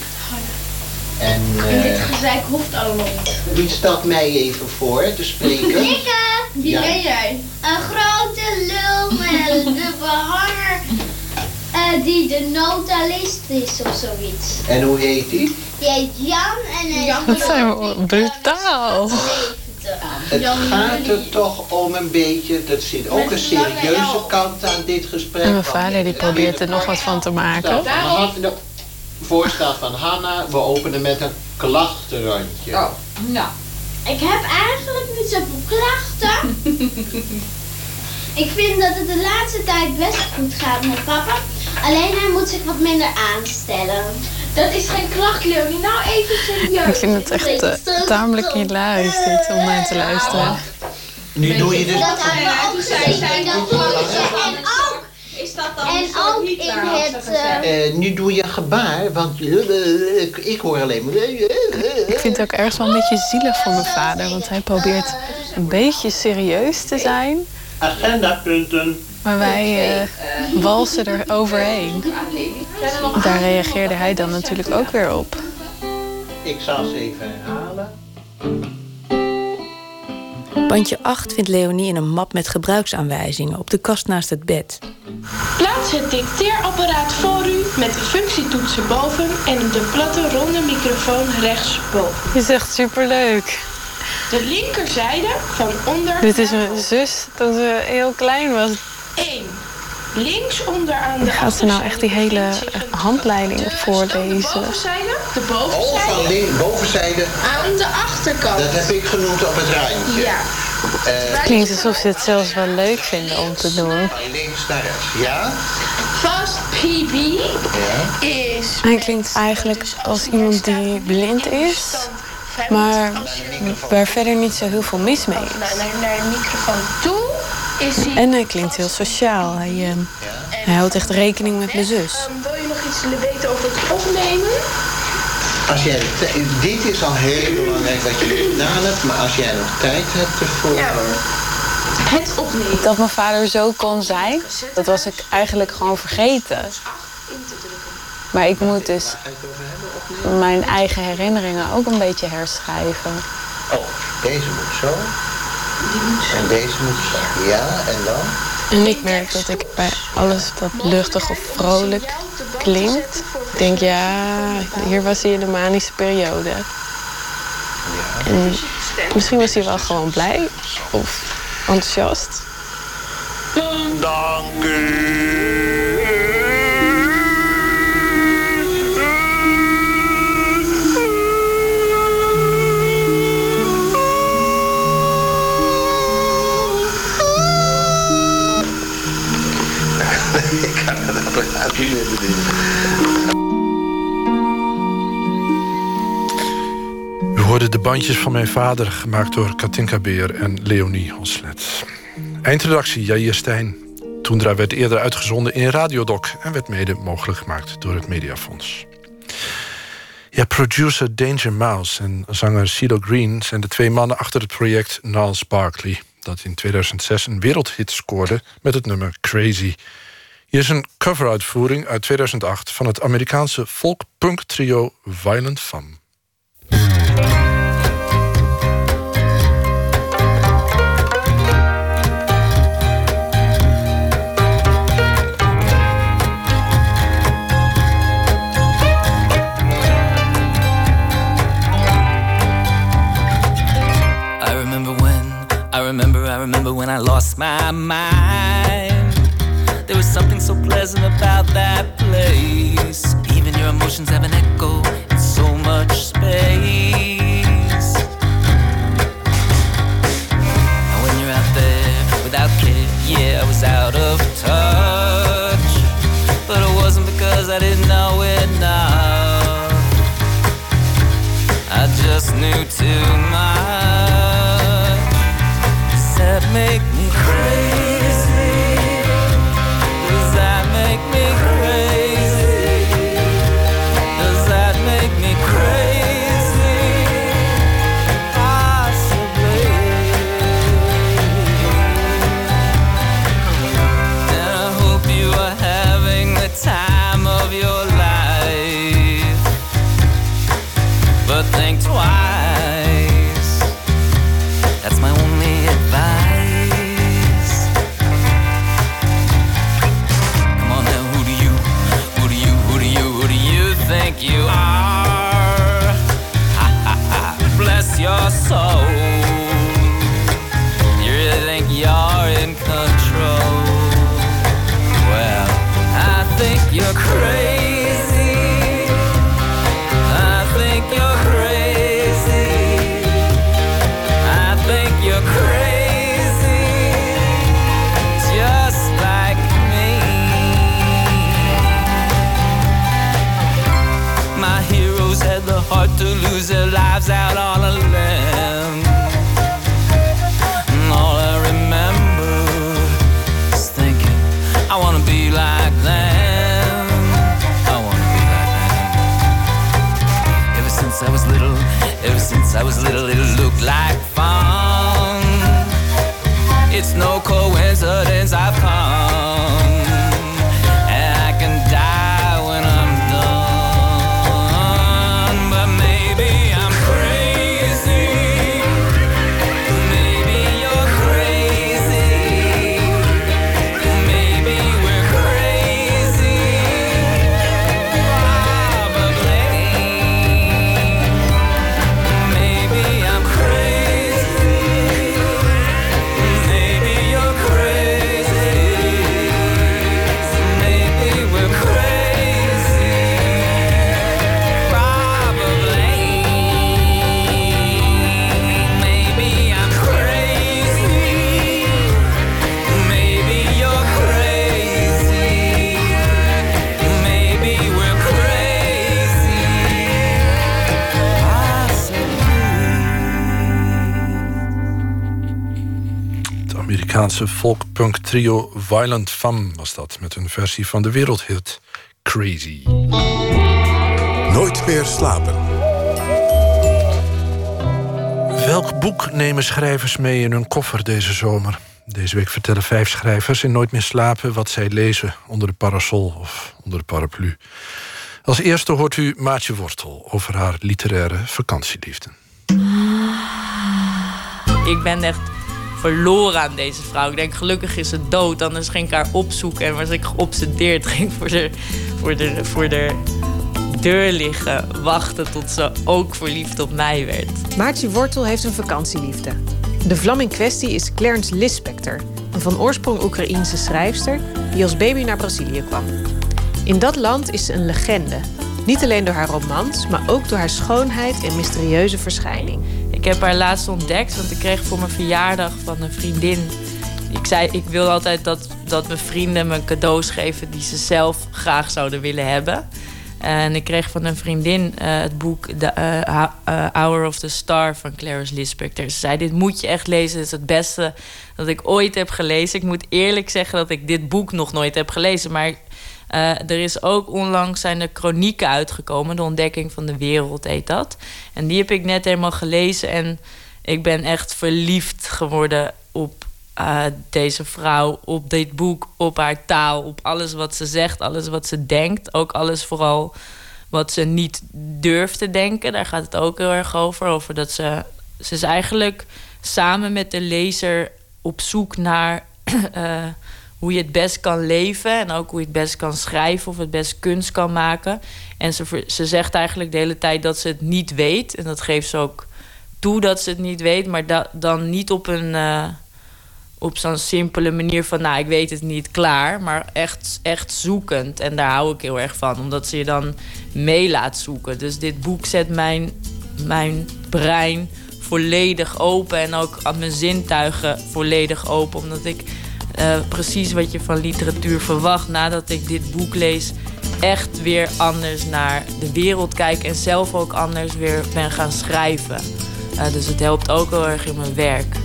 En En dit eh, gezeik hoeft allemaal niet. wie stelt mij even voor te spreken? Nikke! Wie Ja. ben jij? Een grote lul met (laughs) de behanger eh, die de notalist is of zoiets. En hoe heet die? Die heet Jan en hij is Dat zijn we brutaal. Het gaat er toch om een beetje, er zit ook een serieuze kant aan dit gesprek. En mijn vader die probeert er nog wat van te maken. We hadden de voorstel van Hanna, we openen met een klachtenrandje. Oh, nou. Ik heb eigenlijk niet zoveel klachten. (laughs) Ik vind dat het de laatste tijd best goed gaat met papa. Alleen hij moet zich wat minder aanstellen. Dat is geen klacht, Leonie. Nou even serieus. Ik vind het echt eh, tamelijk hilarisch dit om naar te luisteren. Nu doe je dus... Dat hebben we ook gezien in dat poppetje. En ook, Is dat dan en ook niet in het... eh, Eh, nu doe je een gebaar, want ik, ik hoor alleen maar... Ik vind het ook ergens wel een beetje zielig voor mijn vader, want hij probeert een beetje serieus te zijn. Agendapunten. Maar wij eh, walsen er overheen. Daar reageerde hij dan natuurlijk ook weer op. Ik zal ze even herhalen. Bandje 8 vindt Leonie in een map met gebruiksaanwijzingen op de kast naast het bed. Plaats het dicteerapparaat voor u met de functietoetsen boven en de platte ronde microfoon rechtsboven. Dit is echt superleuk. De linkerzijde van onder. Dit is mijn zus toen ze heel klein was. 1. Links onderaan de Gaat ze nou echt die hele handleiding voorlezen? bovenzijde. De Oh, van bovenzijde. link, bovenzijde. Aan de achterkant. Dat heb ik genoemd op het randje. Ja. Eh, Klinkt alsof ze het zelfs wel leuk vinden om te doen. van links naar rechts. Ja? Vast PB Ja. is... Hij klinkt eigenlijk als iemand die blind is, maar waar verder niet zo heel veel mis mee is. Naar, de microfoon toe is hij... En hij klinkt heel sociaal. Hij, eh, hij houdt echt rekening met mijn zus. Ehm, wil je nog iets weten over het opnemen? Als jij dit is al heel belangrijk wat je gedaan hebt, maar als jij nog tijd hebt ervoor. Ja. Het opnemen. Dat mijn vader zo kon zijn, dat was ik eigenlijk gewoon vergeten. Maar ik moet dus mijn eigen herinneringen ook een beetje herschrijven. Oh, deze moet zo. En deze moet zo. Ja, en dan? En ik merk dat ik bij alles dat luchtig of vrolijk klinkt, denk ja, hier was hij in de manische periode. En misschien was hij wel gewoon blij of enthousiast. Dank u. U hoorde de bandjes van mijn vader, gemaakt door Katinka Beer en Leonie Hoslet. Eindredactie Jair Stijn. Toendra werd eerder uitgezonden in Radiodoc... en werd mede mogelijk gemaakt door het Mediafonds. Ja, producer Danger Mouse en zanger CeeLo Green... zijn de twee mannen achter het project Niles Barkley... dat in 2006 een wereldhit scoorde met het nummer Crazy. Hier is een coveruitvoering uit 2008... van het Amerikaanse folk-punk trio Violent Femme. I remember when, I lost my mind. There was something so pleasant about that place. Even your emotions have an echo in so much space. And when you're out there without care, yeah, I was out of touch. But it wasn't because I didn't know enough. I just knew too much. That make Amerikaanse folkpunk trio Violent Femme was dat... met een versie van de wereldhit Crazy. Nooit meer slapen. Welk boek nemen schrijvers mee in hun koffer deze zomer? Deze week vertellen vijf schrijvers in Nooit meer slapen... wat zij lezen onder de parasol of onder de paraplu. Als eerste hoort u Maatje Wortel over haar literaire vakantieliefde. Ik ben echt verloren aan deze vrouw. Ik denk, gelukkig is ze dood. Anders ging ik haar opzoeken. En was ik geobsedeerd. (laughs) Ging voor de, voor de, voor de deur liggen. Wachten tot ze ook verliefd op mij werd. Maartje Wortel heeft een vakantieliefde. De vlam in kwestie is Clarence Lispector, een van oorsprong Oekraïense schrijfster die als baby naar Brazilië kwam. In dat land is ze een legende. Niet alleen door haar romans, maar ook door haar schoonheid en mysterieuze verschijning. Ik heb haar laatst ontdekt, want ik kreeg voor mijn verjaardag van een vriendin. Ik zei, ik wil altijd dat, dat mijn vrienden me cadeaus geven die ze zelf graag zouden willen hebben. En ik kreeg van een vriendin eh, het boek The eh, eh, Hour of the Star van Clarice Lispector. Ze zei, dit moet je echt lezen. Het is het beste dat ik ooit heb gelezen. Ik moet eerlijk zeggen dat ik dit boek nog nooit heb gelezen. Maar uh, er is ook onlangs zijn er chronieken uitgekomen. De ontdekking van de wereld heet dat. En die heb ik net helemaal gelezen. En ik ben echt verliefd geworden op uh, deze vrouw. Op dit boek, op haar taal. Op alles wat ze zegt, alles wat ze denkt. Ook alles vooral wat ze niet durft te denken. Daar gaat het ook heel erg over. Over dat ze... Ze is eigenlijk samen met de lezer op zoek naar... uh, (clears throat) hoe je het best kan leven en ook hoe je het best kan schrijven of het best kunst kan maken. En ze, ze zegt eigenlijk de hele tijd dat ze het niet weet. En dat geeft ze ook toe dat ze het niet weet, maar da dan niet op een. Uh, op zo'n simpele manier van, nou, ik weet het niet, klaar. Maar echt, echt zoekend. En daar hou ik heel erg van, omdat ze je dan mee laat zoeken. Dus dit boek zet mijn, mijn brein volledig open. En ook mijn zintuigen volledig open. Omdat ik uh, precies wat je van literatuur verwacht nadat ik dit boek lees. Echt weer anders naar de wereld kijk en zelf ook anders weer ben gaan schrijven. Uh, dus het helpt ook heel erg in mijn werk.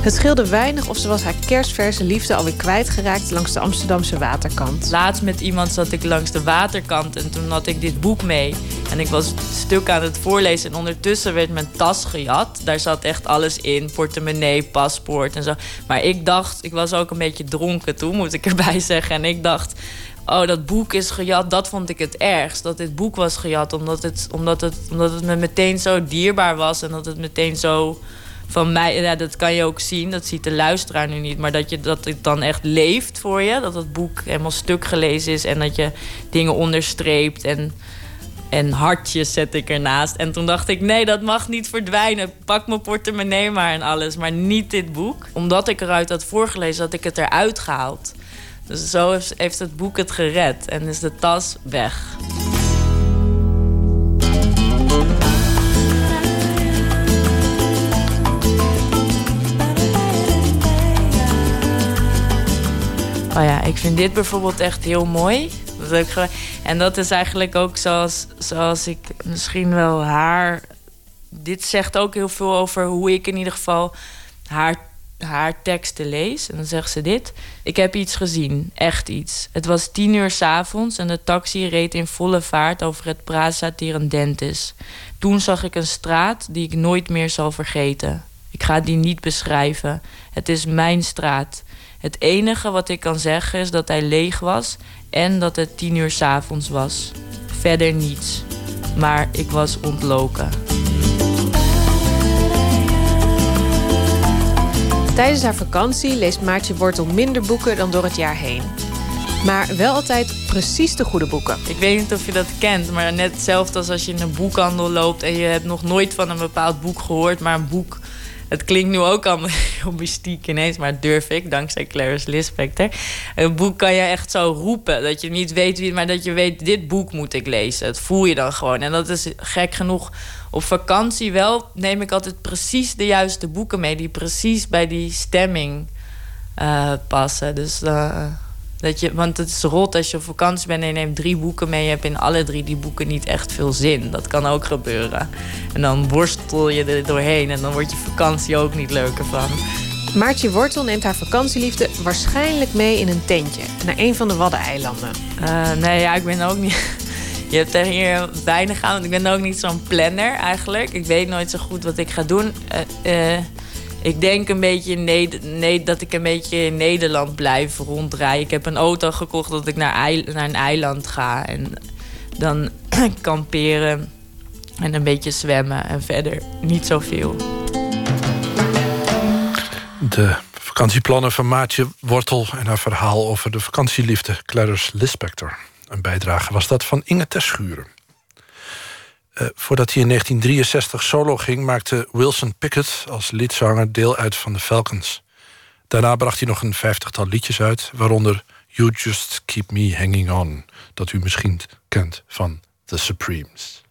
Het scheelde weinig of ze was haar kerstverse liefde alweer kwijtgeraakt langs de Amsterdamse waterkant. Laatst met iemand zat ik langs de waterkant en toen had ik dit boek mee. En ik was het stuk aan het voorlezen en ondertussen werd mijn tas gejat. Daar zat echt alles in, portemonnee, paspoort en zo. Maar ik dacht, ik was ook een beetje dronken toen, moet ik erbij (laughs) zeggen. En ik dacht, oh, dat boek is gejat. Dat vond ik het ergst. Dat dit boek was gejat. Omdat het, omdat het, omdat het me meteen zo dierbaar was. En dat het meteen zo van mij, ja, dat kan je ook zien, dat ziet de luisteraar nu niet, maar dat, je, dat het dan echt leeft voor je. Dat het boek helemaal stuk gelezen is en dat je dingen onderstreept en, en hartjes zet ik ernaast. En toen dacht ik, nee, dat mag niet verdwijnen. Pak mijn portemonnee maar en alles, maar niet dit boek. Omdat ik eruit had voorgelezen, had ik het eruit gehaald. Dus zo heeft, heeft het boek het gered en is de tas weg. Oh ja, ik vind dit bijvoorbeeld echt heel mooi. En dat is eigenlijk ook zoals, zoals ik misschien wel haar. Dit zegt ook heel veel over hoe ik in ieder geval haar, haar teksten lees. En dan zegt ze dit. Ik heb iets gezien, echt iets. Het was tien uur s'avonds en de taxi reed in volle vaart over het Praza Tirandentis. Toen zag ik een straat die ik nooit meer zal vergeten. Ik ga die niet beschrijven. Het is mijn straat. Het enige wat ik kan zeggen is dat hij leeg was en dat het tien uur s'avonds was. Verder niets. Maar ik was ontloken. Tijdens haar vakantie leest Maartje Wortel minder boeken dan door het jaar heen. Maar wel altijd precies de goede boeken. Ik weet niet of je dat kent, maar net hetzelfde als als je in een boekhandel loopt en je hebt nog nooit van een bepaald boek gehoord, maar een boek het klinkt nu ook allemaal (laughs) heel mystiek ineens, maar durf ik, dankzij Clarice Lispector. Een boek kan je echt zo roepen, dat je niet weet wie, maar dat je weet, dit boek moet ik lezen. Dat voel je dan gewoon. En dat is gek genoeg. Op vakantie wel neem ik altijd precies de juiste boeken mee, die precies bij die stemming uh, passen. Dus uh, Dat je, want het is rot als je op vakantie bent en je neemt drie boeken mee. Je hebt in alle drie die boeken niet echt veel zin. Dat kan ook gebeuren. En dan worstel je er doorheen en dan wordt je vakantie ook niet leuker van. Maartje Wortel neemt haar vakantieliefde waarschijnlijk mee in een tentje naar een van de Waddeneilanden. Eh, nee, ja, ik ben ook niet. (laughs) Je hebt er hier weinig aan, want ik ben ook niet zo'n planner eigenlijk. Ik weet nooit zo goed wat ik ga doen. Eh, ik denk een beetje nee, dat ik een beetje in Nederland blijf rondrijden. Ik heb een auto gekocht dat ik naar, naar een eiland ga en dan (clears throat) kamperen en een beetje zwemmen en verder niet zoveel. De vakantieplannen van Maatje Wortel en haar verhaal over de vakantieliefde Clarice Lispector. Een bijdrage was dat van Inge Terschuren. Eh, voordat hij in 1963 solo ging, maakte Wilson Pickett als liedzanger deel uit van de Falcons. Daarna bracht hij nog een vijftigtal liedjes uit, waaronder You Just Keep Me Hanging On, dat u misschien kent van The Supremes.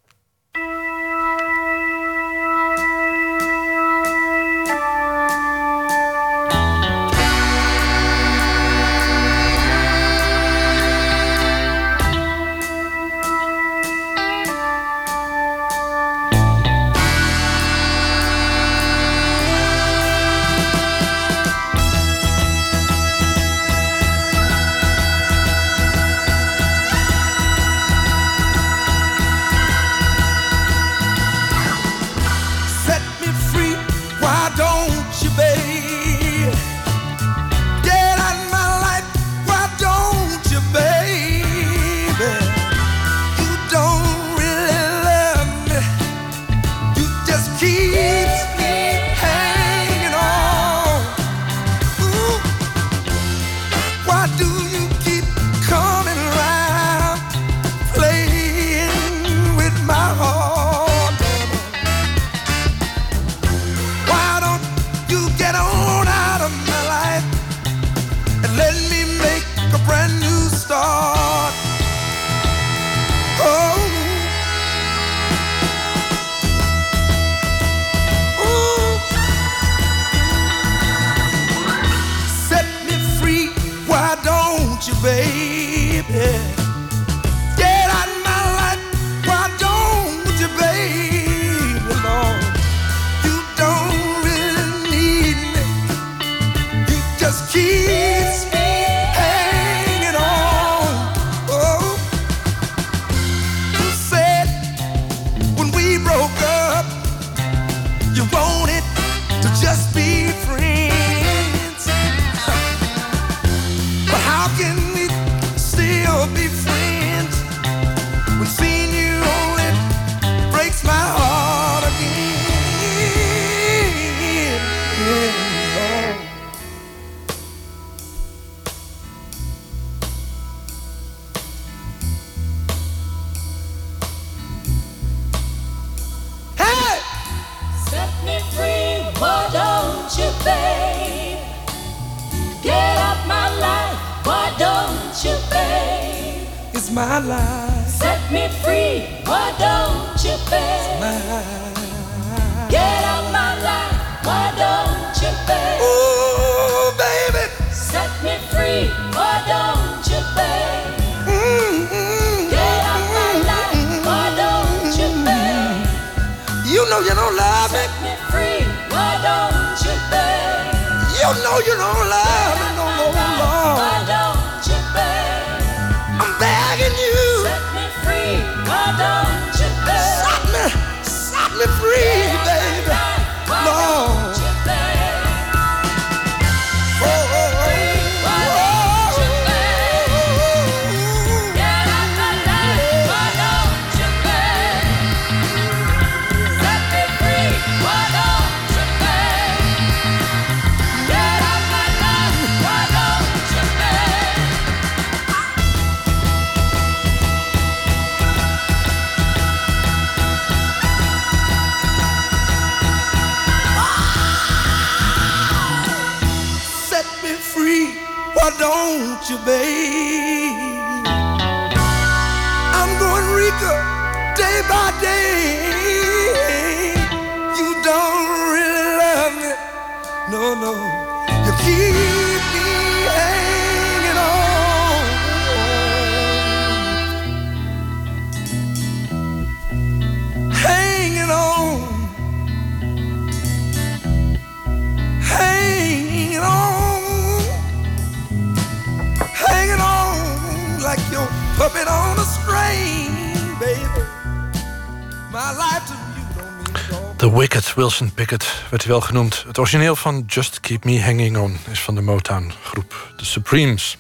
Wilson Pickett, werd wel genoemd. Het origineel van Just Keep Me Hanging On is van de Motown-groep The Supremes.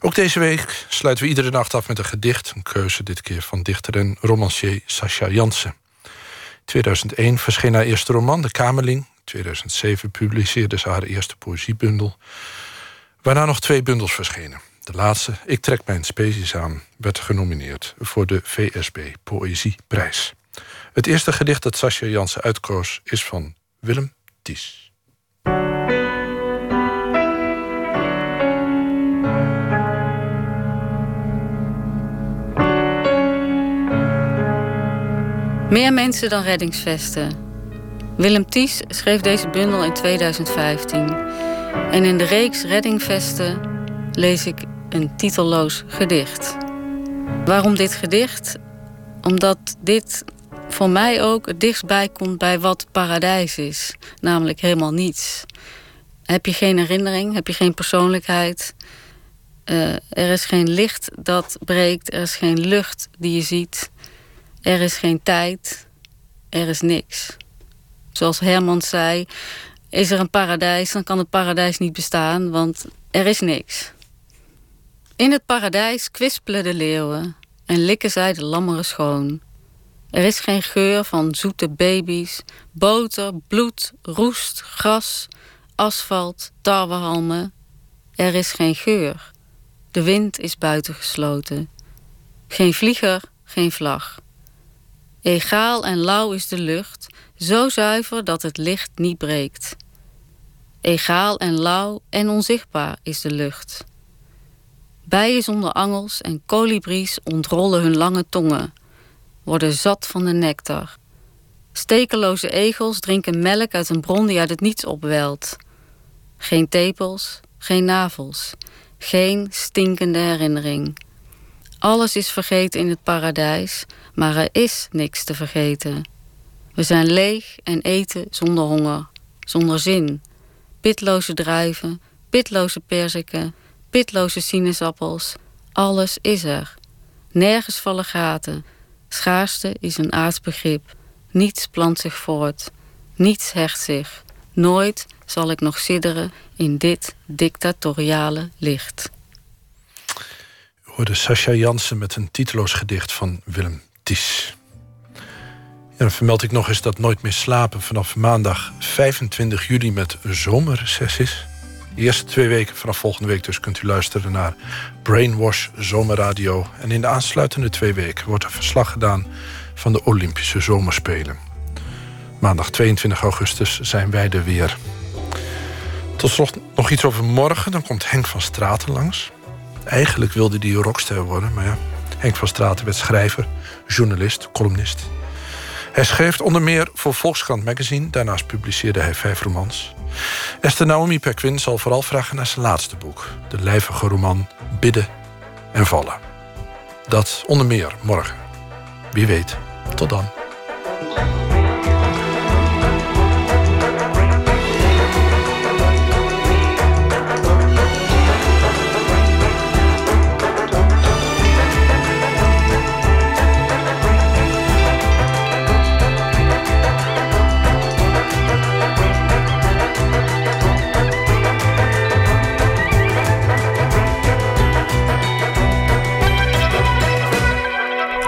Ook deze week sluiten we iedere nacht af met een gedicht. Een keuze dit keer van dichter en romancier Sascha Jansen. In 2001 verscheen haar eerste roman, De Kamerling. In 2007 publiceerde ze haar eerste poëziebundel. Waarna nog twee bundels verschenen. De laatste, Ik trek mijn species aan, werd genomineerd voor de VSB Poëzieprijs. Het eerste gedicht dat Sascha Jansen uitkoos is van Willem Ties. Meer mensen dan reddingsvesten. Willem Ties schreef deze bundel in 2015. En in de reeks Reddingvesten lees ik een titelloos gedicht. Waarom dit gedicht? Omdat dit voor mij ook het dichtstbij komt bij wat paradijs is. Namelijk helemaal niets. Heb je geen herinnering, heb je geen persoonlijkheid. eh, er is geen licht dat breekt, er is geen lucht die je ziet. Er is geen tijd, er is niks. Zoals Herman zei, is er een paradijs, dan kan het paradijs niet bestaan, want er is niks. In het paradijs kwispelen de leeuwen en likken zij de lammeren schoon. Er is geen geur van zoete baby's, boter, bloed, roest, gras, asfalt, tarwehalmen. Er is geen geur. De wind is buitengesloten. Geen vlieger, geen vlag. Egaal en lauw is de lucht, zo zuiver dat het licht niet breekt. Egaal en lauw en onzichtbaar is de lucht. Bijen zonder angels en kolibries ontrollen hun lange tongen, worden zat van de nectar. Stekeloze egels drinken melk uit een bron die uit het niets opwelt. Geen tepels, geen navels, geen stinkende herinnering. Alles is vergeten in het paradijs, maar er is niks te vergeten. We zijn leeg en eten zonder honger, zonder zin. Pitloze druiven, pitloze perziken, pitloze sinaasappels. Alles is er. Nergens vallen gaten. Schaarste is een aardsbegrip. Niets plant zich voort. Niets hecht zich. Nooit zal ik nog sidderen in dit dictatoriale licht. U hoorde Sascha Jansen met een titeloos gedicht van Willem Ties. Ja, dan vermeld ik nog eens dat Nooit meer slapen vanaf maandag 25 juli met zomerreces is. De eerste twee weken vanaf volgende week dus kunt u luisteren naar Brainwash Zomerradio. En in de aansluitende twee weken wordt er verslag gedaan van de Olympische Zomerspelen. Maandag 22 augustus zijn wij er weer. Tot slot nog iets over morgen. Dan komt Henk van Straten langs. Eigenlijk wilde hij rockster worden, maar ja. Henk van Straten werd schrijver, journalist, columnist. Hij schreef onder meer voor Volkskrant Magazine. Daarnaast publiceerde hij vijf romans. Esther Naomi Perquin zal vooral vragen naar zijn laatste boek. De lijvige roman Bidden en Vallen. Dat onder meer morgen. Wie weet. Tot dan.